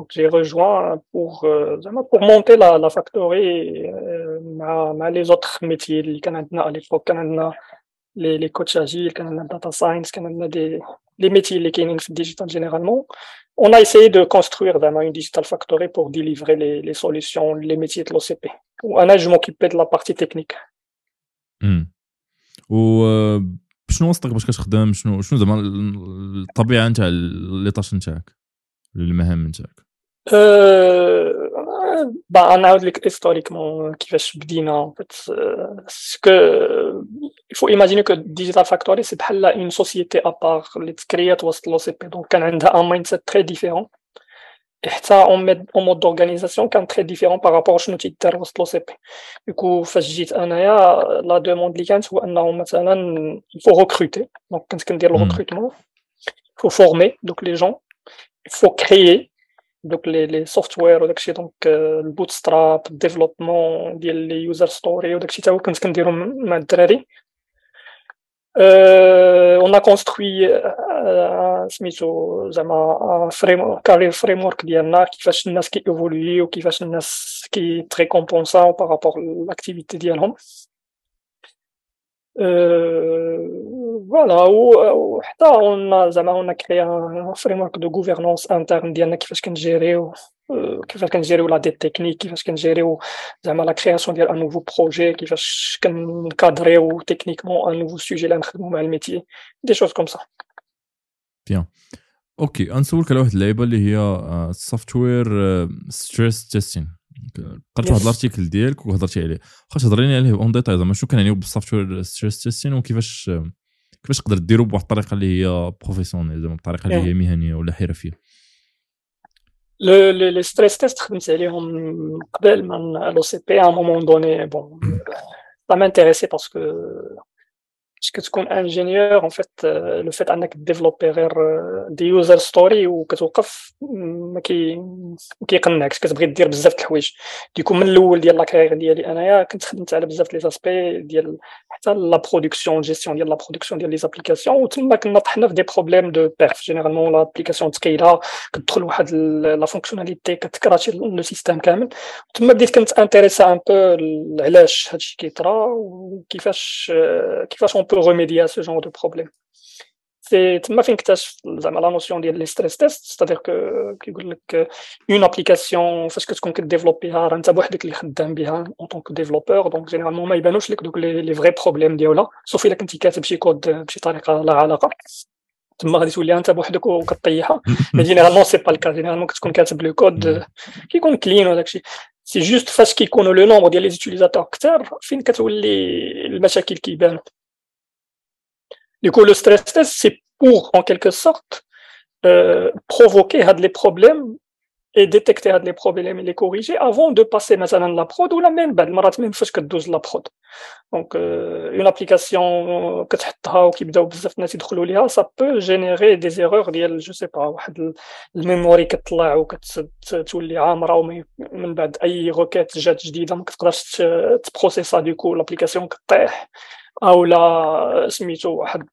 Donc j'ai rejoint pour, euh, pour monter la, la Factory, euh, les autres métiers, les Canadiens à l'époque, les, les coachs agiles, Canada data science, Canada des les métiers, les digital généralement. On a essayé de construire vraiment une digital factory pour délivrer les, les solutions, les métiers de l'OCP. Anna, je m'occupais de la partie technique. Mm. وشنو وسطك باش كتخدم شنو شنو زعما الطبيعه نتاع لي طاش نتاعك المهام نتاعك أه... bah نعاود لك historiquement كيفاش بدينا ce qu'il faut imaginer que Digital Factory c'est بحال une société à part اللي تكريات وسط l'OCP donc كان عندها un mindset très différent حتى un mode d'organisation كان très différent par rapport شنو تيدار وسط l'OCP du coup فاش جيت انايا la demande اللي كانت هو انه مثلا il faut recruter donc كنت كندير ال recrutement il faut former donc les gens il faut créer donc les les software وداكشي donc ال bootstrap ال développement ديال les user stories وداكشي تا هو كنت كنديرو مع الدراري Euh, on a construit euh, سميتو زعما framework carrière framework ديالنا كيفاش الناس كي évoluer وكيفاش الناس كيتريكومبونساو par rapport l'activité ديالهم voilà وحتى on زعما on a créé un framework de gouvernance interne ديالنا كيفاش كنجيريو كيفاش كنجيريو la dette technique كيفاش كنجيريو زعما la création ديال un nouveau projet كيفاش كنكادريو techniquement un nouveau sujet اللي نخدمو مع ال métier des choses comme ça bien okay غنسولك على واحد اللعيبه اللي هي ال software stress testing قرات واحد ال article ديالك وهضرتي عليه واخا تهضري لي عليه en détail زعما شنو كنعنيو بال software stress testing وكيفاش كيفاش تقدر ديرو بواحد الطريقة اللي هي professionnelle زعما بطريقه اللي هي مهنيه ولا حرفيه les stress tests خدمت عليهم قبل من le CPI à moment donné bon ça m'intéressait parce que باش كتكون ingénieur en fait le fait انك développer غير des user stories وكتوقف ما كي كيقنعكش كتبغي دير بزاف د الحوايج du coup من الأول ديال la carrière ديالي انايا كنت خدمت على بزاف les aspects ديال حتى la production gestion ديال la production ديال les applications وتما كنا طحنا في des problèmes de perf généralement l'application ثقيله كتدخل واحد la fonctionnalité كت cratter le système كامل وتما بديت كنتانتريسا un peu علاش هادشي كيطرا وكيفاش كيفاش اون peut remédier à ce genre de problème. C'est ma fin la notion des stress tests, c'est-à-dire que une application, parce que ce qu'on peut développer en tant que développeur, donc généralement, les, les vrais problèmes là, sauf il a quand il code بشي طريقه لا علاقه تما غادي تولي انت بوحدك وكطيحها مي جينيرالمون سي با الكا جينيرالمون كتكون كاتب لو كود كيكون كلين وداك الشيء سي جوست فاش كيكونوا لو نومبر ديال لي زوتيليزاتور كثار فين كتولي المشاكل كيبانوا Du coup, le stress test, c'est pour, en quelque sorte, euh, provoquer les problèmes et détecter les problèmes et les corriger avant de passer maintenant la prod ou la même ben même fois que 12 la prod donc euh, une application que qui ça peut générer des erreurs ديال je sais pas واحد الميموري كتطلع وكتولي عامره ومن بعد اي روكيت جات جديده ما كتقدرش تبروسيسا ديكو لابليكاسيون كطيح أو لا سميتو واحد.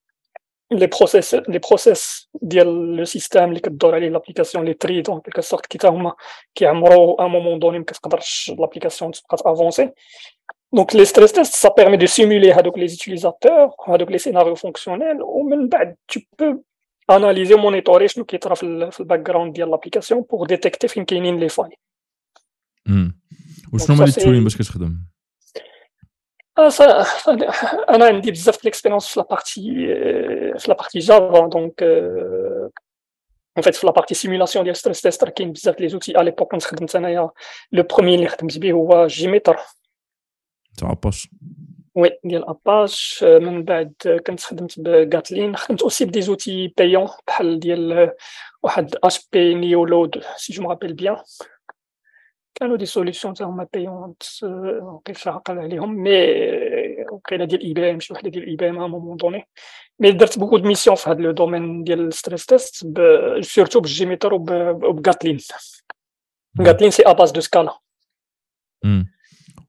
Les process les process ديال le système اللي كدور عليه l'application les threads en quelque sorte كي هما كيعمروا un moment donné ما كتقدرش l'application تبقى تافونسي donc les stress tests ça permet de simuler هادوك les utilisateurs هادوك les scénarios fonctionnels ومن بعد tu peux analyser monitorer شنو كيطرا في ال background ديال l'application pour détecter فين كاينين les failles وشنو هما les toolings باش كتخدم؟ أنا عندي بزاف l'expérience في la partie في la partie Java donc en fait في la partie simulation ديال stress test كاين بزاف les outils à l'époque كنت خدمت انايا le premier اللي خدمت به هو JMeter تاع Apache oui ديال اباش من بعد كنت خدمت ب Gatling خدمت aussi ب des outils payants بحال ديال واحد HP NeoLoad si je m'appelle bien كانوا des solutions تاع هما payantes مابقيتش عاقل عليهم mais وكاينه ديال IBM شي وحده ديال IBM à moment donné mais درت beaucoup de missions في هذا le domaine ديال stress test surtout بال JMeter وب Gatling Gatling c'est à base de Scala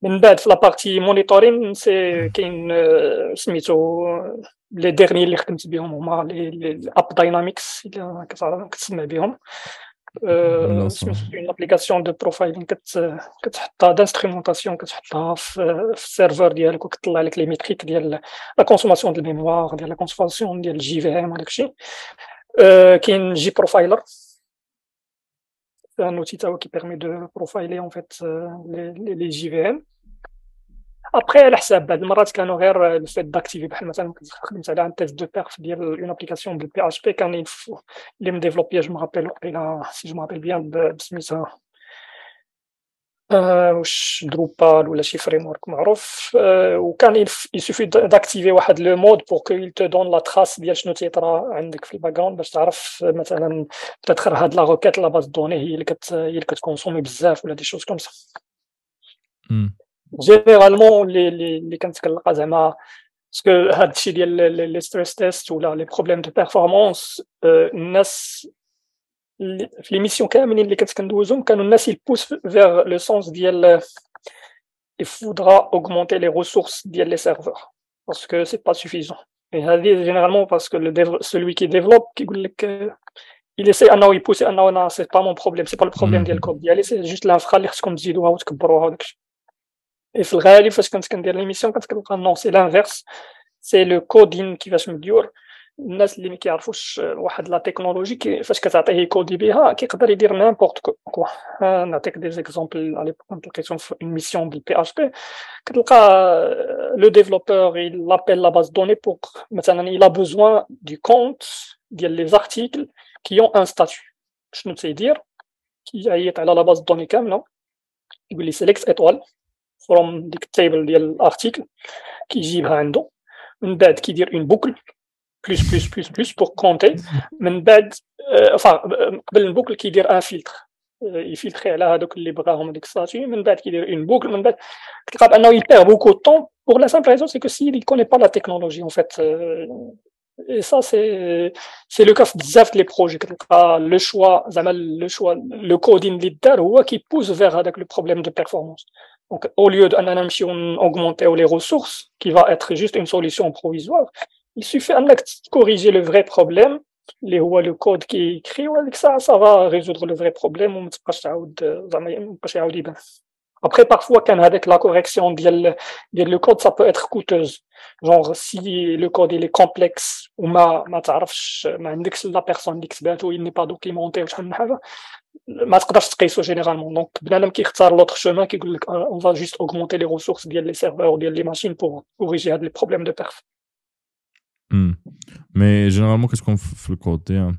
من بعد في la partie monitoring c'est كاين سميتو les derniers اللي خدمت بهم هما les AppDynamics اللي كتسمع بهم une application de profiling كتحطها d'instrumentation كتحطها في السيرفر ديالك وكتطلع لك les métriques ديال la consommation ديال ال mémoire ديال la consommation ديال ال JVM وداك الشيء كاين JProfiler un outil qui permet de profiler en fait les, les JVM. ابخي على حساب بعض المرات كانوا غير ال fait d'activer بحال مثلا خدمت على un test de perf ديال une application بال PHP كان اللي مديفلوبي je m'appelle وقيلا si je m'appelle bien بسميتها واش Drupal ولا شي framework معروف وكان il suffit d'activer واحد le mode pour que il te donne la trace ديال شنو تيطرا عندك في ال background باش تعرف مثلا تدخل هاد la requête la base données هي اللي كت هي اللي كتكونسومي بزاف ولا des choses comme ça. généralement اللي اللي كنت كنلقى زعما parce que هاد الشيء ديال les stress tests ولا les problèmes de performance الناس في les missions كاملين اللي كنت كندوزهم كانوا الناس يبوس vers le sens ديال il faudra augmenter les ressources ديال les serveurs parce que c'est pas suffisant. Et هذه généralement parce que le celui qui développe كيقول لك il essaie انه يبوسي انه أنا c'est pas mon problème c'est pas ال problème ديال الكود ديالي c'est juste ال infra اللي خصكم تزيدوها وتكبروها وداك الشيء اي في الغالب فاش كنت كندير les missions كنت كنلقى non c'est l'inverse c'est le coding كيفاش مديور الناس اللي ما كيعرفوش واحد la technologie فاش كتعطيه يكودي بها كيقدر يدير n'importe quoi نعطيك des exemples على كنت لقيتهم في mission بال PHP كتلقى le développeur il appelle la base donnée pour مثلا il a besoin du compte ديال les articles qui ont un statut شنو تيدير كيعيط على la base données كامله يقول لي select étoile from ديك ال table ديال ال article كيجيبها عنده من بعد كيدير une boucle plus plus plus plus pour compter من بعد enfin قبل ال boucle كيدير un filtre يفيلتري على هذوك اللي بغاهم ديك ال statut من بعد كيدير une boucle من بعد كتلقى بانه il perd beaucoup de temps pour la simple raison c'est que c'est il connaît pas la technologie en fait Et ça, c'est, c'est le cas بزاف les projets. Le choix, le choix, le coding leader, qui pousse vers avec le problème de performance. Donc, au lieu d'augmenter les ressources, qui va être juste une solution provisoire, il suffit de corriger le vrai problème, les ou le code qui est écrit, avec ça, ça va résoudre le vrai problème, on ne après, parfois, quand avec la correction de le code, ça peut être coûteuse. Genre, si le code, il est complexe, ou ma, ma la personne il n'est pas documenté, ما تقدرش تقيسو généralement. Donc, بنادم كيختار l'autre chemin كيقول لك on va juste augmenter les ressources ديال les serveurs ديال les machines pour corriger هاد les problèmes de perf. Mais généralement, qu'est-ce qu'on fait le code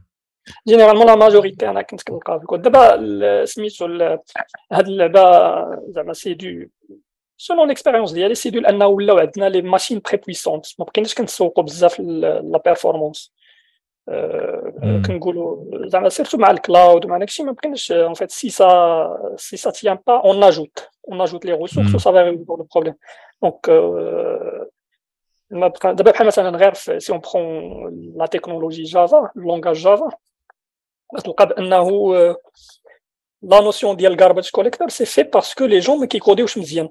جينيرالمون لا ماجوريتي أنا كنت كنلقى في الكود دابا سميتو هاد اللعبه زعما c'est de selon l'expérience ديالي c'est de لأنه ولاو عندنا les machines très puissantes ما بقيناش كنتسوقوا بزاف la performance كنقولوا زعما surtout مع ال cloud ومع داكشي ما بقيناش en fait c'est ça si ça tient pas on ajoute on ajoute les ressources و ça va résoudre le problème donc دابا بحال مثلا غير si on prend la technologie Java langage Java تلقى بانه la notion ديال garbage collector c'est fait parce que les gens ما كيكوديوش مزيان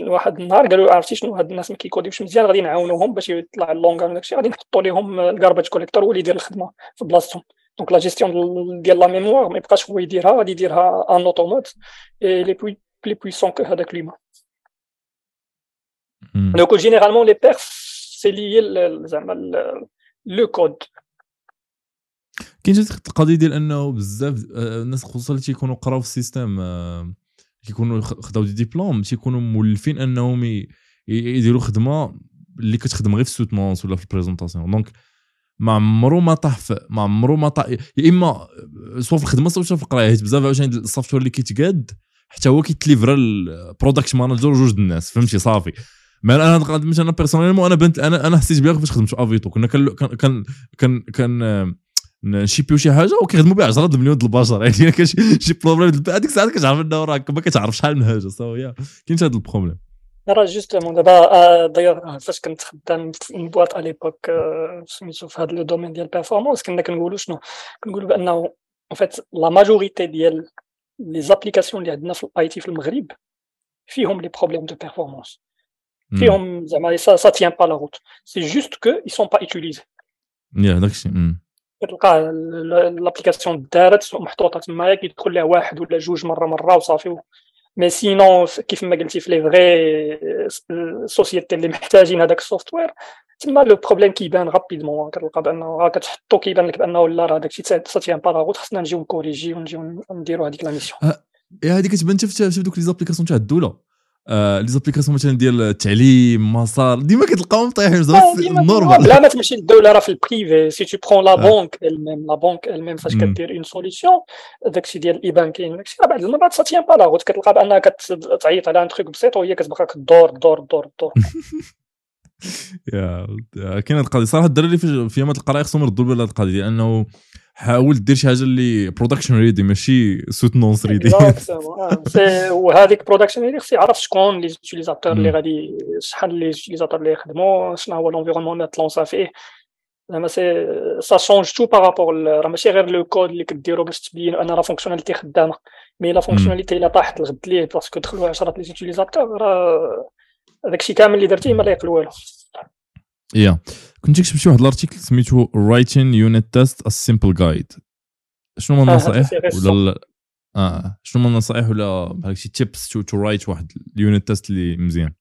واحد النهار قالوا عرفتي شنو؟ هاد الناس ما كيكوديوش مزيان غادي نعاونوهم باش يطلع ال langue داكشي غادي نحطوا لهم ال garbage collector هو اللي يدير الخدمة في بلاصتهم. donc la gestion ديال la mémoire ما يبقاش هو يديرها غادي يديرها un automate et il est plus puissant que هذاك l'humain donc généralement les perfs c'est les زعما le code كاين القضية ديال أنه بزاف آه، الناس خصوصا اللي تيكونوا قراو في ال système آه، كيكونوا خداو des diplômes. تيكونوا مولفين انهم يديروا خدمة اللي كتخدم غير في ال soutenance ولا في ال présentation donc ما عمرو ما طاح ما عمرو ما طاح. يا إما سواء في الخدمة سواء في القراية. حيت بزاف عاوتاني ال software اللي كيتقاد حتى هو كيتليفرا ال product manager جوج الناس. فهمتي؟ صافي. ما أنا مثلا personnellement أنا بنت أنا أنا حسيت بها فاش خدمت في Avito كنا كان كان كان كان نشيبيو شي حاجة؟ وكيخدموا بها 10 المليون ديال البشر. يعني شي problème هذيك الساعة كتعرف إنه راك ما كتعرف شحال من حاجة. so كاين هذا ال problème راه justement دابا دايوغ فاش كنت خدام في une boîte à l'époque سميتو في هذا le domaine ديال ال performance كنا كنقولوا شنو؟ كنقولوا بأنه en fait la majorité ديال les applications اللي عندنا في ال IT في المغرب فيهم les problèmes de performance فيهم زعما ça tient pas la route c'est juste que ils sont pas utilisés يا داكشي. كتلقى l'application دارت محطوطة تما كيدخل لها واحد ولا جوج مرة مرة وصافي. mais sinon كيف ما قلتي في les vraies sociétés اللي محتاجين هذاك ال software تما le problème كيبان rapidement كتلقى بانه راه كتحطو كيبان لك بأنه لا راه داكشي ça tient pas la route خصنا نجيو نكوريجي ونجيو نديرو هذيك la mission هذه كتبان حتى في دوك les applications تاع الدولة. آه les applications مثلا ديال التعليم مسار ديما كتلقاهم طايحين normal لا ما تمشي للدوله راه في ال privé si tu prends la banque elle-même la banque elle-même فاش كدير une solution داكشي ديال ال e-banking داكشي بعض المرات ça tient pas la route كتلقى بأنها كتعيط على un trafic بسيط وهي كتبقى كدور دور دور دور. yeah كاين هاد القضية. صراحة الدراري في يامات القرايه خصهم يردوا بالها القضية لأنه حاول دير شي حاجة اللي production ready ماشي soutenance ready وهذيك production ready خص يعرف شكون les utilisateurs اللي غادي شحال les utilisateurs اللي يخدموا شنو هو l'environnement اللي تلونسا فيه زعما c'est ça change tout par rapport راه ماشي غير le code اللي كديرو باش تبين ان راه fonctionnalité خدامه mais la fonctionnalité الا طاحت الغد ليه parce que دخلوا 10 les utilisateurs راه داكشي كامل اللي درتيه ما لا يقل والو yeah. كنت كتبت شي واحد ال article سميتو writing unit test a simple guide شنو هما آه، النصائح في ولا آه شنو هما النصائح ولا بحال شي tips to to write واحد ال unit test اللي مزيان؟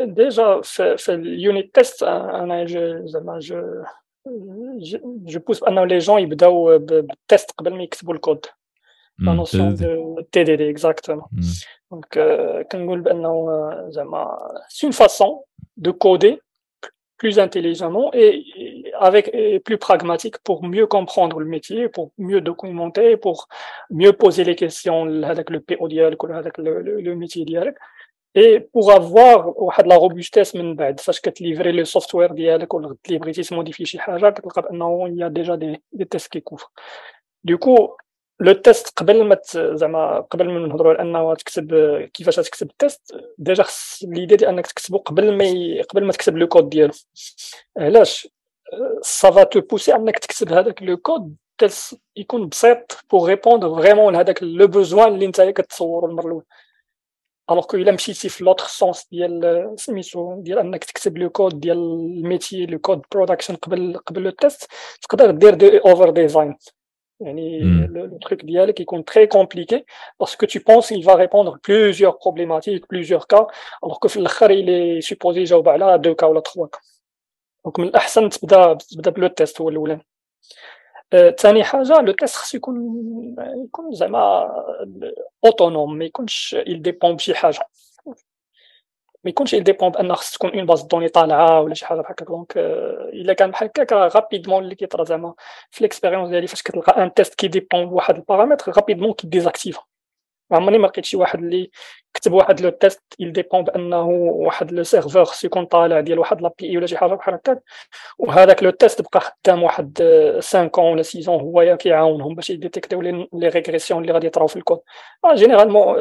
déjà في, في ال unit test أنا je زعما je je pousse بأنه les gens يبداو بال test قبل ما يكتبوا ال code. la notion. de TDD. exactement. دونك كنقول بانه آه، زعما سي اون فاسون دو كودي plus intelligemment et et avec et plus pragmatique pour mieux comprendre le métier, pour mieux documenter, pour mieux poser les questions avec le PO ديالك ولا هذاك le, le, le métier ديالك et pour avoir واحد la robustesse من بعد فاش كتليفري لو سوفتوير ديالك ولا غد لي بغيتي تموديفي شي حاجه كتلقى بانه il y a déjà des des tests qui couvrent du coup le test قبل ما زعما قبل ما نهضروا على انه تكتب كيفاش تكتب ال test déjà خص l'idée ديال انك تكتبو قبل ما. قبل ما تكتب le code ديالو. علاش؟ ça va te pousser انك تكتب هذاك le code يكون بسيط pour répondre vraiment لهذاك le besoin اللي نتايا كتصورو المره الاولى alors que إلا مشيتي في l'autre sens ديال سميتو ديال انك تكتب le code ديال ال métier le code production قبل قبل le test تقدر دير دي اوفر ديزاين يعني Mm. le, le truc ديالك يكون très compliqué parce que tu penses il va répondre plusieurs problématiques plusieurs cas alors que في الاخر il est supposé يجاوب على deux cas ولا trois cas دونك من الاحسن تبدا تبدا بلو تيست هو الاولاني ثاني حاجه لو تيست خصو يكون يكون زعما اوتونوم ما يكونش il dépend بشي حاجه ما يكونش dépend بان خص تكون اون باز دوني طالعة ولا شي حاجة بحال هكا دونك آه، إلا كان بحال هكاك راه غابيدمون اللي كيطرا زعما في l'expérience ديالي فاش كتلقى un test qui dépend بواحد ال paramètre rapidement كي désactive ما عمرني ما لقيت شي واحد اللي كتب واحد le test il dépend بانه واحد le serveur خصو يكون طالع ديال واحد l'API ولا شي حاجة بحال هكاك وهذاك le test بقى خدام واحد 5 ans ولا 6 ans هو كيعاونهم باش يديتيكتيو les régressions اللي غادي يطراو في ال code. généralement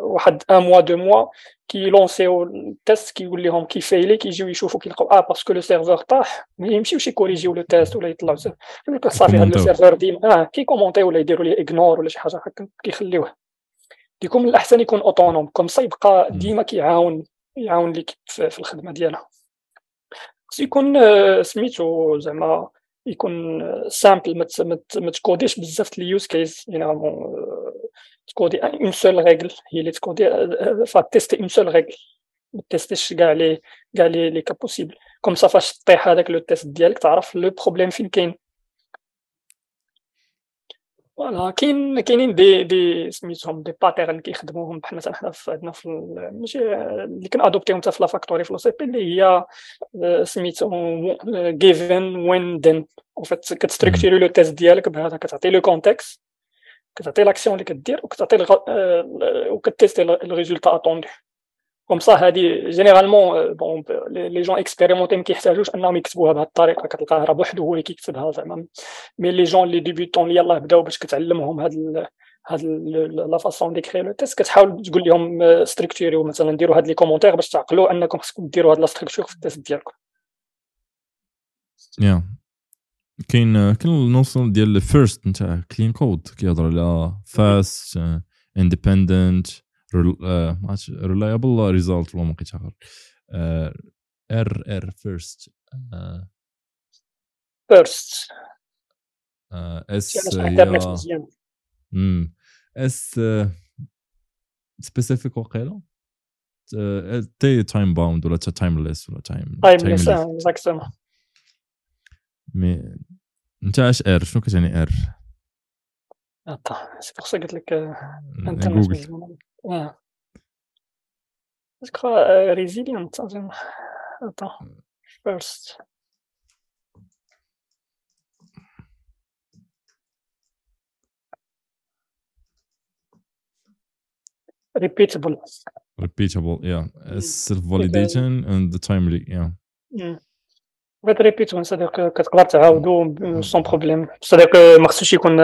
واحد un mois deux mois كي لونسيو ال test كيقول لهم كي فايلي كيجيو يشوفوا كيلقاو آه parce que le serveur طاح. ما يمشيوش يكوريجيو le test ولا يطلعوا يقول لك صافي هذا نكومونتيو. serveur ديما آه كيكومونتي ولا يديروا ليه ignore ولا شي حاجة هكا كيخليوه. du coup من الأحسن يكون autonome. comme يبقى. ديما كيعاون يعاون ليك في في الخدمة ديالها. خصو يكون آه، سميتو زعما يكون simple ما تكوديش بزاف ال use case généralement تكودي une seule règle هي اللي تكودي فتيستي une seule règle ما تيستيش كاع لي كاع les les cas possibles comme ça فاش طيح هذاك le test ديالك تعرف le problème فين كاين. voilà كاين كاينين des des سميتهم des patterns كيخدموهم بحال مثلا حنا في عندنا في ماشي اللي كنادوبتيهم حتى في la factory في le B اللي هي آه، سميتهم given when then en fait كتستركتوري le test ديالك بهذا كتعطي le contexte كتعطي l'action اللي كدير وكتعطي وكتيستي ال résultat attendu comme ça هادي généralement bon les gens expérimentés ما كيحتاجوش أنهم يكتبوها بهذه الطريقة. كتلقاه راه بوحدو هو اللي كيكتبها زعما. mais les gens les débutants اللي يلاه بداو باش كتعلمهم هاد هاد la façon d'écrire le test كتحاول تقول لهم ستركتوريو مثلا ديروا هاد les commentaires باش تعقلوا أنكم خصكم ديروا هاد la structure في ال test ديالكم. يا كاين كاين النوصل ديال FIRST نتاع clean code كيهضر على fast independent reliable result ولا ما بقيتش عارف R R FIRST FIRST S هي S specific وقيلة؟ T time bound ولا timeless ولا time timeless exactement mais أنت اش ار شنو كتعني ار سي بور سا قلت لك انترنت جوجل مزيان آه Je crois euh, résilient. Attends, attends. First. Repeatable. repeatable yeah self validation and the timely yeah Mm. بغيت répétable c'est-à-dire كتقدر تعاودو sans problème c'est-à-dire ما خصوش يكون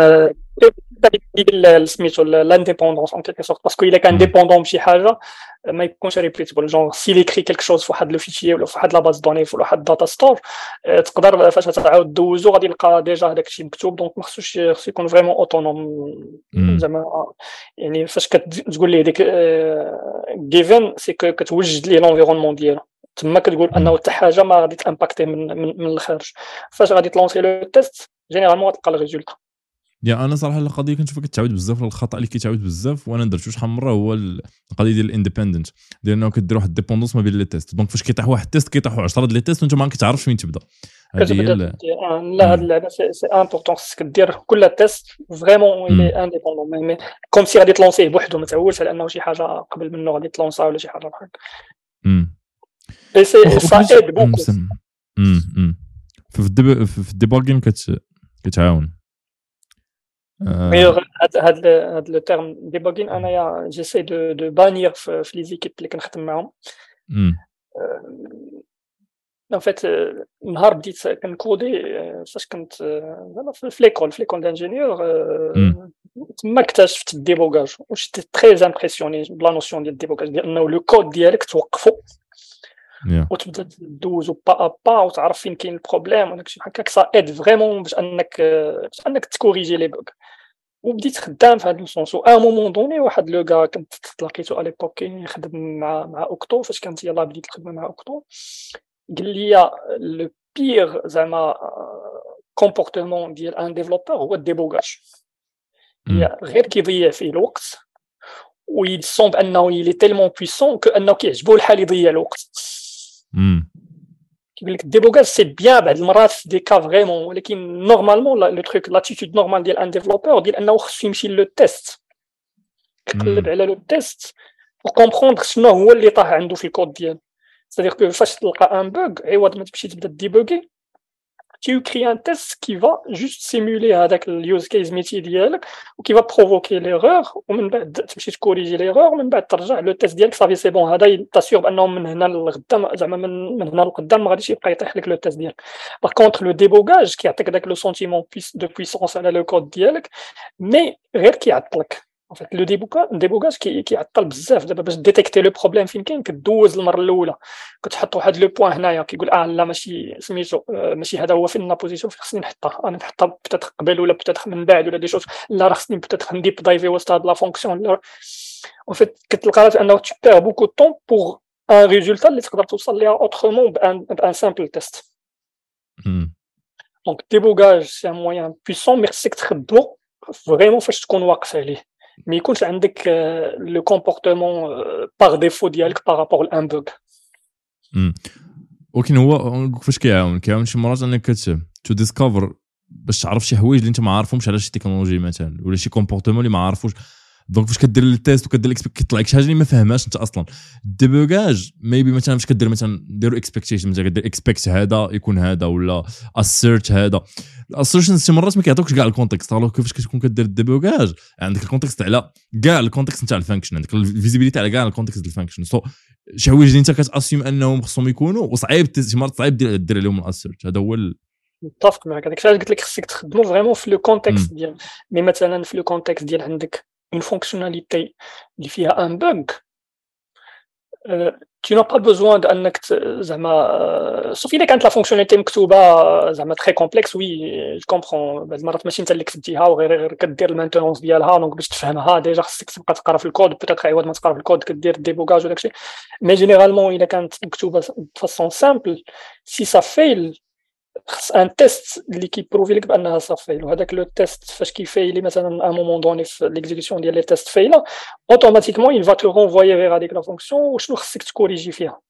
سميتو l'indépendance en quelque sorte parce que الا كان. dépendant بشي حاجة ما يكونش répétable genre s'il écrit quelque chose في واحد le fichier ولا في واحد la base données في واحد data store تقدر فاش تعاود دوزو غادي يلقى déjà هذاك الشيء مكتوب donc ما خصوش خصو يكون vraiment autonome. زعما يعني فاش كتقول ليه ديك given c'est كتوجد ليه l'environnement ديالو تما كتقول أنه حتى حاجة ما غادي تامباكتي من, من, من الخارج. فاش غادي تلونسي le test généralement غتلقى ال résultat يا أنا صراحة القضية كنشوفها كتعاود بزاف الخطأ اللي كيتعاود بزاف وأنا درتو شحال من مره هو القضية ديال ال independent ديال انه كدير واحد ال dépendance ما بين les tests donc فاش كيطيح واحد ال test كيطيحوا 10 ديال les tests وانت ما كتعرفش فين تبدأ. هذه هي لا هاد اللعبه c'est important خصك دير كل test vraiment il est indépendant comme si غادي تلونسيه بوحدو ما تعولش على أنه شي حاجة قبل منه غادي تلونسا ولا شي حاجة بحال هكا c'est ça aide beaucoup في ال debugging كتعاون. هاد هاد هاد le terme debugging أنايا j'essaie de de bannir في les équipes اللي كنخدم معاهم. en fait نهار بديت كنكودي فاش كنت زعما في l'école في l'école d'ingénieur تما اكتشفت ال débogage وشتي très impressionné par la notion ديال ال débogage ديال انه le code ديالك توقفو. وتبدا تدوزو با با وتعرف فين كاين ال problème وداكشي بحال هكاك ça aide vraiment باش انك باش انك تكوريجي les bugs وبديت خدام في هذا ال sens و un moment donné واحد le gars كنت تلاقيتو à l'époque يخدم مع مع OCTO فاش كانت يلاه بديت الخدمه مع OCTO قال لي le pire زعما comportement ديال un développeur هو ال débogage. غير كيضيع فيه الوقت. و il sent بانه il est tellement puissant كأنه كيعجبو الحال يضيع الوقت. كيقول لك ال débogage c'est bien بعض المرات des cas vraiment ولكن normalement le truc l'attitude normale ديال un développeur ديال انه خصو يمشي le test يقلب على le test و comprendre شنو هو اللي طاح عنده في الكود ديالو C'est-à-dire que فاش تلقى un bug عوض ما تمشي تبدا déboguer tu crées un test qui va juste simuler هذاك ال use case métier ديالك و qui va provoquer l'erreur ومن بعد تمشي تكوريجي ليغور ومن بعد ترجع le test ديالك صافي c'est bon هذا t'assure بانه من هنا للقدام زعما من, من هنا للقدام ما غاديش يبقى يطيح لك le test ديالك par contre le débogage كيعطيك داك le sentiment de puissance على le code ديالك mais غير كيعطلك en fait le débogage كيعطل بزاف دابا باش détecter le problème فين كاين كدوز المره الاولى كتحط واحد le point هنايا كيقول آه لا ماشي سميتو ماشي هذا هو فين la position فين خصني نحطها أنا نحطها peut-être قبل ولا peut-être من بعد ولا des choses لا راه خصني peut-être ن deep diver وسط هاد la fonction en fait كتلقى انه trop beaucoup temps pour un résultat اللي تقدر توصل ليها autrement par un simple test donc débogage c'est un moyen puissant mais خصك تخدمو vraiment فاش تكون واقف عليه ما يكونش عندك le comportement par défaut ديالك par rapport à un bug ولكن هو كيفاش كيعاون كيعاون شي مرات انك to discover باش تعرف شي حوايج اللي انت ما عارفهمش على شي تكنولوجي مثلا ولا شي comportement اللي ما عارفوش donc فاش كدير ال test وكدير كيطلع لك شي حاجة اللي ما فهمهاش انت أصلا. ال débogage maybe مثلا فاش كدير مثلا ديروا expectation مثلا كدير expect هذا يكون هذا ولا assert هذا. ال assertion شي مرات ما كيعطوكش كاع ال context ال log كيفاش كتكون كدير ال débogage عندك ال context على كاع ال context نتاع ال function عندك ال visibility على كاع ال context ال function so شي حوايج اللي انت كت assume أنهم خصهم يكونوا وصعيب شي مرات صعيب دير عليهم ال assert هذا هو متفق معك هذاك الشيء قلت لك خصك تخدمو vraiment في le contexte ديال mais مثلا في le contexte ديال عندك une fonctionnalité اللي فيها un bug tu n'as pas besoin d'انك زعما sauf اذا كانت la fonctionnalité مكتوبه زعما très complexe oui je comprends بعض المرات ماشي انت اللي كتبتيها وغير غير كدير ال maintenance ديالها donc باش تفهمها déjà خصك تبقى تقرا في ال code peut-être عوض ما تقرا في الكود كدير débogage وداكشي mais généralement اذا كانت مكتوبه façon simple c'est ça فيل خص un test اللي كيبروفي لك بانها صافي. وهذاك le test فاش كيفايلي مثلا un moment donné في l'exécution ديال les tests فايله automatiquement il va te renvoyer vers هذيك la fonction وشنو خصك t corriger فيها.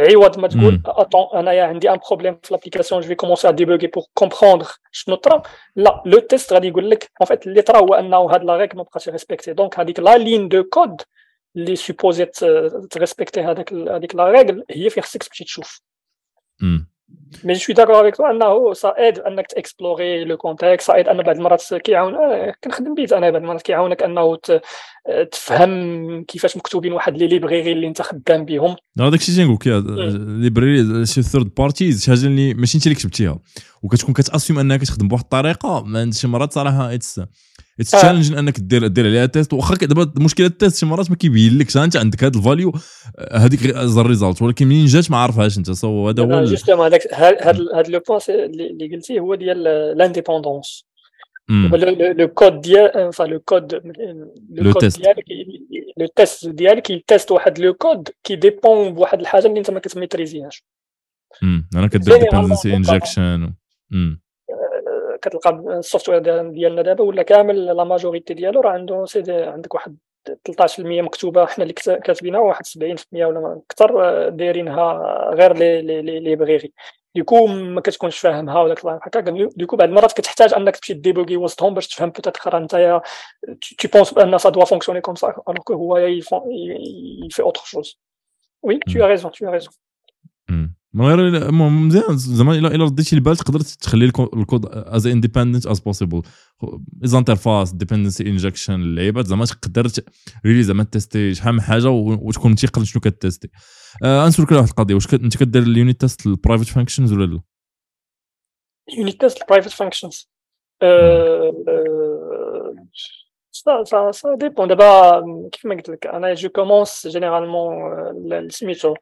عوض ما تقول attends انايا عندي un problème في l'application je vais commencer à déboguer pour comprendre شنو طرا. لا le test غادي يقول لك en fait اللي طرا هو أنه هاد la règle ما بقاش respectée donc هذيك la ligne de code اللي supposée t respecter هذاك هذيك la règle هي فين خصك تمشي تشوف. mais je d'accord avec toi انه ça aide انك ت explorer le contexte ça aide ان بعض المرات كيعاون كنخدم but أنا بعض المرات كيعاونك انه تفهم كيفاش مكتوبين واحد les librairies اللي انت خدام بهم هذاك الشيء تنقول لك librairie شي third party شي حاجة اللي ماشي انت اللي كتبتيها وكتكون كت assume انها كتخدم بواحد الطريقة شي مرات صراحة it's it's challenge أنك دير دير عليها test واخا دابا مشكلة ال test شي مرات ما كيبين لكش أنت عندك هذا ال value هذيك ال result ولكن منين جات ما عارفهاش أنت. so هذا هو justement هذاك هذا le point اللي قلتي هو ديال l'indépendance le code ديال enfin le code le code ديالك le test ديالك ي test واحد le code qui dépend بواحد الحاجة اللي أنت ما كت maîtriser هاش. أنا كدير dependency injection كتلقى ال software ديالنا دابا ولا كامل la majorité ديالو راه عنده عندك واحد 13% مكتوبة حنا اللي كاتبينها واحد 70% ولا أكثر آه، دايرينها غير les les librairies. du coup ما كتكونش فاهمها ولا هكاك du coup بعض المرات كتحتاج انك تمشي déboguer وسطهم باش تفهم peut-être انت tu penses بأن ça doit fonctionner comme ça alors que هو y fait autre chose oui tu raisonnes tu raisonnes من غير مزيان. زعما الا رديتي البال تقدر تخلي ال code as independent as possible interface dependency injection اللعيبات زعما تقدر really زعما tester شحال من حاجة وتكون تيقن شنو كت tester آه نسولك واحد القضية. واش أنت كدير ال unit test ال private functions ولا لا؟ unit test ال private functions ça ça ça dépend دابا كيف ما قلت لك أنا je commence généralement سميتو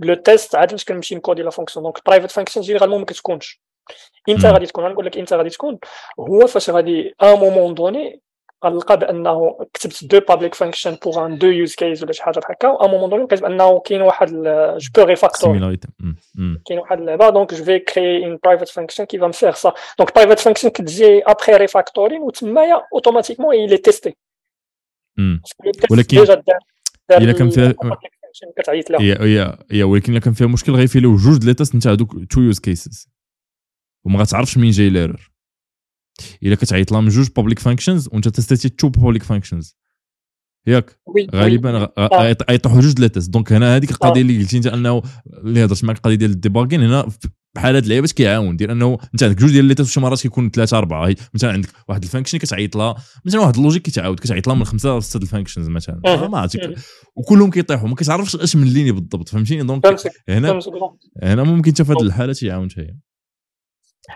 le test عاد فاش كنمشي ن coder la fonction donc private function généralement ما كتكونش إمتى غادي تكون غنقول لك إمتى غادي تكون هو فاش غادي à un moment donné غنلقى بانه كتبت deux public function pour un deux use case ولا شي حاجة بحال هكا à un moment donné لقيت بانه كاين واحد je peux refactor كاين واحد اللعبه دونك je vais créer une private function qui va faire ça donc private function كتجي après refactoring وتمايا automatiquement يلي testée ولكن الا كان فيها كتعيط لها هي هي ولكن إلا كان فيها مشكل غي fail و جوج les tests نتاع هذوك two use cases وما غاتعرفش منين جاي l'erreur إلا كتعيط لها من جوج public functions وأنت test يتي two public functions ياك؟ غالبا غيطيحوا جوج les tests donc هنا هذيك القضية اللي قلتي أنت أنه اللي هضرت معك القضية ديال ال debugging هنا بحال هاد اللعيبات كيعاون ديال أنه انت عندك جوج ديال les tests شي مرات كيكون ثلاثة أربعة مثلا عندك واحد ال function كتعيط لها مثلا واحد ال logic كيتعاود كتعيط لها من خمسة ل سته ال functions مثلا ما عرفتك وكلهم كيطيحوا ما كتعرفش اش من ليني بالضبط فهمتيني؟ donc هنا هنا ممكن حتى في هذه الحالة تيعاون حتى هي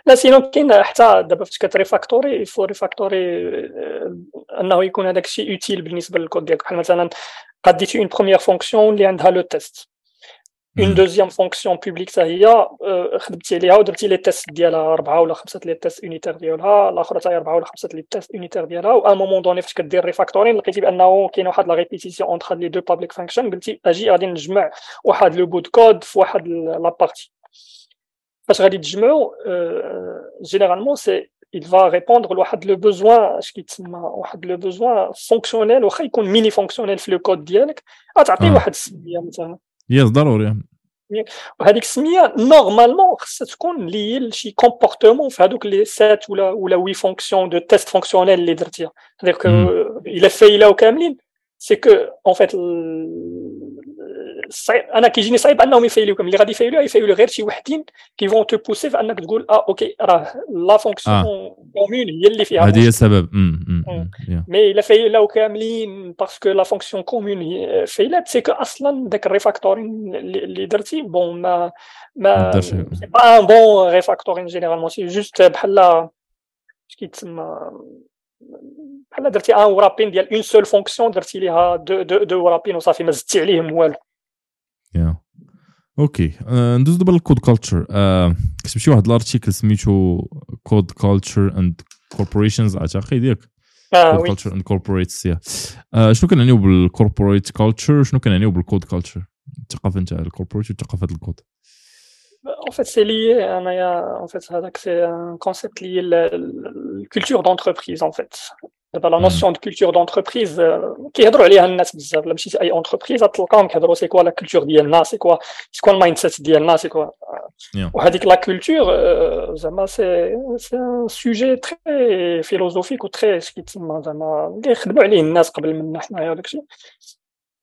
لا sinon كاين حتى دابا فاش كت refactorer faut refactorer أنه يكون هذاك الشيء utile بالنسبة للكود ديالك. بحال مثلا قديتي une première fonction اللي عندها les tests une deuxième fonction publique حتى هي خدمتي عليها ودرتي les tests ديالها أربعة ولا خمسة les tests unitaires ديالها الاخرى حتى هي أربعة ولا خمسة les tests unitaires ديالها و un moment donné فاش كدير refactoring لقيتي بأنه كاين واحد la répétition entre les deux public function قلتي أجي غادي نجمع واحد le bout code في واحد la partie فاش غادي تجمعوا généralement c'est il va répondre لواحد le besoin اش كيتسمى واحد le besoin fonctionnel واخا يكون mini fonctionnel في le code ديالك غتعطيه واحد السميه مثلا. yes ضروري وهذيك السميه normalement خصها تكون لي لشي comportement في هذوك لي sept ولا ولا huit fonctions de test fonctionnel اللي درتيها هذاك الا fail او كاملين c'est que en fait صعيب أنا كيجيني صعيب أنهم ي fail وكم اللي غادي يفايلوها يفايلوا غير شي وحدين qui vont te pousser في أنك تقول آه okay راه la fonction commune هي اللي فيها. هذه هي السبب. mais إلا fail او كاملين parce que la fonction commune fail ات c'est أصلا ذاك ال refactoring اللي درتي bon ما ما c'est pas un bon refactoring généralement c'est juste بحال اش كيتسمى بحال درتي un wrapping ديال une seule fonction درتي ليها deux deux deux wrapping وصافي ما زدتي عليهم والو. okay. آه، ندوز دابا لل code culture آه، كتب شي واحد ال article سميتو code culture and corporations أعتقد ياك. code culture and corporates yeah. شنو كنعنيو بال corporate culture شنو كنعنيو بال code culture الثقافة نتاع ال corporate وثقافه ال code. En fait, c'est lié, en fait, c'est un concept lié à la culture d'entreprise, en fait. دابا la notion de culture d'entreprise كيهضروا عليها الناس بزاف الا مشيتي une entreprise غتلقاهم كيهضروا c'est quoi la culture ديالنا c'est quoi c'est quoi ال mindset ديالنا c'est quoi وهذيك la culture زعما c'est c'est un sujet très philosophique و très كيتسمى زعما اللي يخدموا عليه الناس قبل منا حنايا وداك الشيء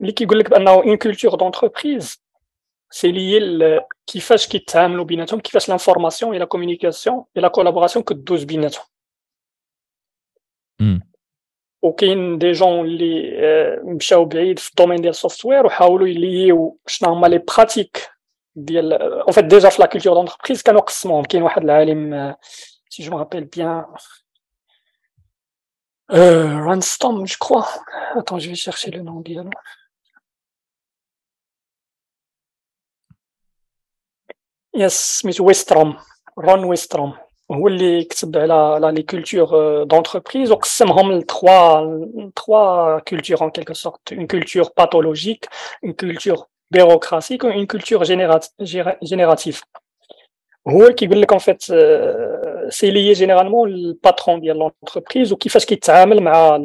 اللي كيقول لك بانه une culture d'entreprise c'est les كيفاش كيتعاملوا بيناتهم كيفاش l'information et la communication et la collaboration كدوز بيناتهم وكاين des gens اللي مشاو بعيد في ال domaine ديال ال software وحاولوا يليو شنو هما les pratiques ديال en fait déjà في la culture d'entreprise كانوا قسموهم كاين واحد العالم si je m'appelle bien Ranstom je crois attends je cherche le nom ديالو yes سميتو Westrum Ron Westrum هو اللي كتب على على les cultures d'entreprise وقسمهم ل trois trois cultures en quelque sorte une culture pathologique une culture bureaucratique une culture générative هو كيقول لك en fait c'est les généralement ال patron ديال l'entreprise وكيفاش كيتعامل مع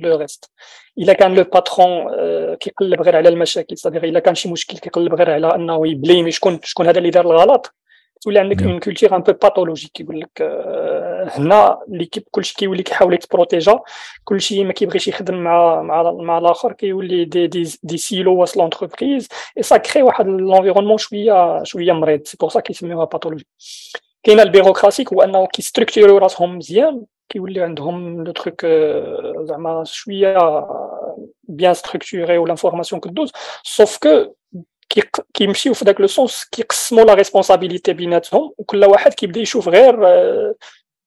le reste الا كان le patron كيقلب غير على المشاكل صديق الا كان شي مشكل كيقلب غير على انه ي blâmer شكون شكون هذا اللي دار الغلط تولي عندك une culture un peu pathologique كيقول لك هنا l'équipe كلشي كيولي كيحاول يت protéger كلشي ما كيبغيش يخدم مع مع مع الآخر كيولي des des, des silos وسط l'entreprise et ça crée واحد l'environnement شوية شوية مريض. c'est pour ça كيسميوها pathologique كاين ال bureaucratique هو أنه كي structurer يو راسهم مزيان كيولي عندهم le truc زعما شوية bien structuré وال information كدوز sauf que كيمشيو في ذاك le sens كيقسموا la responsabilité بيناتهم وكل واحد كيبدا يشوف غير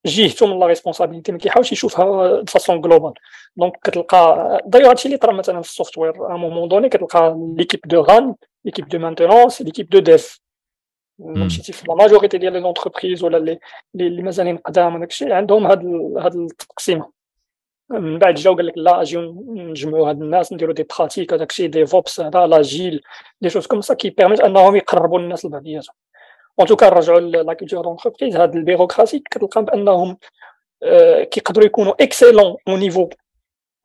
جهته من la responsabilité ما كيحاولش يشوفها ب façon globale donc كتلقى دايوغ هادشي اللي طرا مثلا في ال software à un moment donné كتلقى l'équipe de run l'équipe de maintenance l'équipe de dev مشيتي في la majorité ديال les entreprises ولا اللي اللي مازالين قدام وداك الشيء عندهم هاد هاد التقسيمة. من بعد جاو قال لك لا اجيو نجمعوا هاد الناس نديروا des pratiques هذاك الشيء DevOps هذا l'agile des choses comme ça qui permettent انهم يقربوا الناس لبعضياتهم en tout cas نرجعوا la culture d'entreprise هاد ال bureaucratie كتلقى بانهم كيقدروا يكونوا excellents au niveau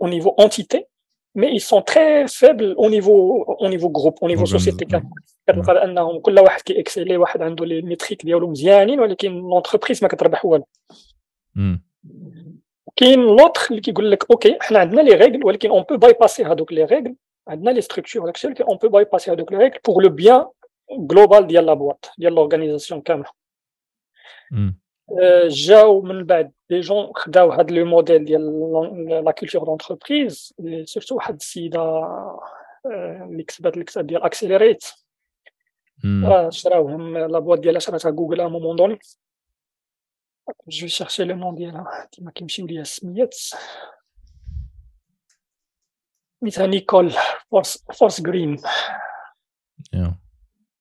au niveau entité, mais ils sont très faibles au niveau au niveau groupe, au niveau société. كتلقى انهم كل واحد كي exceller واحد عنده les métriques ديالو مزيانين ولكن l'entreprise ما كتربح والو. كاين l'autre اللي كيقول لك okay حنا عندنا les règles ولكن on peut bypasser هذوك les règles عندنا les structures داكشي ولكن on peut bypasser هذوك les règles pour le bien global ديال la boîte ديال l'organisation كامله جاو من بعد des gens خداو هاد le modèle ديال la culture d'entreprise surtout واحد السيده اللي كتبات الكتاب ديال Accelerate شراوهم la boîte ديالها شراتها جوجل à un moment donné je cherche le nom ديالها كيما كيمشيو ليا السميات سميتها Nicole Fors Forsgren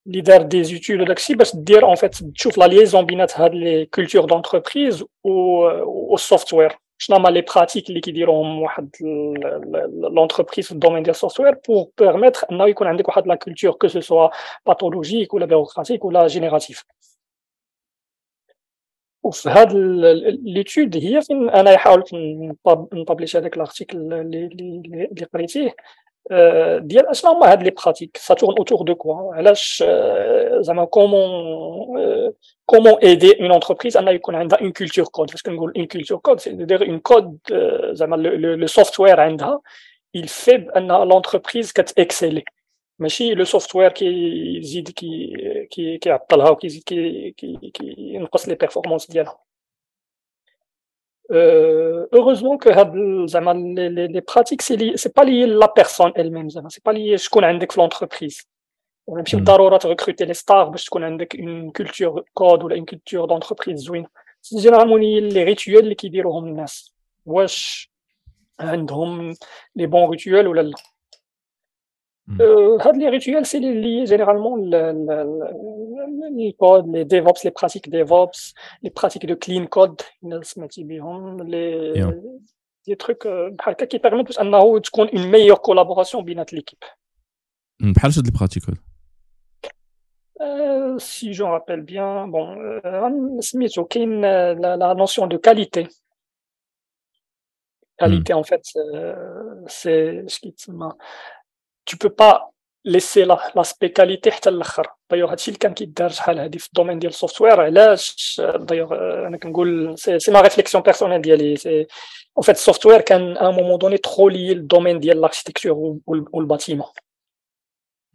اللي دار des études وداكشي باش دير en fait تشوف la liaison بينات هاد les cultures d'entreprise و ال software شنو هما les pratiques اللي كيديروهم واحد l'entreprise في ال domaine ديال ال software pour permettre انه يكون عندك واحد la culture que ce soit pathologique ولا bureaucratique ولا générative وفي هاد l'étude هي فين؟ أنا حاولت ن publier ش هذاك ال article اللي اللي قريتيه. ديال اشنو هما هاد les pratiques ça tourne autour de quoi علاش؟ زعما comment comment aider une entreprise انها يكون عندها une culture code فاش كنقول une culture code c'est-à-dire un code زعما le software عندها il fait بان l'entreprise كت exceller ماشي le software كيزيد كي كي كيعطلها وكيزيد كي كينقص les performances ديالها. Heureusement que هاد زعما les les pratiques c'est c'est pas les la personne elle-même زعما c'est pas les شكون عندك في l'entreprise ماشي بالضرورة ت recruter les stars باش تكون عندك une culture code ولا une culture d'entreprise زوينة. c'est généralement les rituels اللي كيديروهم الناس واش عندهم les bons rituels ولا لا. هاد les rituels c'est les généralement les codes les DevOps les pratiques DevOps les pratiques de clean code الناس سمعتي بهم les des trucs بحال هكا qui permettent باش انه تكون une meilleure collaboration بينات l'équipe بحال شاد les pratiques si je rappelle bien bon سميتو كاين la notion de qualité qualité. En fait c'est ce qui tu peux pas laisser l'aspect qualité حتى الآخر. دايوغ هادشي اللي كان كيدار شحال هادي في ال domaine ديال ال software علاش؟ دايوغ أنا كنقول c'est ma réflexion personnelle ديالي. c'est en fait ال software كان ا مومون دوني ترو لي الدومين ديال الاركتيكتور والباتيمون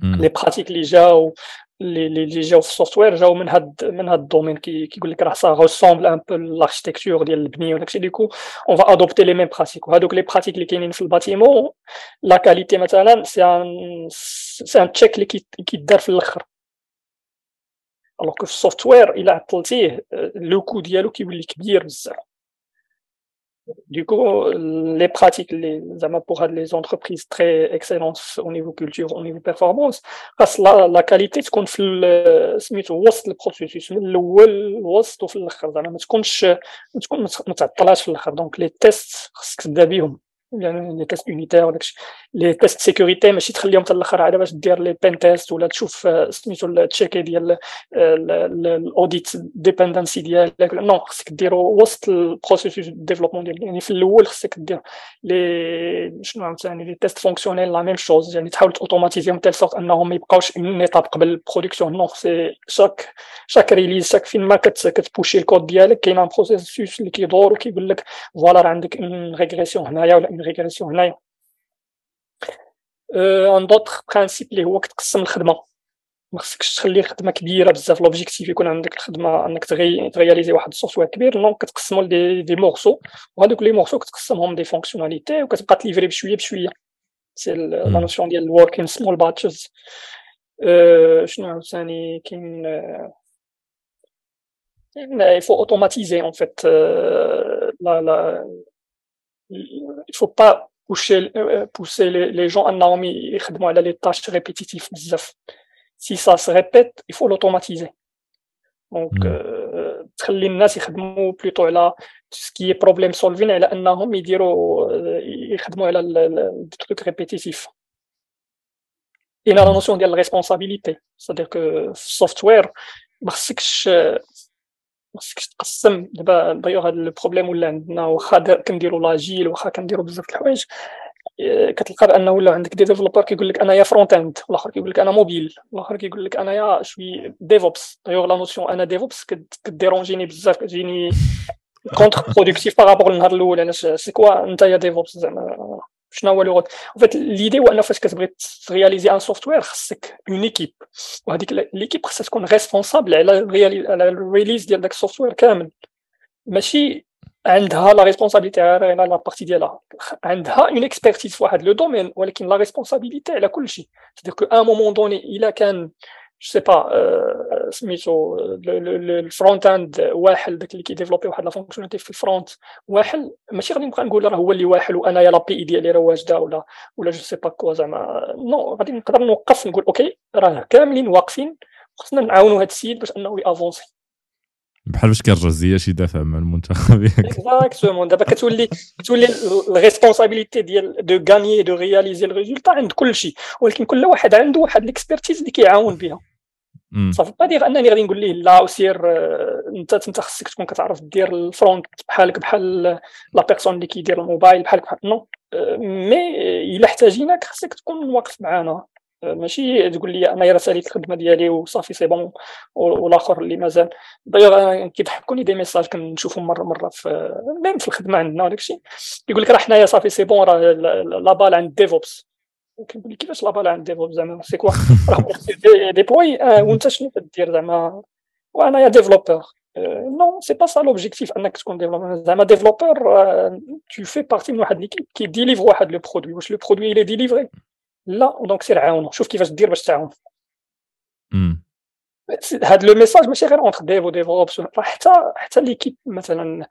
les pratiques اللي جاو اللي اللي جاو في ال software جاو من هاد من هاد ال domaine كي كيقول لك راه ça ressemble un peu l'architecture ديال البنيه وداكشي du coup on va adopter les mêmes pratiques وهادوك les pratiques اللي كاينين في ال bâtiment la qualité مثلا c'est un c'est un check اللي كيدار في الأخر. alors que في ال software الا عطلتيه le coût ديالو كيولي كبير بزاف. Du coup, les pratiques, les, pour les entreprises très excellentes au niveau culture, au niveau performance, la, la qualité تكون في سميتو وسط ال processus من الأول الوسط وفي الآخر زعما ما تكونش ما تكون ما تعطلهاش في الآخر donc les tests خصك تبدا بهم يعني les tests unitaires وداكشي les tests sécurité ماشي تخليهم حتى الآخر عاد باش دير les pen tests ولا تشوف سميتو تشيكي ديال ال audit dépendances ديالك non خصك ديرو وسط ال processus développement ديالك. يعني في الأول خصك دير les شنو عاوتاني les tests fonctionnels la même chose يعني تحاول اوتوماتيزيهم telle sorte أنهم ما يبقاوش une étape قبل ال production non c'est chaque chaque release chaque فين ما كتبوشي الكود ديالك كاين un processus اللي كيدور وكيقول لك voilà عندك une régression هنايا ولا une régression هنايا un autre principe اللي هو كتقسم الخدمه ما خصكش تخلي الخدمه كبيره بزاف l'objectif يكون عندك الخدمه انك تغياليزي واحد ال software كبير non كتقسمو ل des des morceaux وهذوك les morceaux كتقسمهم des fonctionnalités وكتبقى تليفري بشويه بشويه c'est la notion ديال ال work in small batches شنو عاوتاني كاين il faut automatiser en fait euh, la, la, il faut pas pousser, euh, pousser les, les gens انهم يخدموا على les tâches répétitives بزاف si ça se répète il faut l'automatiser. Donc euh, تخلي الناس يخدموا plutôt على ce qui problem solving على انهم يديروا يخدموا على ال trucs répétitifs il y a la notion ديال ال responsabilité c'est-à-dire que ال software ما خصكش خصكش تقسم. دابا d'ailleurs هذا ال problème ولا عندنا واخا كنديروا l'agile واخا كنديروا بزاف د الحوايج كتلقى بأنه ولا عندك des développeurs كيقول لك أنايا front-end والآخر كيقول لك أنا موبيل والآخر كيقول لك أنايا je suis DevOps d'ailleurs la notion أنا DevOps كديرونجيني بزاف كتجيني contre-productive par rapport النهار الأول. علاش c'est quoi انت يا DevOps زعما. شنو هو لغه فات l'idée هو انه فاش كتبغي ترياليزي un software خصك une équipe وهذيك l'équipe خصها تكون responsable على على ال release ديال داك ال software كامل ماشي عندها la responsabilité على la partie ديالها عندها une expertise في واحد le domaine ولكن la responsabilité على كل شيء c'est-à-dire qu'à un moment donné الا كان je sais pas سميتو ال front-end واحد داك اللي كيديفلوبي واحد la fonctionnalité في ال front واحد ماشي غادي نبقى نقول راه هو اللي واحد وأنا يا l'API ديالي راه واجده ولا ولا je sais pas quoi زعما non غادي نقدر نوقف نقول ok راه كاملين واقفين خصنا نعاونوا هذا السيد باش انه يافونسي بحال باش كان شي يدافع مع المنتخب exactement دابا كتولي كتولي ال responsabilité ديال de gagner de réaliser ال résultat عند كل شيء. ولكن كل واحد عنده واحد l'expertise اللي كيعاون بها. صافي با دير انني غادي نقول ليه لا وسير انت أنت خصك تكون كتعرف دير ال front بحالك بحال la personne اللي كيدير الموبايل بحالك بحال non mais إلا احتاجيناك خصك تكون واقف معنا ماشي تقول لي أنا راه ساليت الخدمة ديالي وصافي c'est bon. والآخر اللي مازال. d'ailleurs كيضحكوني des messages كنشوفهم مرة مرة في memes في الخدمة عندنا وداك الشيء يقول لك راه حنايا صافي c'est bon راه la balle عند DevOps كنقول لك كيفاش la balle عند DevOps زعما؟ c'est quoi؟ راه ديبلوي وانت شنو كدير زعما؟ وأنا يا développeur non c'est pas ça l'objectif أنك تكون développeur زعما développeur tu fais partie من واحد l'équipe qui délivre واحد le produit là donc سير عاونو شوف كيفاش دير باش تعاون هاد le message ماشي غير entre dev و DevOps حتى حتى l'équipe مثلا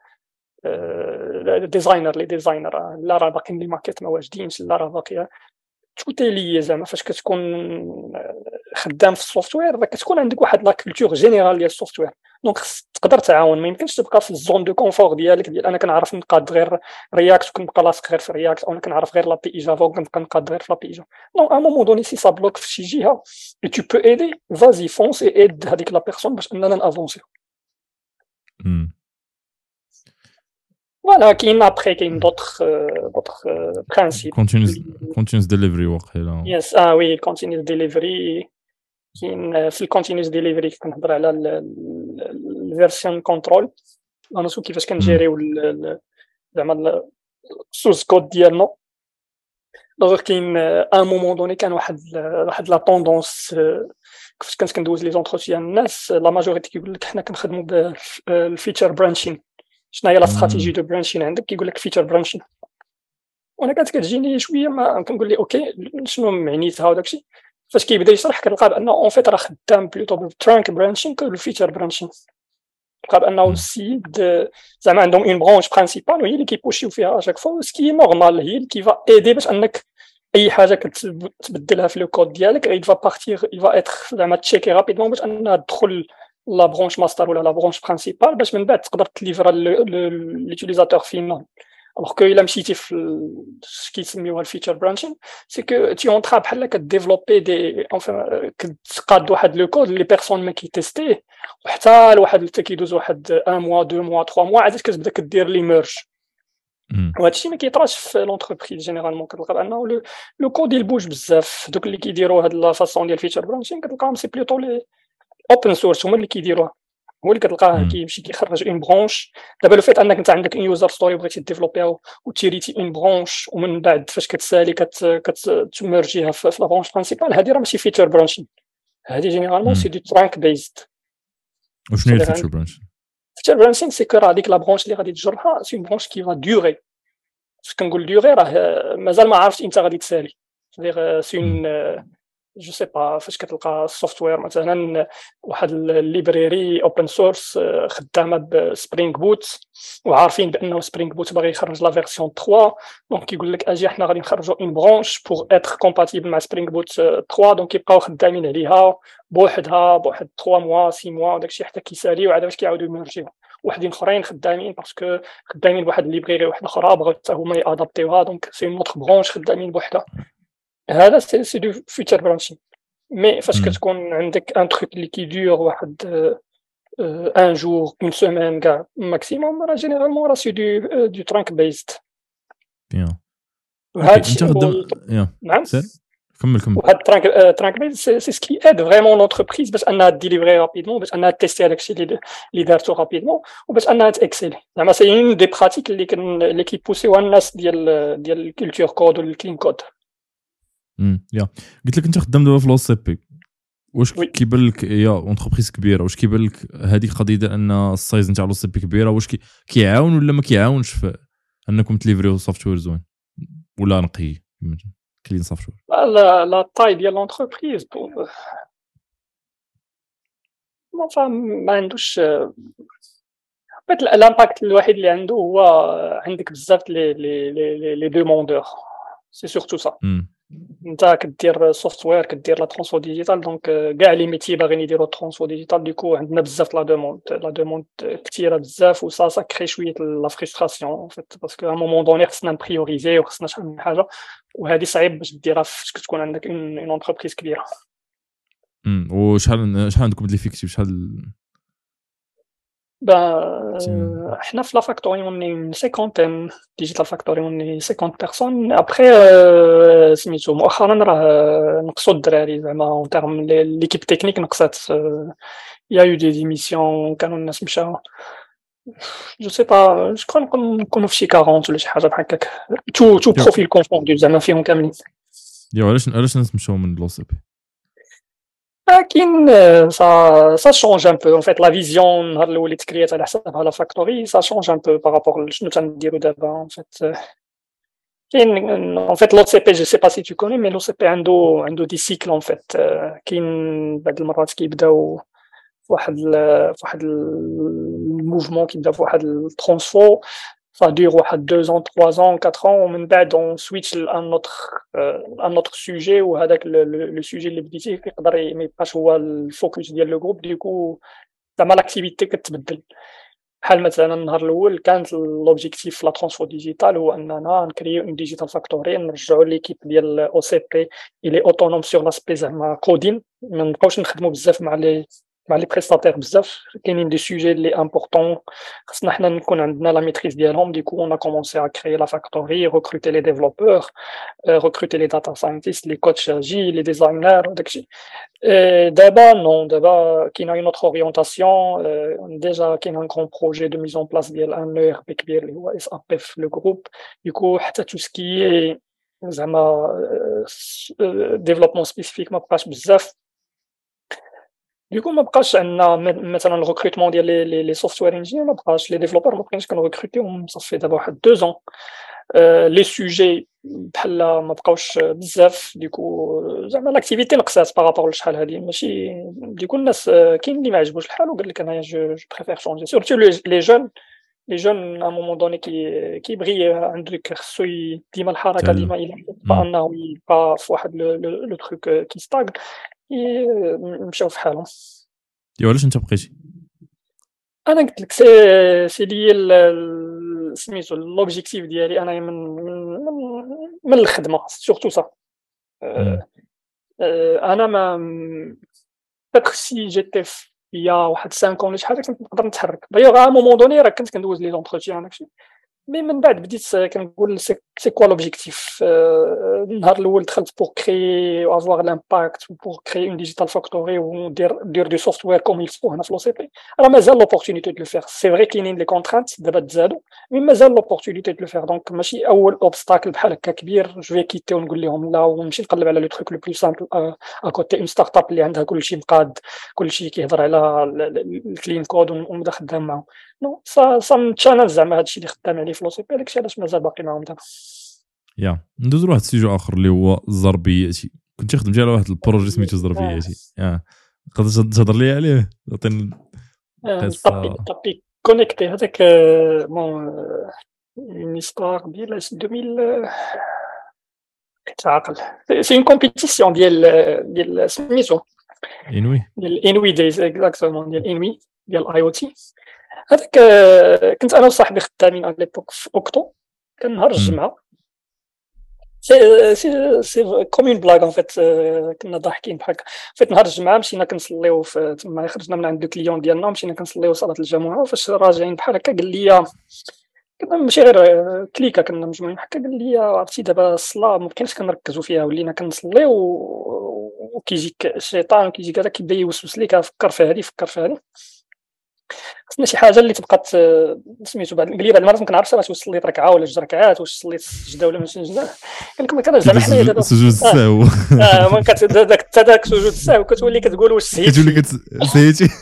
designers les designers لا راه باقيين les maquettes ما واجدينش لا راه باقيه توتي لي زعما فاش كتكون خدام في ال software كتكون عندك واحد la culture générale ديال ال software donc تقدر تعاون ما يمكنش تبقى في ال zone de confort ديالك ديال أنا كنعرف نقاد غير React وكنبقى لاصق غير في React أو أنا كنعرف غير l'API Java وكنبقى نقاد غير في l'API Java non à moment donné si ça bloque في شي جهه et tu peux aider vas-y fonce et aide هذيك la personne باش اننا نافونسيو voilà كاين après كاين d'autres d'autres principes continuous delivery واقيلا yes آه oui continuous delivery كاين في ال continuous delivery كنهضر على ال version control نسو كيفاش كنجيريو زعما ال source code ديالنا. donc كاين un moment donné كان واحد واحد la tendance كيفاش كنت كندوز les entretiens. الناس la majorité كيقول لك حنا كنخدموا بال feature branching شنو هي la stratégie de branching عندك؟ كيقول لك feature branching وأنا كانت كتجيني شوية ما كنقول لي ok شنو معنيتها وداك الشيء؟ فاش كيبدا يشرح كنلقى بان en fait راه خدام plutôt بال trunk branching que بال feature branching تلقى بأنه السيد زعما عندهم une branche principale وهي اللي كيبوشيو فيها اشاك فوا سكي نورمال هي اللي كيفا ايدي باش أنك أي حاجة كتبدلها في le code ديالك il va partir il va être زعما تشيكي rapidement باش أنها تدخل la branche master ولا la branche principale باش من بعد تقدر تليفرا l'utilisateur final alors que الا مشيتي في اش كيسميوها ال feature branching c'est que t'es en train بحال كديفلوبي des enfants كتقاد واحد le code لي personne ما كيتيستيه وحتى لواحد حتى كيدوز واحد un mois deux mois trois mois عاد كتبدا كدير les merges وهذا الشيء ما كيطراش في l'entreprise généralement كتلقى بانه le code il bouge بزاف دوك اللي كيديروا هاد la façon ديال feature branching كتلقاهم c'est plutôt les open source هما اللي كيديروها هو اللي كتلقاه كيمشي كيخرج une branche دابا le fait انك انت عندك une user story بغيتي ديفلوبيها وتيريتي une branche ومن بعد فاش كتسالي كتمرجيها في la branche principale هذه راه ماشي feature branching هذه généralement c'est du trunk-based وشنو هي ال feature branch feature branching c'est que راه هذيك la branche اللي غادي تجرها c'est une branche qui va durer فاش كنقول durer راه مازال ما عرفتش إمتى غادي تسالي. c'est un je sais pas فاش كتلقى ال software مثلا واحد ال library open source خدامة ب Spring Boot وعارفين بأنه Spring Boot باغي يخرج la version 3 donc كيقول لك أجي حنا غادي نخرجوا une branche pour être compatible مع Spring Boot 3 donc كيبقاو خدامين عليها بوحدها بواحد 3 mois 6 mois وداك الشيء حتى كيسالي وعاد باش كيعاودوا يمرجيو. وحدين أخرين خدامين parce que خدامين بواحد ال library واحدة أخرى بغاو حتى هما يأدابتيوها. donc c'est une autre branche خدامين بوحدها. هذا c'est du feature branching mais فاش كتكون عندك un truc اللي كيدور واحد un jour une semaine كاع maximum راه généralement راه c'est du du trunk-based بيان هادشي نعم كمل كمل وهاد trunk trunk-based c'est ce qui aide vraiment l'entreprise باش انها délivrer rapidement باش انها تيستي هذاك الشيء اللي دارتو rapidement وباش انها تاكسيلي زعما c'est une des pratiques اللي كن اللي كيبوسيوها الناس ديال ديال ال culture code وال clean code امم يا. قلت لك أنت خدام دابا في l'OCP واش كيبان لك هي entreprise كبيرة. واش كيبان لك هذه قضية ديال أن ال size نتاع l'OCP كبيرة؟ واش كيعاون ولا ما كيعاونش في أنكم تليفريو software زوين؟ ولا نقي clean soft ware لا la taille ديال l'entreprise ما عندوش ال impact الوحيد اللي عنده هو عندك بزاف les les les demandeurs c'est surtout ça انت كدير software كدير la transfo digitale donc كاع les métiers باغيين يديروا transfo digitale du coup عندنا بزاف la demande la demande كثيره بزاف و ça ça crée شوية la frustration en fait parce que à un moment donné خصنا نبريوريزي وخصنا شحال من حاجة وهذه صعيب باش ديرها فاش كتكون عندك une entreprise كبيره وشحال شحال عندكم ديال l'effectif شحال Ben, حنا في لا فاكتوري اوني سيكونتين ديجيتال فاكتوري اوني 50 بيرسون ابخي سميتو مؤخرا راه نقصوا الدراري زعما en termes l'équipe technique نقصات y a eu des démissions كانوا الناس مشاو je sais pas je crois نكونوا في شي 40 ولا شي حاجة بحال هكاك tous tous profils confondus زعما فيهم كاملين يا علاش علاش الناس مشاو من l'OCP لكن ça, ça change un peu en fait la vision نهار الأول اللي تكريات على حسابها la factory ça change un peu par rapport لشنو تنديرو دابا en fait كاين en fait l'OCP je sais pas si tu connais mais l'OCP عنده عنده des cycles en fait كاين بعض المرات كيبداو فواحد فواحد ال mouvement كيبدا فواحد ال transfo ça dure واحد 2 ans 3 ans 4 ans ومن بعد on switch un autre un autre sujet وهذاك le sujet اللي بديتيه يقدر ما يبقاش هو ال focus ديال le groupe du coup زعما l'activité كتبدل بحال مثلا النهار الأول كانت l'objectif la transfo digitale هو اننا نكريو une digital factory نرجعوا l'équipe ديال OCP elle est autonome sur l'aspect زعما coding ما نبقاوش نخدموا بزاف مع les مع les prestataires بزاف. كاينين des sujets اللي importants خصنا حنا نكون عندنا la maîtrise ديالهم. du coup on a commencé à créer la factory recruter les développeurs recruter les data scientists les coachs agiles les designers داكشي دابا non دابا كاينة une autre orientation déjà كاين un grand projet de mise en place ديال un ERP كبير اللي هو SAP في le groupe du coup حتى tout ce qui زعما développement spécifique ما بقاش بزاف du coup ما بقاش عندنا مثلا ال recrutement ديال les les software engineers ما بقاش les développeurs ما بقيناش كنريكروتيهم صافي دابا واحد deux ans les sujets بحال ما بقاوش بزاف du coup زعما l'activité نقصات par rapport لشحال هادي ماشي du coup الناس كاين اللي ما عجبوش الحال وقال لك انايا je préfère changer surtout les jeunes les jeunes à un moment donné كي كيبغي عندك خصو ديما الحركه ديما إلى انه يبقى في واحد le truc qui stagne مشاو في حالهم. يا علاش انت بقيتي؟ أنا قلت لك سي سي لي سميتو l'objectif ديالي أنا من من من الخدمة surtout ça أنا mais peut-être si j'étais فيا واحد 5 ولا شحال كنت نقدر نتحرك. d'ailleurs à un moment donné راه كنت كندوز les entretiens داكشي. mais من بعد بديت كنقول c'est quoi l'objectif النهار الأول دخلت pour créer avoir l'impact pour créer une digital factory وندير دير du software comme il faut هنا في l'OCP راه مازال l'opportunité de le c'est vrai كاينين les contraintes دابا تزادوا mais مازال l'opportunité de le donc ماشي اول obstacle بحال هكا كبير je vais quitter ونقول لهم لا ونمشي نقلب على le truc le plus simple à côté une start-up اللي عندها كلشي مقاد كلشي كيهضر على ال clean code ونبدا خدام معاهم non ça ça زعما هادشي اللي خدام عليه في لو داكشي علاش مازال باقي معاهم دابا يا ندوز لواحد ال sujet آخر اللي هو الزربياتي كنت خدمتي على واحد ال projet سميتو زربياتي يا تقدر تهضر لي عليه؟ عطيني طابي طابي كونيكتي هذاك بون اون هيستوار ديال 2000 تعاقل سي اون كومبيتيسيون ديال ديال سميتو انوي ديال انوي days exactement ديال انوي ديال IoT هذاك كنت أنا وصاحبي خدامين على l'époque في اوكتو كان نهار الجمعة. c'est c'est comme une blague en fait كنا ضاحكين بحال fait نهار الجمعة مشينا كنصليو تما خرجنا من عند ال client ديالنا مشينا كنصليو صلاة الجمعة فاش راجعين بحال هكا قال لي كنا ماشي غير كليكا كنا مجموعين هكا قال لي عرفتي دابا الصلاة ما بقيناش كنركزوا فيها ولينا كنصليو وكيجيك الشيطان وكيجي كذا كيبدا يوسوس ليك فكر في هذه فكر في هذه. خصنا شي حاجة اللي تبقى سميتو لي بعد المرات ما كنعرفش واش صليت ركعه ولا جوج ركعات واش صليت سجده ولا ماشي سجده قال لك ما كانش زعما حنايا دابا سجود السهو. آه ما داك حتى داك سجود السهو. كتولي كتقول واش سهيتي. كتولي سهيتي.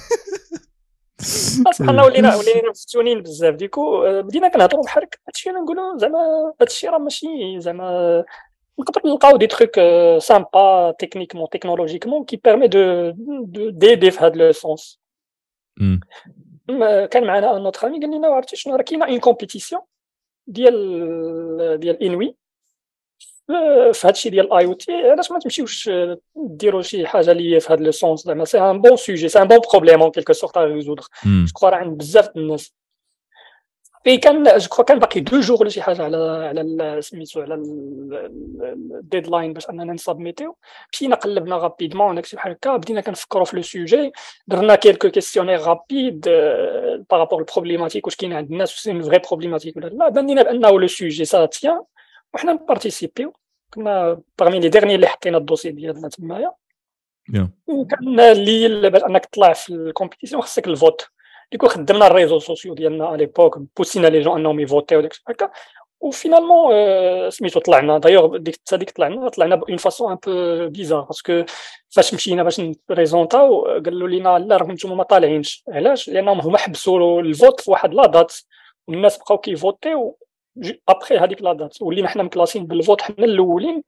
حنا ولينا ولينا مفتونين بزاف du coup. بدينا كنهضروا هكا هادشي أنا نقولوا زعما هادشي راه ماشي زعما نقدر نلقاو des trucs simples techniquement technologiquement qui permettent d'aider في هاد le sens كان معنا un autre ami قال لنا عرفتي شنو؟ راه كاينة une compétition ديال ديال انوي في هادشي ديال IoT علاش ما تمشيوش ديروا شي حاجة اللي في هذا le sens زعما c'est un bon sujet c'est un bon problème en quelque sorte à résoudre je crois راه عند بزاف الناس. et كان je crois كان باقي deux jours ولا شي حاجة على على سميتو على ال deadline باش أننا ن submit يو مشينا قلبنا rapidement داكشي بحال هكا بدينا كنفكروا في le sujet درنا quelques questionnaires rapides par rapport ال problématique واش كاين عند الناس واش c'est vrai problématique ولا لا. بان لينا بأنه le sujet ça tient وحنا ن participer يو كنا parmi les derniers اللي حطينا ال dossier ديالنا تمايا. وكان الليل باش أنك تطلع في ال compétition خصك ال vote du coup خدمنا ال réseaux sociaux ديالنا على l'époque pousser نا les gens انهم ي voter يو داك هكا و finalement سميتو طلعنا دايوغ ديك حتى طلعنا طلعنا bon façon un peu bizarre parce que فاش مشينا باش ن présenter او قالوا لنا لا راكم نتوما ما طالعينش علاش لانهم هما حبسوا ال vote في واحد la date والناس بقاو كي voter يو après هذيك la date ولينا حنا م classer ين بال vote حنا الاولين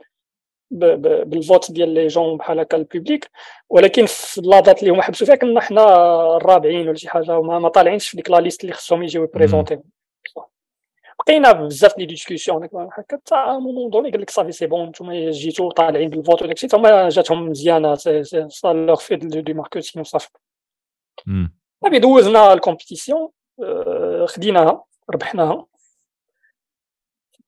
بال vote ديال les gens بحال هكا ال public ولكن في la date اللي هما حبسوا فيها كنا حنا الرابعين ولا شي حاجة وما ما طالعينش في ديك la liste اللي خصهم يجيو présenter بقينا بزاف les discussions هكا حتى moment donné قال لك صافي c'est bon نتوما جيتو طالعين بال vote وداك الشيء هما جاتهم مزيانة ça leur fait du marketing صافي صافي دوزنا ال compétition خديناها ربحناها.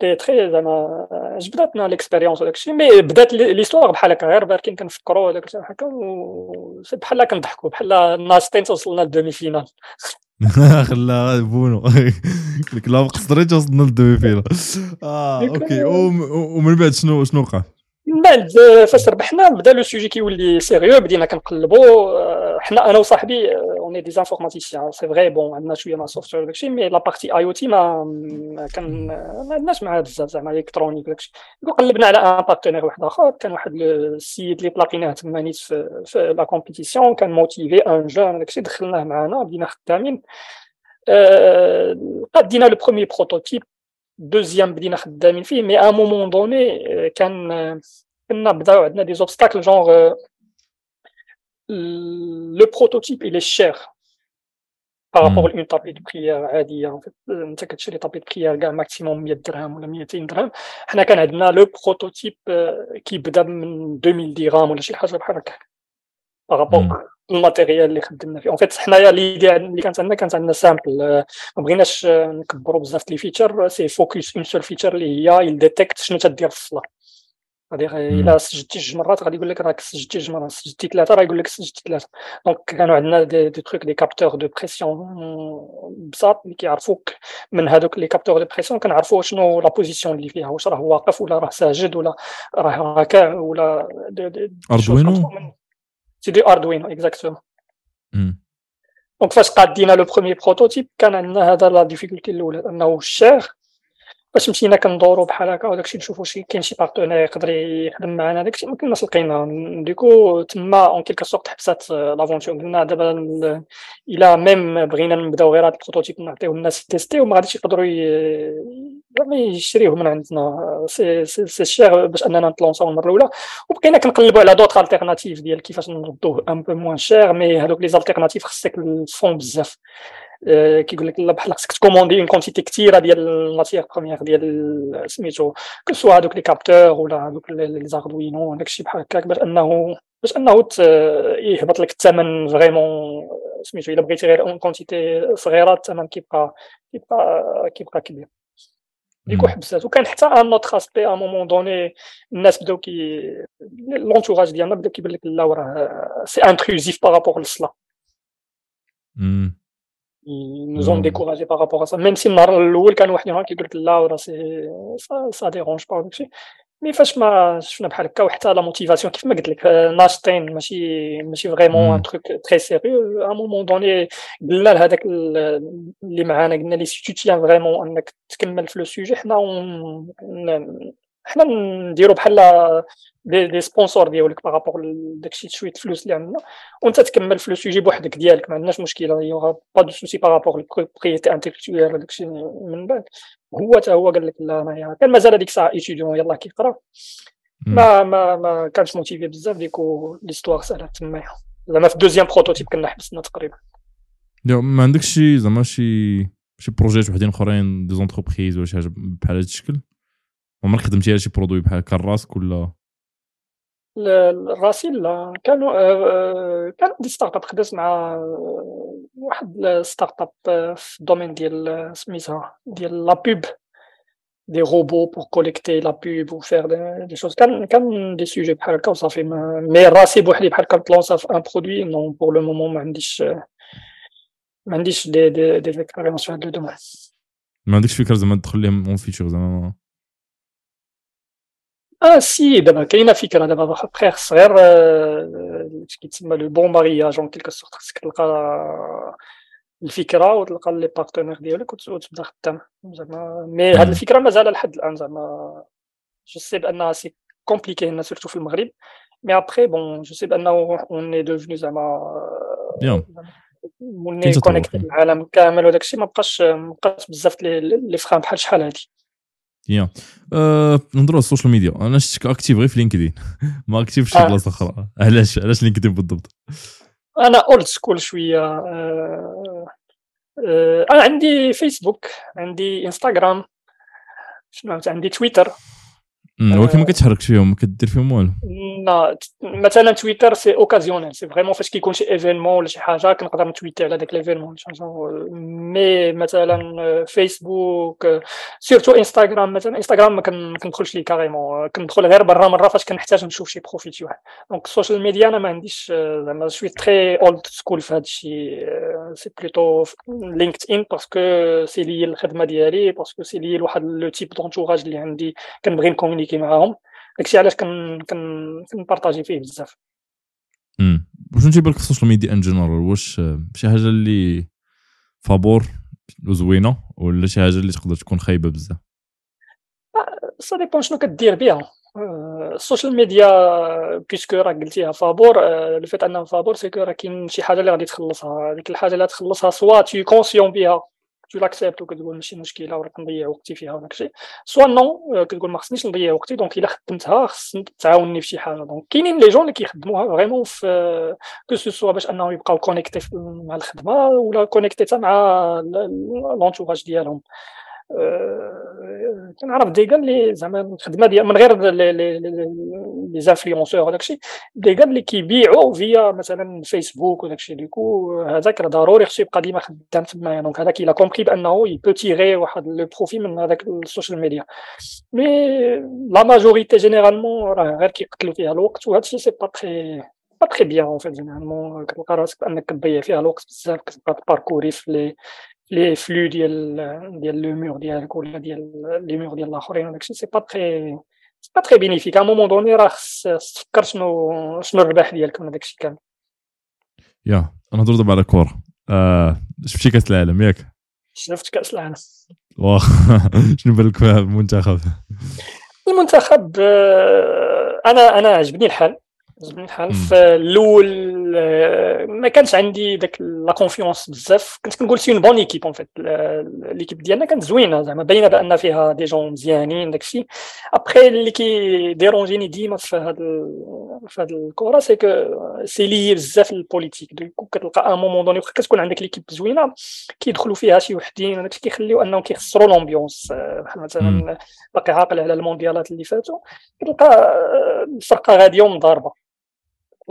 c'était très زعما جبداتنا l'expérience وداك الشيء mais بدات l'histoire بحال هكا غير بركين كنفكروا داك الشيء هكا بحال كنضحكوا بحال الناس تين توصلنا لل demi-finale. خلا بونو. لك لا قصريت وصلنا لل demi-finale. آه OK. ومن بعد شنو شنو وقع؟ من بعد فاش ربحنا بدا le sujet كيولي sérieux بدينا كنقلبوا حنا أنا وصاحبي on est des informaticiens c'est vrai bon عندنا شوية مع ال software داكشي mais la partie IoT ما كان ما عندناش معاه بزاف زعما électronique داكشي قلبنا على un partenaire واحد اخر كان واحد السيد اللي تلاقيناه تما نيت في, في la compétition كان motivé un jeune داكشي دخلناه معنا بدينا خدامين قدينا le premier prototype deuxième بدينا خدامين فيه mais à moment donné كان كنا بداو عندنا des obstacles genre le prototype il est cher par rapport l'un tapis de prière عاديه انت كتشري tapis de prière كاع maximum 100 درهم ولا 200 درهم حنا كان عندنا le prototype كيبدا من 2000 درهم ولا شي حاجة بحال هكا par rapport ال matériel اللي خدمنا فيه en fait حنايا l'idée اللي كانت عندنا كانت عندنا simple ما بغيناش نكبروا بزاف les features c'est focus un seul feature اللي هي ي detect شنو تدير في الصلاه غادي إلا سجلتي جوج مرات غادي يقول لك راك سجلتي جوج مرات سجلتي ثلاثة راه يقول لك سجلتي ثلاثة. donc كانوا عندنا des, des trucs des capteurs de pression بساط اللي كيعرفوك من هذوك les capteurs de pression كنعرفوا شنو la position اللي فيها واش راه واقف ولا راه ساجد ولا راه راكع ولا اردوينو سي دي اردوينو اكزاكتومون دونك فاش قادينا le premier prototype كان عندنا هذا la difficulté الأولى أنه ال cher باش مشينا كندورو بحال هكا وداكشي نشوفو شي كاين شي partenaire يقدر يخدم معنا داكشي ما كناش لقينا du coup تما en quelque sorte حبسات l'aventure قلنا دابا إلى même بغينا نبداو غير هاد ال prototype نعطيو الناس tester وما غاديش يقدروا زعما يشريوه من عندنا. سي سي شير باش أننا نت lancer او المرة الأولى. وبقينا كنقلبوا على d'autres alternatives ديال كيفاش نردوه un peu moins cher mais هذوك les alternatives خصك ال fonds بزاف. كيقول لك بحال خصك ت commander une quantité كثيره ديال ال matière première ديال سميتو que ce soit هذوك les capteurs ولا هذوك les Arduino داكشي بحال هكاك باش انه باش انه يهبط لك الثمن vraiment سميتو الا بغيتي غير une quantité صغيره الثمن كيبقى كيبقى كيبقى كبير du coup حبسات وكان حتى un autre aspect à moment donné الناس بداو كي l'entourage ديالنا بدا كيبان لك لا راه c'est intrusif par rapport للصلاه nous ont découragé par rapport à ça. Même si النهار الأول كان واحد كيقول لك لا راه si ça dérange pas داكشي mais فاش ما شفنا بحال هكا وحتى لا motivation كيف ما قلت لك ناشطين ماشي ماشي vraiment un truc très sérieux à moment donné قلنا لهذاك اللي معانا قلنا لي si tu tiens vraiment انك تكمل في le sujet حنا حنا نديرو بحال des, des sponsors ديالك par rapport داكشي شوية فلوس اللي عندنا. وانت تكمل في le sujet بوحدك ديالك ما عندناش مشكلة y aura pas de souci par rapport ال propriété intellectuelle داكشي من بعد. هو حتى هو قال لك لا انايا كان مازال هذيك الساعة étudiant يلاه كيقرا. ما ما ما كانش motivé بزاف du coup l'histoire سالات تمايا. زعما في ال deuxième prototype كنا حبسنا تقريبا. ما عندكش شي زعما شي شي بروجيات وحدين أخرين des entreprises ولا شي حاجة بحال هذا الشكل؟ عمرك خدمتي على شي produit بحال هكا راسك ولا؟ راسي لا. كانوا كان دي ستارت اب خدمت مع واحد ستارت اب في الدومين ديال سميتها ديال لا بوب دي روبو بور كوليكتي لا بوب وفير دي شوز كان كان دي سوجي بحال هكا وصافي. مي راسي بوحدي بحال هكا نتلونسا في ان برودوي نون بور لو مومون ما عنديش ما عنديش دي دي دي في هذا الدومين ما عندكش فكرة زعما تدخل لهم اون فيتشر زعما؟ آه si دابا كاينة فكره دابا بخير صغير اش كيتسمى le bon mariage en quelque sorte خصك تلقى الفكرة وتلقى les partenaires ديالك وتبدا خدام زعما mais هاد الفكرة مازال لحد الان زعما je sais بانها c'est compliqué هنا surtout في المغرب مي après bon je sais بانه on est devenu زعما موني connecté العالم كامل وداك الشيء ما بقاش ما بقاش بزاف les freins بحال شحال هادي yeah. أه نهضروا على ال social media. أنا شفتك actif غير في LinkedIn. ما actif في شي بلاصة أخرى. علاش؟ علاش LinkedIn بالضبط؟ أنا old school شوية. أه أه أنا عندي فيسبوك عندي انستغرام شنو عندي تويتر ولكن ما كتحركش فيهم ما كدير فيهم والو لا مثلا تويتر c'est occasionnel c'est vraiment فاش كيكون شي événement ولا شي حاجة كنقدر نتويتي على داك l'événement mais مثلا فيسبوك surtout انستغرام مثلا انستغرام ما كندخلش ليه carrément كندخل غير برا مره فاش كنحتاج نشوف شي profil شي واحد donc ال social media أنا ما عنديش زعما شوية très old school في هذا الشيء c'est plutôt LinkedIn parce que c'est lié الخدمه ديالي parce que c'est lié لواحد le type d'entourage اللي عندي كنبغي نكومونيكي معاهم داكشي علاش كن كن كنبارطاجي فيه بزاف امم واش تيبان لك في ال social media en général واش شي حاجة اللي فابور وزوينه ولا شي حاجة اللي تقدر تكون خايبه بزاف ça dépend شنو كدير بها ال social media puisque راك قلتيها فابور لو انها فابور c'est que راه كاين شي حاجة اللي غادي تخلصها هذيك الحاجة اللي تخلصها soit t'es conscient بها tu l'acceptes وكتقول ماشي مشكله وراه كنضيع وقتي فيها وداك الشيء soit non كتقول ما خصنيش نضيع وقتي donc الا خدمتها خص تعاوني في شي حاجة دونك كاينين les gens اللي كيخدموها vraiment في que ce soit باش انهم يبقاو connectés مع الخدمه ولا connectés مع l'entourage ديالهم كنعرف des gars اللي زعما الخدمة ديال من غير les influenceurs وداك الشيء des gars اللي كيبيعوا via مثلا فيسبوك وداك الشيء du coup هذاك ضروري خصو يبقى ديما خدام تمايا donc هذاك الا compris بأنه il peut tirer واحد le profit من هذاك ال social media mais la majorité généralement راه غير كيقتلوا فيها الوقت وهذا الشيء c'est pas très pas très bien en fait généralement كتلقى راسك انك كتضيع فيها الوقت بزاف كتبقى تباركوري في les les flux ديال ديال le mur ديالك ولا ديال les murs ديال الاخرين وداكشي c'est pas très c'est pas très bénéfique à moment donné راه خص تفكر شنو شنو الربح ديالك من هذاك الشيء كامل yeah نهضروا دابا على كورة آه شفتي كاس العالم؟ ياك؟ شفت كاس العالم. واخ شنو بالك المنتخب المنتخب آه، أنا أنا عجبني الحال. عجبني الحال في الأول ما كانش عندي داك la confiance بزاف. كنت كنقول c'est une bonne équipe en fait l'équipe ديالنا كانت زوينة زعما باينة بأن فيها des gens مزيانين داكشي. ابخي اللي كي ديرونجيني ديما في هاد في هاد الكره c'est que c'est lié بزاف ال politique du coup كتلقى un moment donné واخا كتكون عندك l'équipe زوينة كيدخلوا فيها شي وحدين وداكشي كيخليو أنهم كيخسروا l'ambiance بحال مثلا باقي عاقل على المونديالات اللي فاتوا كتلقى الفرقه غادية ومضاربة.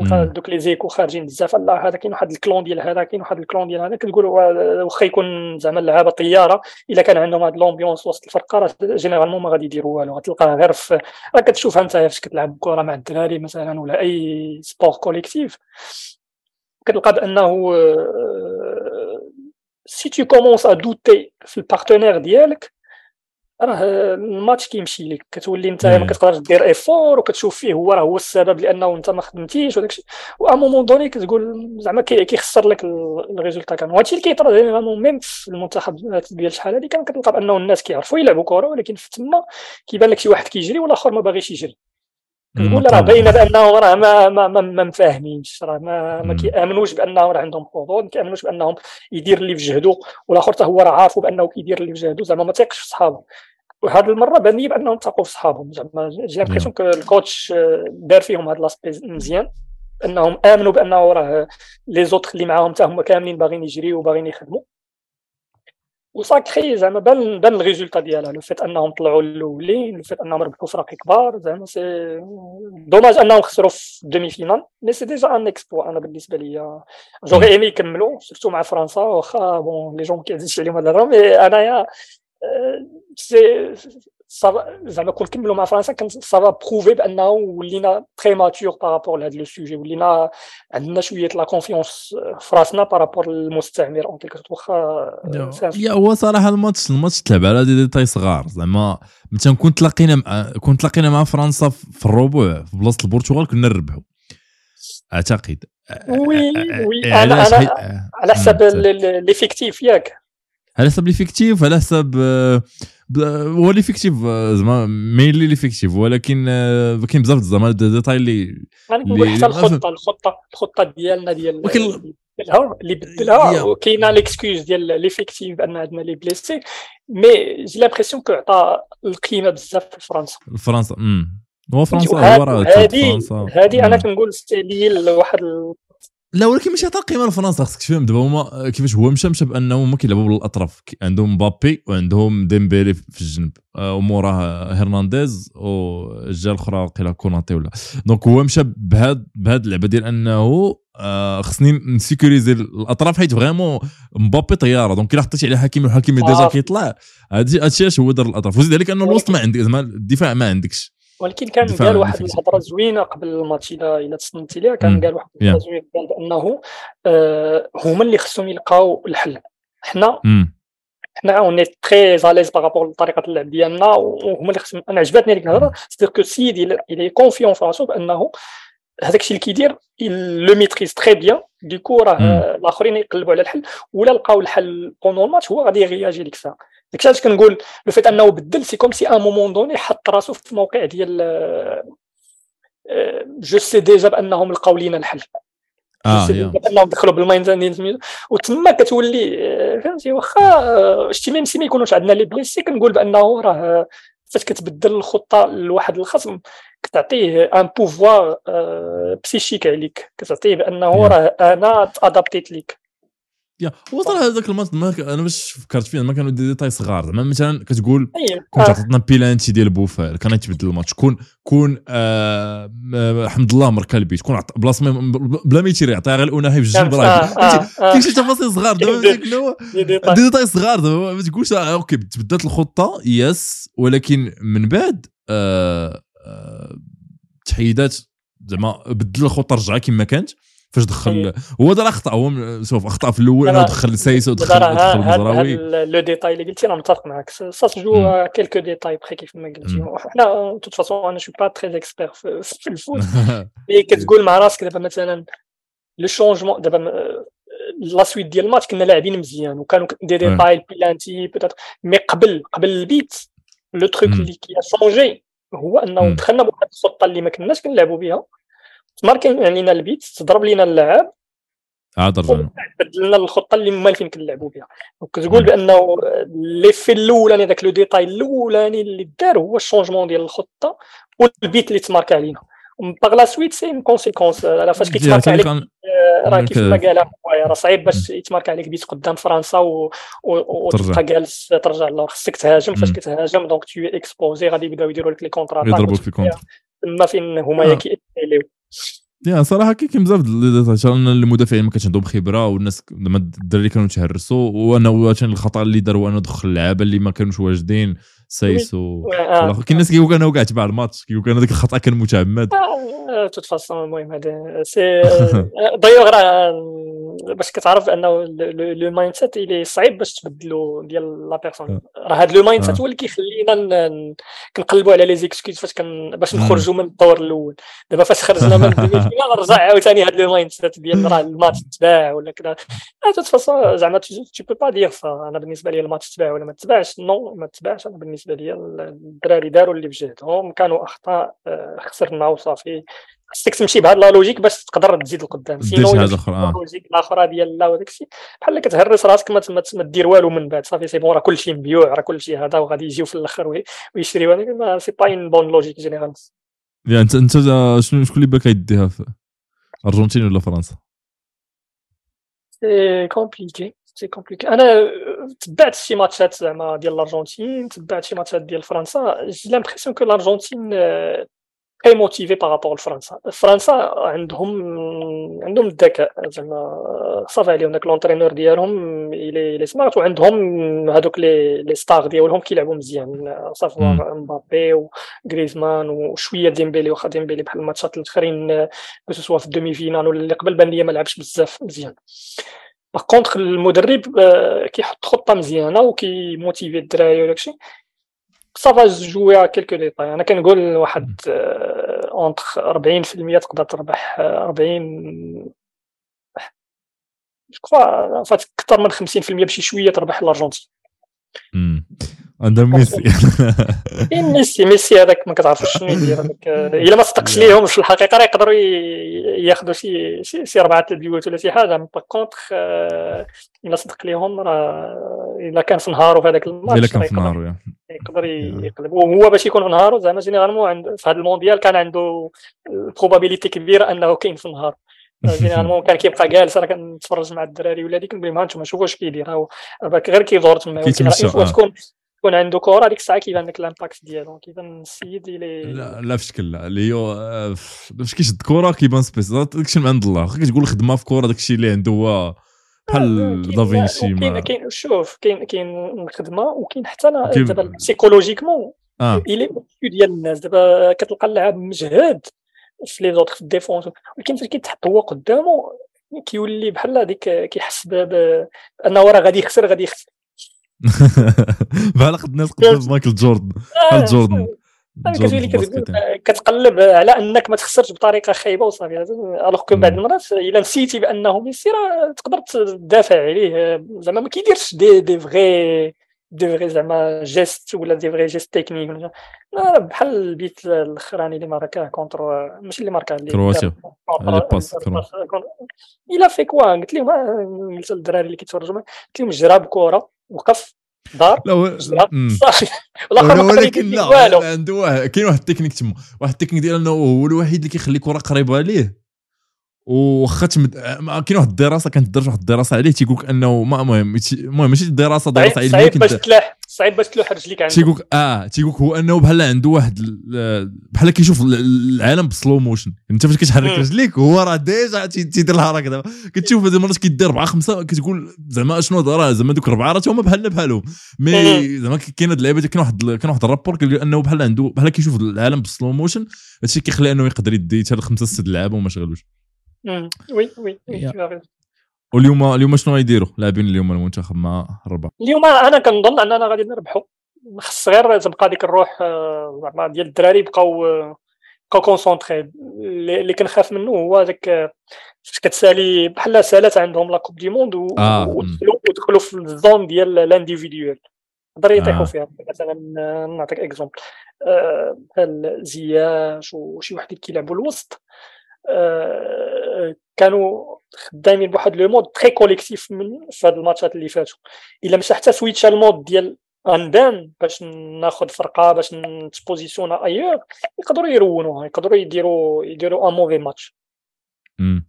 donc les égos خارجين بزاف لا هذا كاين واحد ال clan ديال هذا كاين واحد ال clan ديال هذا كتقول واخا يكون زعما اللعابة طيارة إلا كان عندهم هاد l'ambiance وسط الفرقة راه généralement ما غادي يديروا والو غتلقاها غير في راه كتشوفها انت فاش كتلعب كرة مع الدراري مثلا ولا أي sport collectif كتلقى بأنه si tu commences à douter في ال partenaire ديالك راه الماتش كيمشي لك كتولي انت ما كتقدرش دير effort وكتشوف فيه هو راه هو السبب لأنه انت ما خدمتيش وداك الشيء au moment donné كتقول زعما كيخسر لك ال résultat كان وهادشي اللي كيطرا généralement même في المنتخب ديال شحال هادي كان كتلقى بأنه الناس كيعرفوا يلعبوا كره ولكن في تما كيبان لك شي واحد كيجري والآخر ما باغيش يجري. كتقول راه باينة بانه راه ما ما ما, ما مفاهمينش راه ما ما كيآمنوش بانه راه عندهم حظوظ ما كيآمنوش بأنهم يدير اللي في جهدو والآخر حتى هو راه عارفو بأنه كيدير اللي في جهدو زعما ما تيقش في صحابه وهذه المرة بان لي بأنهم تاقوا في صحابهم زعما j'ai l'impression que ال coach دار فيهم هذا l'aspect مزيان انهم آمنوا بأنه راه les autres اللي معاهم حتى هما كاملين باغيين يجريو وباغيين يخدموا و ça crée زعما بان بان ال résultat ديالها le fait أنهم طلعوا الأولين le fait أنهم ربحوا فرق كبار زعما c'est dommage أنهم خسروا في demi-finale mais c'est déjà un exploit أنا بالنسبة لي جوغي ايمي يكملوا سيرتو مع فرنسا واخا بون لي جون كيعزيز عليهم هذا مي أنايا سي زعما كون كملوا مع فرنسا كان سافا بروفي بانه ولينا تري ماتور بارابور لهذا لو سوجي ولينا عندنا شوية لا كونفيونس في راسنا بارابور للمستعمر اون كيلكو واخا يا هو صراحة الماتش الماتش تلعب على دي ديتاي صغار زعما مثلا كون تلاقينا مع كون تلاقينا مع فرنسا في الربع في بلاصة البرتغال كنا نربحوا. اعتقد وي وي أنا على حساب l'effectif ياك. على حسب l'effectif على حسب هو l'effectif زعما مينلي l'effectif ولكن كاين بزاف زعما ديتاي اللي نقول حتى الخطة الخطة الخطة ديالنا ديال اللي بدلها وكاينة l'excuse ديال l'effectif بان عندنا les blessés mais j'ai l'impression que عطى القيمة بزاف في فرنسا. فرنسا امم هو فرنسا هو راه هذه هذه أنا كنقول لي لواحد لا ولكن ماشي عطى قيمه لفرنسا خصك تفهم دابا هما كيفاش هو مشى مشى بانه هما كيلعبوا بالاطراف عندهم مبابي وعندهم ديمبيلي في الجنب. آه، وموراه هرنانديز والجهة الأخرى وقيلا كوناتي ولا. donc هو مشى بهاد بهاد اللعبة ديال أنه آه، خصني ن sécuriser الأطراف حيت vraiment مبابي طيارة. donc إلا حطيتي على حكيمي وحكيمي déjà آه. كيطلع هادشي هادشي هو دار الأطراف. وزيد عليك أنه الوسط ما عندك زعما الدفاع ما عندكش. ولكن كان قال واحد الهضرة زوينة قبل الماتش اذا تسنتي ليها كان قال واحد الهضرة زوينة قال بأنه آه هما اللي خصهم يلقاو الحل. حنا حنا on est très à l'aise par rapport لطريقة اللعب ديالنا وهما اللي خصهم أنا عجبتني ديك الهضرة c'est-à-dire que السيد il est confiant في راسو بأنه هذاك الشيء اللي كيدير le maîtrise très bien du coup راه الآخرين يقلبوا على الحل ولا لقاو الحل pendant ال match هو غادي يغياجي ديك الساعة داك علاش كنقول le fait انه بدل c'est comme si un moment donné حط راسو في الموقع ديال je sais déjà بانهم لقاو لينا الحل. آه انهم دخلوا بال mind وتما كتولي آه، فهمتي واخا آه، شتي même si ما يكونوش عندنا les blessés كنقول بانه راه فاش كتبدل الخطة لواحد الخصم كتعطيه un pouvoir psychique عليك. كتعطيه بانه راه أنا t'adaptit ليك. يا وصل هذاك الماتش ما أنا باش فكرت فيه ما كانوا دي ديتاي صغار. زعما مثلا كتقول كون عطاتنا بيلانتي ديال بوفال كان يتبدل الماتش. كون كون آه حمد الله مركا البيت كون بلاصه بلا ما ي tirer يعطيها غير الاوناهي في الجنب راه كاين شي تفاصيل صغار دابا دي ديتاي. صغار دابا ما تقولش okay تبدلت الخطة yes. ولكن من بعد آه آه تحيدات زعما بدل الخطة رجعها كما كانت. فاش دخل إيه. هو دار اخطاء هو شوف اخطاء في الأول انه دخل سايس ودخل دخل مزراوي le détail اللي قلتي أنا متفق معك ça joue quelques détails près كيف ما قلتي. حنا toute façon أنا je suis pas très expert في ال foot. mais كتقول مع راسك دابا مثلا le changement دابا la suite ديال الماتش كنا لاعبين مزيان وكانوا des détails penalty peut-être mais قبل قبل البيت le truc اللي كي changer هو أنه دخلنا بواحد الخطة اللي ما كناش كنلعبوا بها تماركين علينا البيت تضرب لينا اللاعب عاد رجعنا بدلنا الخطة اللي مالفين كنلعبوا بها. وكتقول بأنه l'effet الأولاني ذاك le détail الأولاني اللي دار هو ال changement ديال الخطة والبيت اللي تمارك علينا. par la suite c'est une conséquence فاش كيتمارك عليك راه كيف ما قال راه صعيب باش يتمارك عليك بيت قدام فرنسا وتبقى جالس ترجع للور خصك تهاجم فاش كتهاجم donc t'es exposé غادي يبداو يديروا لك les contres يضربوك في contre تما فين هما كي accéléريو يا صراحة كاين بزاف المدافعين ما كانش عندهم خبرة والناس لما الدراري كانوا تهرسوا وأنا الخطأ اللي داروا انه دخل اللعابه اللي ما كانوش واجدين. سايسو آه. كاين الناس كيقول كانوا كاع تبع الماتش كيقول كان هذاك الخطا كان متعمد toute façon المهم هذا. c'est دايوغ راه باش كتعرف أنه le mindset اللي صعيب باش تبدلو ديال la personne راه هذا le mindset هو اللي كيخلينا كنقلبوا على les excuses فاش كن باش نخرجوا من الدور الأول. دابا فاش خرجنا من ال demi نرجع عاوتاني هذا le mindset ديال راه الماتش تباع ولا كذا. toute façon زعما tu peux pas dire ça أنا بالنسبة لي الماتش تباع ولا ما تباعش؟ non ما تباعش. أنا بالنسبة لي الدراري داروا اللي بجهدهم كانوا أخطاء آه، خسرنا وصافي. خصك تمشي بهذا la logique باش تقدر تزيد لقدام sinon ال logique الاخرى ديال لا وداك الشيء. بحال كتهرس راسك ما دير والو من بعد. صافي c'est bon راه كلشي مبيوع راه كلشي هذا وغادي يجيو في الأخر ويشريو هذاك c'est pas une bonne logique générale. يعني انت أنت شنو شكون اللي باك يديها في أرجنتين ولا فرنسا؟ c'est compliqué c'est compliqué أنا تبعت شي ماتشات زعما ديال الارجنتين تبعت شي ماتشات ديال فرنسا j'ai l'impression que الارجنتين très motivés par rapport لفرنسا فرنسا عندهم عندهم الذكاء زعما صافي عليهم داك l'entraîneur ديالهم الي سمارت وعندهم هذوك les les stars ديالهم كيلعبوا مزيان صافي مبابي وغريزمان وشويه ديمبيلي واخا ديمبيلي بحال الماتشات الاخرين que ce soit في ال demi-finale ولا اللي قبل بان لي ما لعبش بزاف مزيان par contre المدرب كيحط خطه مزيانه وكي motiver الدراري وداكشي ça va jouer على quelques détails أنا كنقول واحد entre 40% تقدر تربح 40 جو فات أكثر من 50% بشي شوية تربح الارجنتين عندها ميسي. كاين ميسي ميسي هذاك ما كتعرفش شنو يدير هذاك إلا ما صدقش ليهم في الحقيقة راه يقدروا ياخذوا شي شي أربعة البيوت ولا شي حاجة. par contre إلا صدق ليهم راه إلا كان في نهارو في هذاك الماتش إلا كان في نهارو يقدر يقلب. وهو باش يكون في نهارو زعما généralement في هذا المونديال كان عنده ال probabilité كبيرة أنه كاين في نهار généralement كان كيبقى جالس أنا كنتفرج مع الدراري ولا ديك نقول لهم أنتم شوفوا اش كيدير غير كيدور تما تكون تكون عنده كره ديك الساعة كيبان لك ال impact ديالو كيبان السيد اللي لا لا في شكل لا اللي هو فاش كيشد كره كيبان سبيس داكشي من عند الله كتقول خدمه في كره داكشي اللي عنده هو بحال دافينشي ما كاين شوف كاين كاين الخدمه وكاين حتى دابا psychologiquement آه. الي ديال الناس دابا كتلقى اللاعب مجهد في les autres في ال défense ولكن فاش كيتحط هو قدامه كيولي بحال هذيك كيحس بانه راه غادي يخسر غادي يخسر بحال قد الناس قدام مايكل جوردن. بحال جوردن كتقلب على أنك ما تخسرش بطريقة خايبة وصافي alors que بعض المرات إلا نسيتي بأنه ميسي راه تقدر تدافع عليه. زعما ما كيديرش دي دي فغي دي فغي زعما gestes ولا des vrais gestes techniques آه، بحال البيت الأخراني اللي ماركاه contre ماشي اللي ماركاه اللي كرواتيا. la passe، il a fait quoi قلت لهم آه، قلت للدراري اللي كيتفرجوا قلت لهم جرى بكره وقف دار لا والآخر ولكن لا عنده واحد. كاين واحد التكنيك تما. واحد التكنيك ديال إنه هو الوحيد اللي كيخلي كرة قريبة ليه وخا تمد... كاين واحد الدراسة كانت درت واحد الدراسة عليه تيقول لك أنه ما المهم المهم ماشي دراسة دراسة علمية صعيب باش تلاح. صعيب باش تلوح رجليك عنده تيقول آه تيقول لك هو أنه بحال عنده واحد ال- بحال كيشوف ال- العالم ب slow motion. أنت فاش كتحرك. رجليك هو راه déjà تي- تيدير الحركه دابا. كتشوف هذه المرات كيدير أربعة خمسة كتقول زعما شنو هذا راه؟ زعما دوك أربعة راه هما بحالنا بحالهم. mais. زعما كاين هاد اللعيبة كاين واحد كاين واحد ال rapport كيقول أنه بحال عنده بحال كيشوف العالم ب slow motion هادشي كيخلي أنه يقدر يدي حتى لخمسه ست لعابة وما شغلوش. oui oui واليوم اليوم شنو غيديروا لاعبين اليوم المنتخب مع الرباط؟ اليوم أنا كنظن أننا غادي نربحوا. خص غير تبقى ديك الروح آه، زعما ديال الدراري بقاو بقاو concentrés اللي كنخاف منه هو داك آه، فاش كتسالي بحال سالات عندهم la coupe du monde و- آه،. ودخلوا ودخلوا في ال zone ديال l'individuel يقدر يطيحوا آه. فيها. مثلا آه، نعطيك exemple بحال زياش وشي واحد كيلعبوا الوسط؟ كانوا خدامين بواحد le mode très collectif من في هاد الماتشات اللي فاتوا إلا مشى حتى switcha ال mode ديال غندان باش ناخذ فرقة باش نت positionna ailleurs يقدروا يرونوها يقدروا يديروا يديروا un mauvais match مم.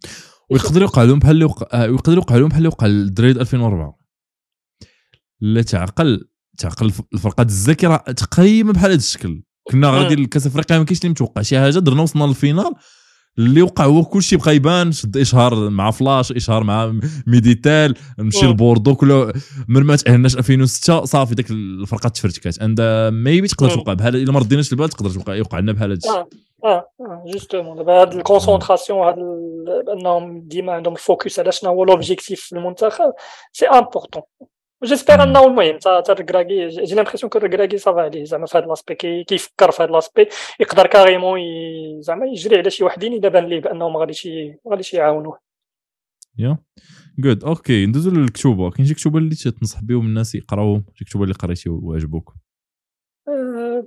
ويقدر يوقع لهم بحال اللي وقع آه، ويقدر يوقع لهم بحال اللي وقع للدراري 2004 لا تعقل تعقل الف- الفرقات الذاكرة تقريبا بحال هذا الشكل. كنا غادي لكاس أفريقيا ما كاينش اللي متوقع. شي حاجة درنا وصلنا لل finale اللي وقع هو كلشي بقى يبان شد إشهار مع فلاش إشهار مع ميديتيل نمشي. لبوردو كل من ما تأهلناش 2006 صافي ديك الفرقة تفرتكات عند maybe تقدر. توقع بحال إلا ما رديناش البال تقدر توقع يوقع لنا بحال هذا الشيء آه آه justement دابا هاد ال concentration هاد ال- انهم ديما عندهم ال focus على شنو هو l'objectif في المنتخب c'est important j'espère انه المهم تا تا الركراكي j'ai l'impression que الركراكي ça va عليه زعما في هاد l'aspect كي- كيفكر في هاد l'aspect يقدر carrément زعما يجري على شي وحدين اذا بان ليه بانهم ما غاديش ما غاديش يعاونوه يا جود أوكي ندوزو للكتوبة. كاين شي كتوبة اللي تنصح بهم الناس يقراوهم شي كتوبة اللي قريتي وعجبوك؟ آه،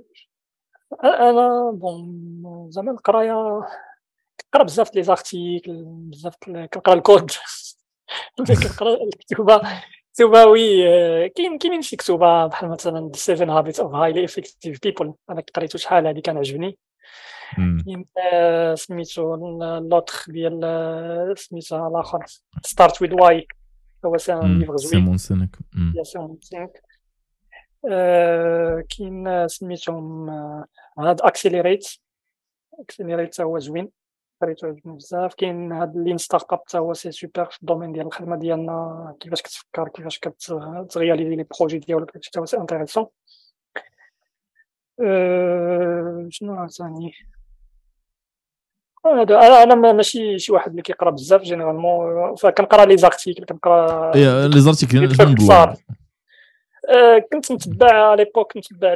أنا bon زعما القراية كنقرا بزاف les articles بزاف كنقرا الكود. كنقرا الكتوبة. كتوبه oui آه، كاين كاينين شي كتوبه بحال مثلا 7 Habits of Highly Effective People أنا قريته شحال هادي كان عجبني. كاين سميتو l'autre ديال سميتها الآخر Start with Why هو c'est un مم. livre زوين سيمون سينيك سيمون سينيك كاين سميتهم هاد Accelerate Accelerate هو زوين قريتو عجبني بزاف كاين هاد Lean Startup حتى هو c'est super في ال domaine ديال الخدمه ديالنا كيفاش كتفكر كيفاش كت réaliser les projets ديالك حتى هو c'est intéressant أه، شنو ثاني هذا أنا أنا ما- ماشي شي واحد اللي كيقرا بزاف généralement فكنقرا les articles كنقرا les articles كيف شنو باختصار. نضلوا أه، كنت نتبع على ليبوك نتبع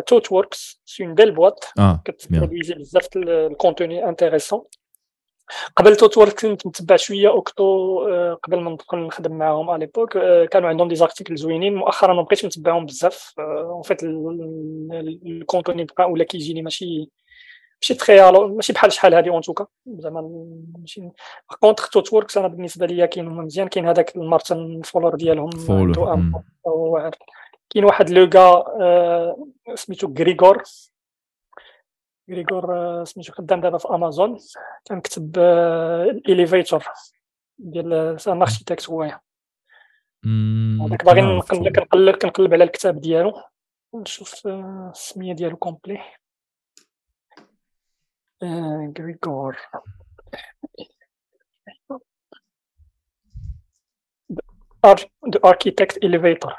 ThoughtWorks c'est une belle boîte كتبرودويزي بزاف ال contenu intéressant قبل ThoughtWorks كنت متبع شوية OCTO آه، قبل ما ندخل نخدم معاهم على l'époque آه، كانوا عندهم des articles زوينين. مؤخرا ما بقيتش نتبعهم بزاف. en fait ال contenu بقى ولا كيجيني ماشي ماشي تخي ماشي بحال شحال هادي en tout cas زعما ماشي. contre ThoughtWorks أنا بالنسبة ليا كاين مزيان كاين هذاك ال Martin Fowler ديالهم هو- كاين واحد le gars آه، سميتو Gregor Gregor آه، سميتو خدام دابا في امازون كتب ال elevator ديال an architect هو. هذاك باغي آه، نقلب كنقلب على الكتاب ديالو. نشوف آه، السمية ديالو complet. آه، Gregor The Architect Elevator.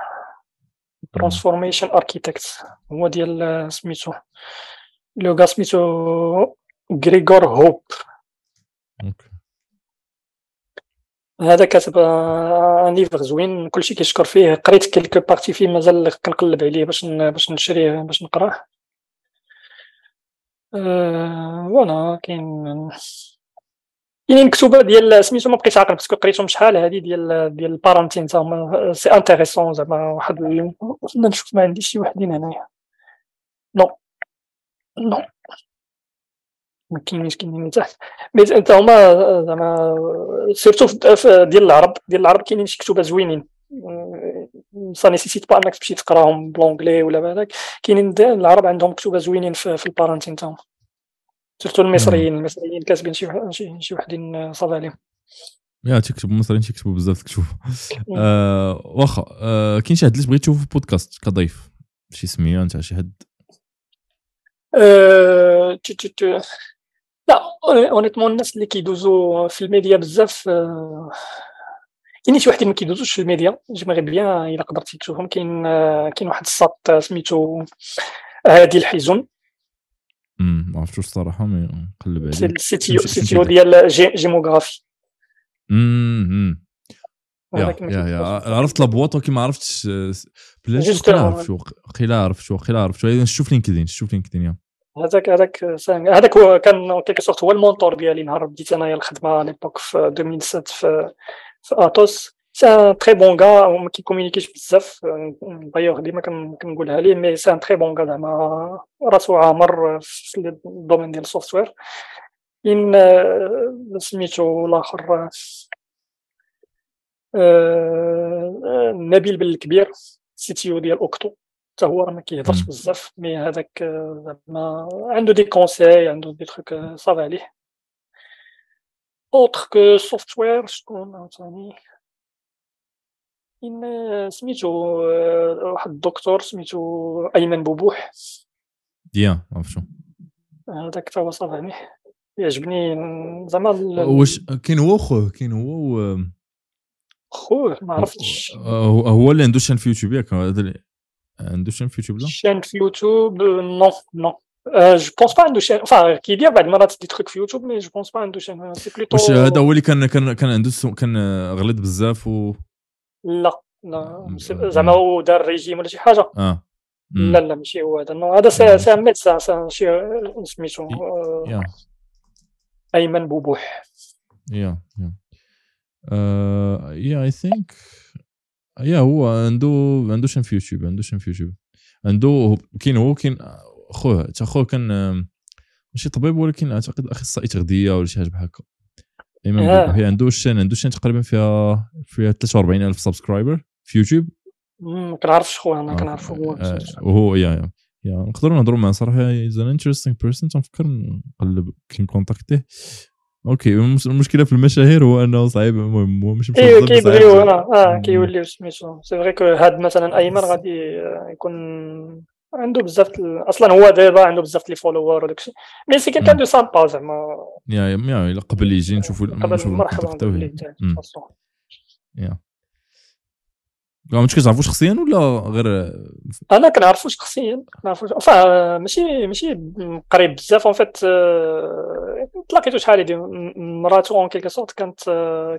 transformation architect هو ديال آه، سميتو le gars سميتو Gregor Hohpe. هذا كاتب آه، un livre زوين. كلشي كيشكر فيه. قريت quelques parties فيه مازال كنقلب عليه باش باش نشريه باش نقراه. voilà كاين كاينين كتوبه ديال سميتو ما بقيتش عاقل parce que قريتهم شحال هادي ديال ديال ال parenting تا هما c'est intéressant زعما واحد نشوف ما عنديش شي وحدين هنايا. non non ما كاينينش كاينين تحت. mais انت هما زعما surtout ديال العرب ديال العرب كاينين شي كتوبة زوينين. ça nécessite pas انك تمشي تقراهم ب l'anglais ولا بهذاك كاينين العرب عندهم كتوبه زوينين في, في ال parenting تاعهم surtout المصريين المصريين كاتبين شي شي وحدين صافا عليهم. yeah تكتب المصريين تيكتبوا بزاف تكتب آه واخا آه كاين شي حد اللي بغيت تشوفه في بودكاست كضيف؟ شي سمية نتاع شي حد؟ أه... لا honnêtement الناس اللي كيدوزو في الميديا بزاف أه... كاين شي واحد ما كيدوزوش في الميديا bien إلا قدرتي تشوفهم كاين كاين واحد الساط سميتو هادي الحيزون ما عرفتوش الصراحة مي نقلب عليه السيتيو السيتيو ديال جيموغرافي امم يا يا يا. عرفت لابواط ولكن ما عرفتش بلا شو عرفت شو قيلا عرفت شو قيلا عرفت شو نشوف لينكدين نشوف لينكدين يا. هذاك هذاك هذاك هو كان كيلكو سورت هو المونتور ديالي نهار بديت أنايا الخدمة ليبوك في 2007 في اتوس سي ان تري بون كا ما كيكومونيكيش بزاف دايوغ ديما كنقولها ليه mais c'est un très bon cas زعما راسو عامر في ال domaine ديال ال software كاين سميتو الآخر نبيل بالكبير CTO ديال OCTO حتى هو راه ما كيهضرش بزاف mais هذاك زعما عنده des conseils عنده des trucs صافي عليه autre que software شكون عاوتاني كاين سميتو واحد الدكتور سميتو ايمن بوبوح ديان عرفتو هذاك تا هو صافي يعجبني زعما واش كاين هو خوه كاين هو و... خوه ما عرفتش هو اللي عنده chaîne في يوتيوب ياك عنده chaîne في يوتيوب لا chaîne في يوتيوب non non je pense pas عنده chaîne فا كيدير بعض المرات des trucs في يوتيوب mais je pense pas عنده chaîne c'est plutôt واش هذا هو اللي كان كان كان عنده كان غلط بزاف و لا لا زعما هو دار ريجيم ولا شي حاجة آه لا لا ماشي هو هذا هذا c'est c'est médecin شي سميتو ايمن بوبوح yeah yeah yeah I think yeah هو عنده عنده chaîne في يوتيوب عنده chaîne في يوتيوب عنده كاين هو كاين خوه حتى خوه كان ماشي طبيب ولكن أعتقد اخصائي تغذية ولا شي حاجة بحال هكا. ايمن بوبوح عنده chaîne عنده chaîne تقريبا فيها فيها 43000 subscriber في يوتيوب. ما كنعرفش خويا أنا كنعرفو هو. وهو yeah yeah yeah نقدروا نهضروا معاه. صراحة as an interesting person تنفكر نقلب كي نكونتاكتيه. okay المشكلة في المشاهير هو أنه صعيب. المهم هو مش ايوا كيبغيو آه كيوليو سميتو c'est vrai que هاد مثلا أيمن غادي يكون عنده بزاف أصلا هو دابا عنده بزاف les followers وداك الشيء. mais c'est quelqu'un de sympa زعما yeah yeah قبل يجي نشوفوا قبل مرحبا ما كتعرفوش شخصيا ولا غير أنا كنعرفو شخصيا كنعرفو فا ماشي ماشي قريب بزاف en fait تلاقيتو شحال هادي مراتو en quelque sorte كانت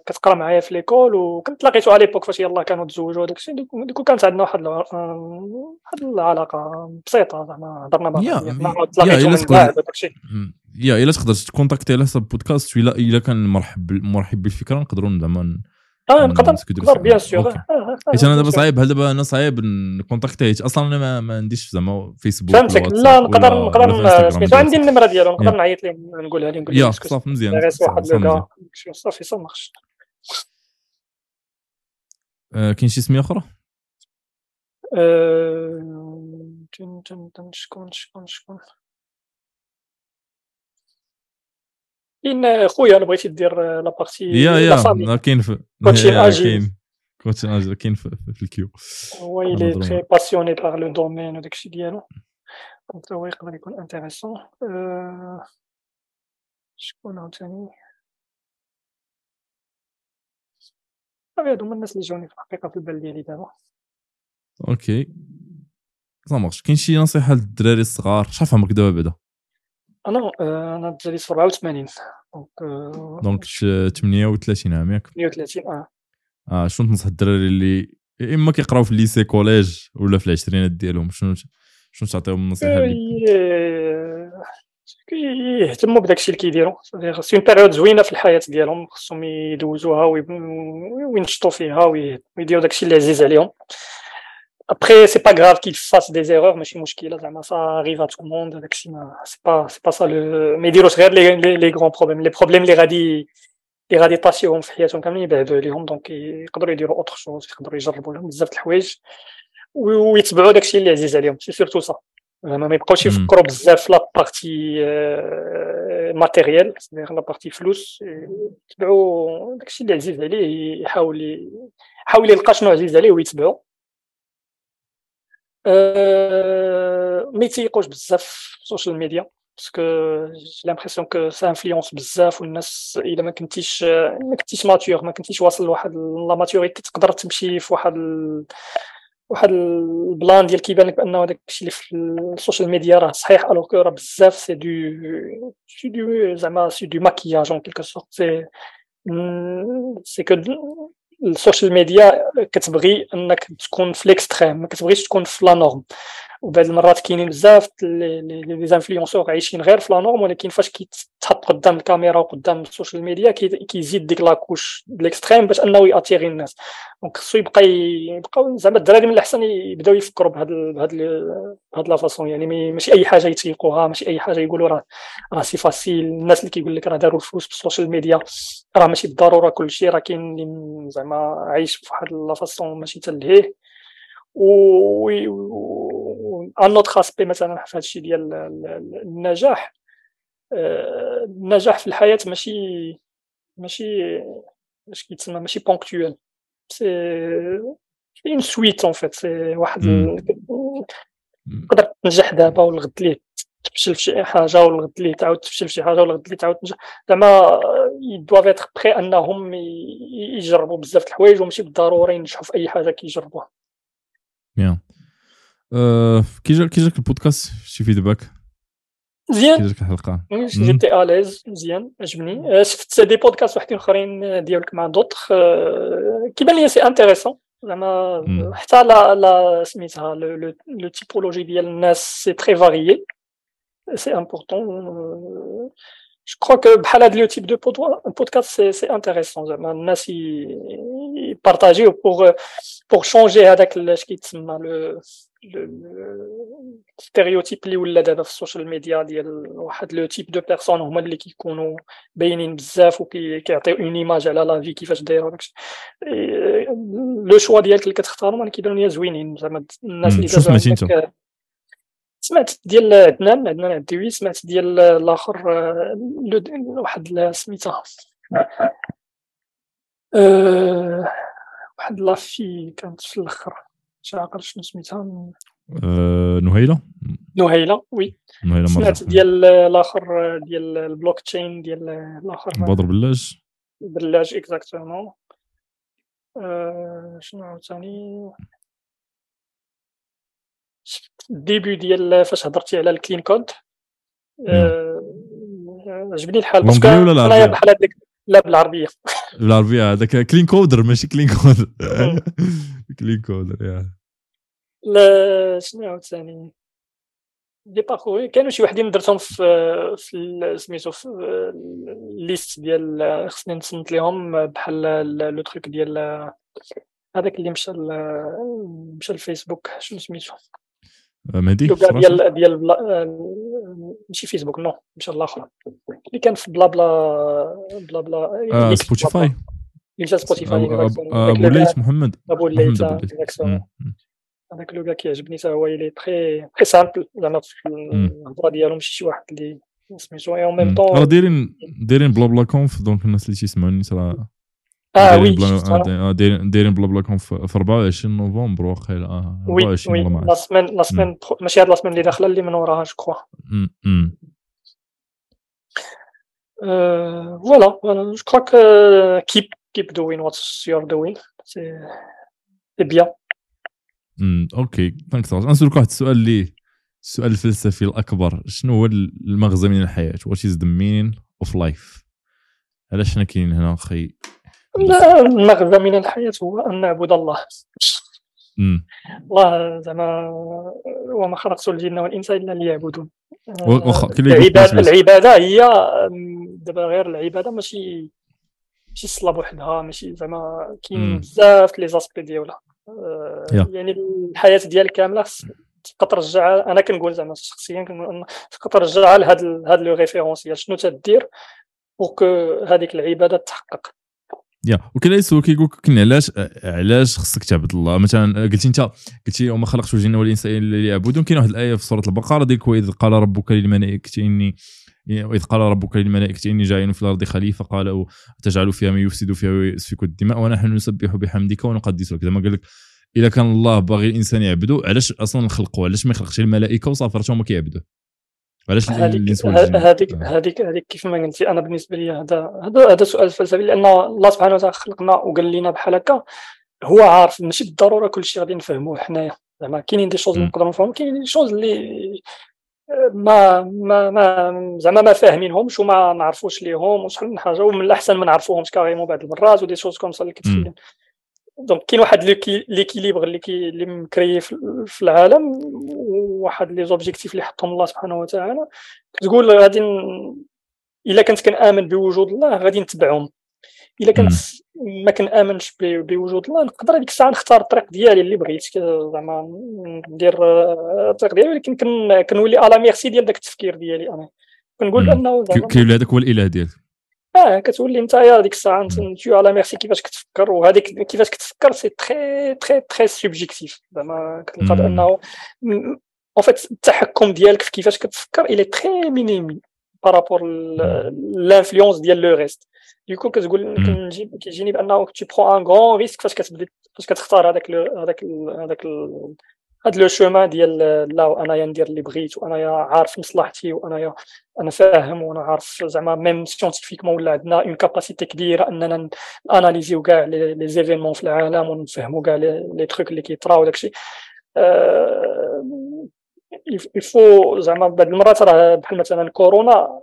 كتقرا معايا في l'école وكنت تلاقيتو على l'époque فاش يلاه كانوا تزوجوا وداك الشيء du coup كانت عندنا واحد واحد العلاقه بسيطه زعما هضرنا مع تلاقيتو من بعد وداك الشيء يا الا تقدر تكونتاكتي على حساب بودكاست الا الا كان مرحب مرحب بالفكرة نقدروا زعما آه bien sûr حيت أنا دابا صعيب هل دابا أنا صعيب نكونتاكتي أصلا أنا ما, ما عنديش زعما فيسبوك فهمتك لا نقدر نقدر سميتو عندي النمرة ديالو نقدر نعيط ليه؟ نقولها ليه نقول له صافي مزيان. صافي صافي marche كاين شي سميه أخرى؟ شكون شكون شكون؟ كاين خويا أنا بغيتي دير la partie يا يا كاين coaching agile كاين في الكيو. هو il est très passionné par le domaine وداك الشيء ديالو donc هو يقدر يكون intéressant شكون عاوتاني صافي هادو هما الناس اللي جاوني في الحقيقة في البال ديالي دابا okay صافي كاين شي نصيحه للدراري الصغار شحال عمرك دابا بعدا أنا أنا دري 87 donc donc 38 عام ياك 38 آه. آه شنو تنصح الدراري اللي إما كيقراو في ال lycée collège ولا في العشرينات ديالهم؟ شنو شنو تعطيهم النصيحة اللي يهتموا بداك الشيء اللي كيديروا. c'est une période زوينة في الحياة ديالهم. خصهم يدوزوها وينشطوا فيها ويديروا داك الشيء اللي عزيز عليهم. Après, c'est pas grave qu'il fasse des erreurs, mais ça arrive à tout le monde. C'est pas, c'est pas ça le. Mais dire les, les, les grands problèmes. Les problèmes, les radis, les radis passions في حياتهم كاملين يبعدوا عليهم donc يقدروا يديروا autres choses يقدروا يجربوا لهم بزاف د الحوايج ويتبعوا داكشي اللي عزيز عليهم c'est surtout ça زعما ما يبقاوش يفكروا بزاف في la partie matérielle la partie فلوس يتبعوا داكشي اللي عزيز عليه يحاول يحاول يلقى شنو عزيز عليه ويتبعو أه... ما يتيقوش بزاف في ال social media parce que j'ai l'impression que ça influence بزاف والناس الا ما كنتيش ما كنتيش mature ما كنتيش واصل لواحد la maturité تقدر تمشي في واحد ال... واحد ال plan ديال كيبان لك بانه داك الشيء اللي في ال social media راه صحيح alors que راه بزاف c'est du c'est du زعما c'est du maquillage en quelque sorte c'est c'est que ال social media كتبغي انك تكون في ال extrême ما كتبغيش تكون في la norme. وبعض المرات كاينين بزاف les influenceurs عايشين غير في la norme ولكن فاش كيتحط قدام الكاميرا وقدام ال social media كيزيد ديك la couche d'extrême باش أنه ي attirer الناس. donc خصو يبقى يبقى زعما الدراري من الأحسن يبداو يفكروا بهاد بهاد بهاد la façon. يعني ماشي أي حاجة يتيقوها ماشي أي حاجة يقولوا راه راه c'est facile. الناس اللي كيقول لك راه داروا الفلوس بال social media راه ماشي بالضرورة كلشي راه كاين زعما عايش فواحد la façon ماشي تلهيه و un autre aspect مثلا في هذا الشيء ديال النجاح آه، النجاح في الحياة ماشي ماشي اش كيتسمى ماشي ponctuel c'est une suite en fait c'est واحد تقدر تنجح دابا والغد ليه تفشل في شي حاجة والغد ليه تعاود تفشل في شي حاجة والغد ليه تعاود تنجح. زعما ils doivent être prêts انهم يجربوا بزاف د الحوايج وماشي بالضروره ينجحوا في أي حاجة كيجربوها. كي جاك كي جاك البودكاست شي feedback مزيان كي جاك الحلقة جيتي à l'aise مزيان عجبني شفت des podcasts واحدين اخرين ديالك مع دوطخ كيبان لي c'est intéressant زعما حتى لا لا سميتها la typologie ديال الناس c'est très varié c'est important je crois que بحال هاد le type de podcast c'est c'est intéressant زعما الناس يبارطاجيو pour pour changer هذاك اش كيتسمى le ال stéréotype اللي ولا دابا في ال social media ديال واحد le type de personnes هما اللي كيكونوا باينين بزاف وكيعطيو une image على la vie كيفاش دايره وداكشي le choix ديالك اللي كتختارهم أنا كيبانوا لي زوينين زعما الناس اللي انت سمعت ديال عدنان عدنان عدوي سمعت ديال الآخر واحد سميتها واحد la fille كانت في الآخر مش عاقل شنو سميتها أه نهيلة؟ نهيلة oui. نهيلة سمعت ديال الآخر ديال البلوك تشين ديال الآخر. بدر بلاج بلاج exactement. أه شنو عاوتاني؟ ال début ديال فاش هضرتي على ال clean code. أه عجبني الحال parce que أنا بحال هذاك لا بالعربية. بالعربية هذاك clean coder ماشي clean coder clean coder يا لا شنو عاوتاني des parcours كانوا شي وحدين درتهم في في سميتو في ال liste ديال خصني نصنت لهم بحال le truc ديال هذاك اللي مشى مشى الفيسبوك شنو سميتو؟ مهدي ديال ديال بلا... ماشي فيسبوك non مشى الآخر اللي كان في بلا بلا بلا بلا آه سبوتيفاي مشى سبوتيفاي ابو ليث محمد ابو ليث هذاك le gars كيعجبني حتى هو اللي très très simple زعما في الهضره ديالو ماشي شي واحد اللي سميتو et en même temps راه دايرين دايرين blabla conf donc الناس اللي تيسمعوني راه آه oui دايرين blabla conf في 24 نوفمبر واقيلا آه 24 oui لا semaine la semaine ماشي هاد la semaine اللي داخله اللي من وراها je crois voilà voilà je crois keep doing what you are doing c'est bien okay thanks نسولك واحد السؤال اللي السؤال الفلسفي الأكبر. شنو هو المغزى من الحياة؟ what is the meaning of life علاش حنا كاينين هنا أخي؟ المغزى من الحياة هو أن نعبد الله. الله زعما وما خلقت الجن والإنس إلا ليعبدون. العباده العبادة هي دابا غير العبادة ماشي ماشي الصلاه بوحدها ماشي زعما كاين بزاف les aspects ديالها. yeah. يعني الحياة ديالك كاملة تبقى ترجع أنا كنقول زعما شخصيا كنقول تبقى ترجعها لهاد هاد le référentiel شنو تدير pour هذيك العبادة تحقق. yeah. وكاين اللي يسولك يقول لك علاش علاش خصك تعبد الله؟ مثلا قلتي انت قلتي وما خلقتش الجن والإنس الا ليعبدون كاين واحد الآية في سورة البقرة ديك وإذ قال ربك للملائكة إني واذ قال ربك للملائكة إني جاعل في الأرض خليفة. قال تجعل فيها من يفسد فيها ويسفك الدماء ونحن نسبح بحمدك ونقدس لك. زعما قال لك إذا كان الله باغي الإنسان يعبدو علاش أصلا خلقوا علاش ما يخلقش الملائكة وصافي راه هما كيعبدوا؟ علاش هذيك هذيك هذيك هذيك كيف ما قلتي أنا بالنسبة لي هذا هذا هذا سؤال فلسفي لأن الله سبحانه وتعالى خلقنا وقال لنا بحال هكا. هو عارف ماشي بالضرورة كل شيء غادي نفهموه حنايا. زعما كاينين des choses اللي نقدروا نفهمهم كاينين des choses اللي ما ما ما زعما ما فاهمينهمش وما نعرفوش ليهم وشحال من حاجة ومن الأحسن ما نعرفوهمش carrément بعض المرات و des choses comme ça اللي كتخلي donc كاين واحد l'équilibre اللي كي اللي م créé في العالم وواحد les objectifs اللي حطهم الله سبحانه وتعالى. كتقول غادي إلا كنت كنآمن بوجود الله غادي نتبعهم. إلا كنت ما كنآمنش بوجود الله نقدر هذيك الساعة نختار الطريق ديالي اللي بغيت زعما ندير الطريق ديالي ولكن كنولي على ميرسي ديال داك التفكير ديالي أنا. كنقول انه كيولي هذاك هو الإله ديالك. آه كتولي أنت يا ديك الساعة انت على ميرسي كيفاش كتفكر وهذيك كيفاش كتفكر c'est très très très subjectif زعما كتلقى بأنه en fait التحكم ديالك في كيفاش كتفكر il est très minime par rapport l'influence ديال le reste du coup كتقول كيجيني بانه tu prends un grand risque فاش كتبدا فاش كتختار هذاك هذاك هذاك هاد le chemin ديال لا انايا ندير اللي بغيت وانايا عارف مصلحتي وانايا أنا فاهم وأنا عارف زعما même scientifiquement ولا عندنا une capacité كبيره اننا analysé و كاع les événements في العالم ونفهموا كاع les trucs اللي كيطراو داكشي يفو زعما بعض المرات راه بحال مثلا كورونا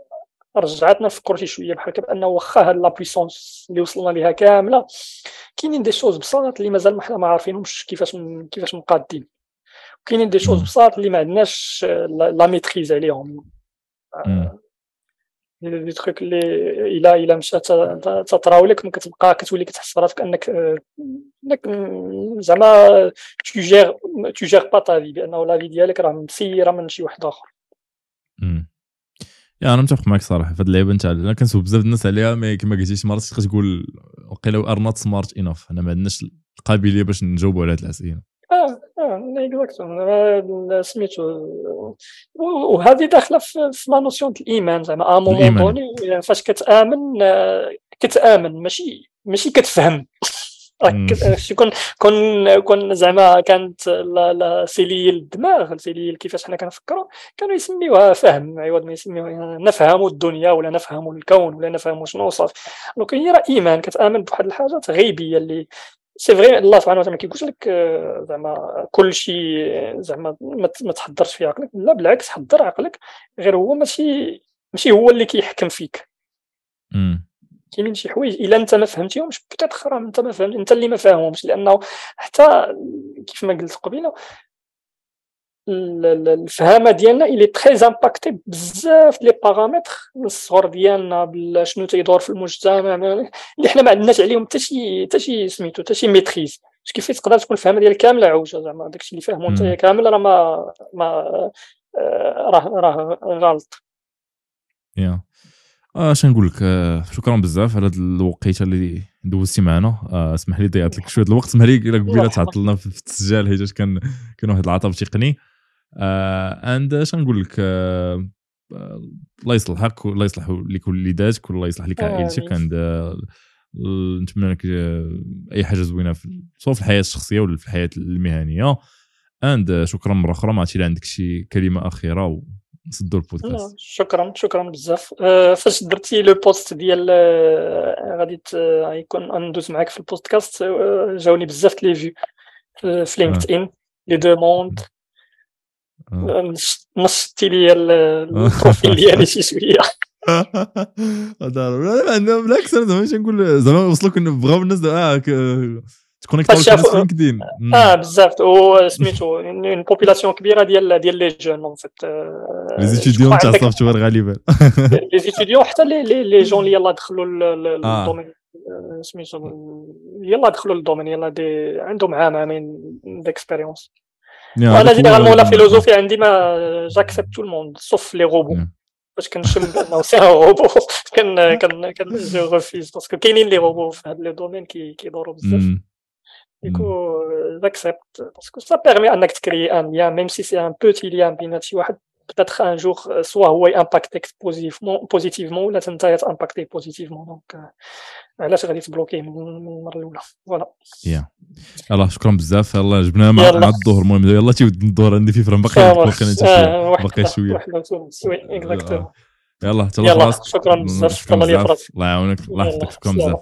رجعتنا نفكروا شي شوية بحال بانه واخا هاد la puissance اللي وصلنا ليها كاملة كاينين des choses بساط اللي مازال ما حنا ما عارفينهمش كيفاش كيفاش مقادين كاينين des choses بساط اللي ما عندناش la maîtrise عليهم. les trucs اللي إلا إلا مشات تطراو لك ما كتبقى كتولي كتحس راسك أنك أنك زعما tu gères tu gères pas ta vie بأنه la vie ديالك راه مسيرة من شي واحد آخر. yeah أنا متفق معك صراحة في هذه اللعيبة نتاع أنا كنسول بزاف الناس عليها mais كما قلتي شي مرات تقول وقيلا are not smart enough أنا ما عندناش القابلية باش نجاوبوا على هذه الأسئلة. آه آه exactement سميتو وهذه داخلة في la notion الإيمان. زعما à un moment donné فاش كتآمن كتآمن ماشي ماشي كتفهم. كون كون كون زعما كانت لا سيليل الدماغ سيليل كيفاش حنا كنفكروا كانوا يسميوها فهم عوض ما يسميوها نفهم الدنيا ولا نفهم الكون ولا نفهم شنو صافي دونك هي راه ايمان كتامن بواحد الحاجات غيبيه اللي سي فري الله سبحانه وتعالى ما كيقولش لك زعما كل شيء زعما ما تحضرش في عقلك لا بالعكس حضر عقلك غير هو ماشي ماشي هو اللي كيحكم فيك كاينين شي حوايج. إلا أنت ما فهمتيهمش peut-être راه أنت ما فهمت أنت اللي ما فاهمهمش لأنه حتى كيف ما قلت قبيلة الفهامة ديالنا elle est très impactée بزاف les paramètres الصغر ديالنا شنو تيدور في المجتمع اللي حنا ما عندناش عليهم حتى شي حتى شي سميتو حتى شي maîtrise كيف تقدر تكون الفهمه ديالك كاملة عوجه زعما داكشي اللي فاهمو أنت كامل راه ما ما راه راه غلط. yeah آه، اش نقول لك؟ آه شكرا بزاف على هذه الوقيتة اللي دوزتي معنا. آه اسمح لي ضيعت لك شوية الوقت. اسمح لي قبيلة تعطلنا في التسجيل حيت كان كان واحد العطب تقني. and اش نقول لك؟ آه، الله يصلحك الله يصلح لك وليداتك والله يصلح لك عائلتك. and نتمنى لك أي حاجة زوينة في سواء في الحياة الشخصية ولا في الحياة المهنية. and شكرا مرة أخرى. ما عرفتي عندك شي كلمة أخيرة نسدوا البودكاست. شكرا شكرا بزاف. أه فاش درتي le post ديال أه غادي يكون ندوز معاك في البودكاست جاوني بزاف les vues في LinkedIn les demandes نشطتي لي ال profil ديالي شي شوية. بالعكس أنا زعما نقول زعما وصلوك بغاو الناس آه ت connect على LinkedIn. آه بزاف وسميتو une population كبيرة ديال ديال les jeunes en fait les étudiants تاع ال software غالبا les étudiants حتى les les jeunes اللي يلاه دخلوا لل domaine آه، سميتو يلا دخلوا لل domaine يلا دي عندهم عام عامين d'expérience وأنا généralement la philosophie عندي ما j'accepte tout le monde sauf les robots باش كنشم بانه c'est un robot quand quand quand je refuse parce que كاينين لي روبو في هذا le domaine كيدوروا بزاف dès que j'accepte parce que ça permet انك ت créer un lien même si c'est un petit lien بين شي واحد peut-être un jour soit هو ي impact يك positivement positivement ولا انت ت impacter positivement donc علاش غادي ت bloquer يه من المره الاولى voilà يا يلا شكرا بزاف يلا جبنا مع الظهر المهم يلا تيود الظهر عندي في فرن باقي باقي شوية oui exactement يلا يلا شكرا بزاف شكرا الله يعاونك الله يحفظك شكرا بزاف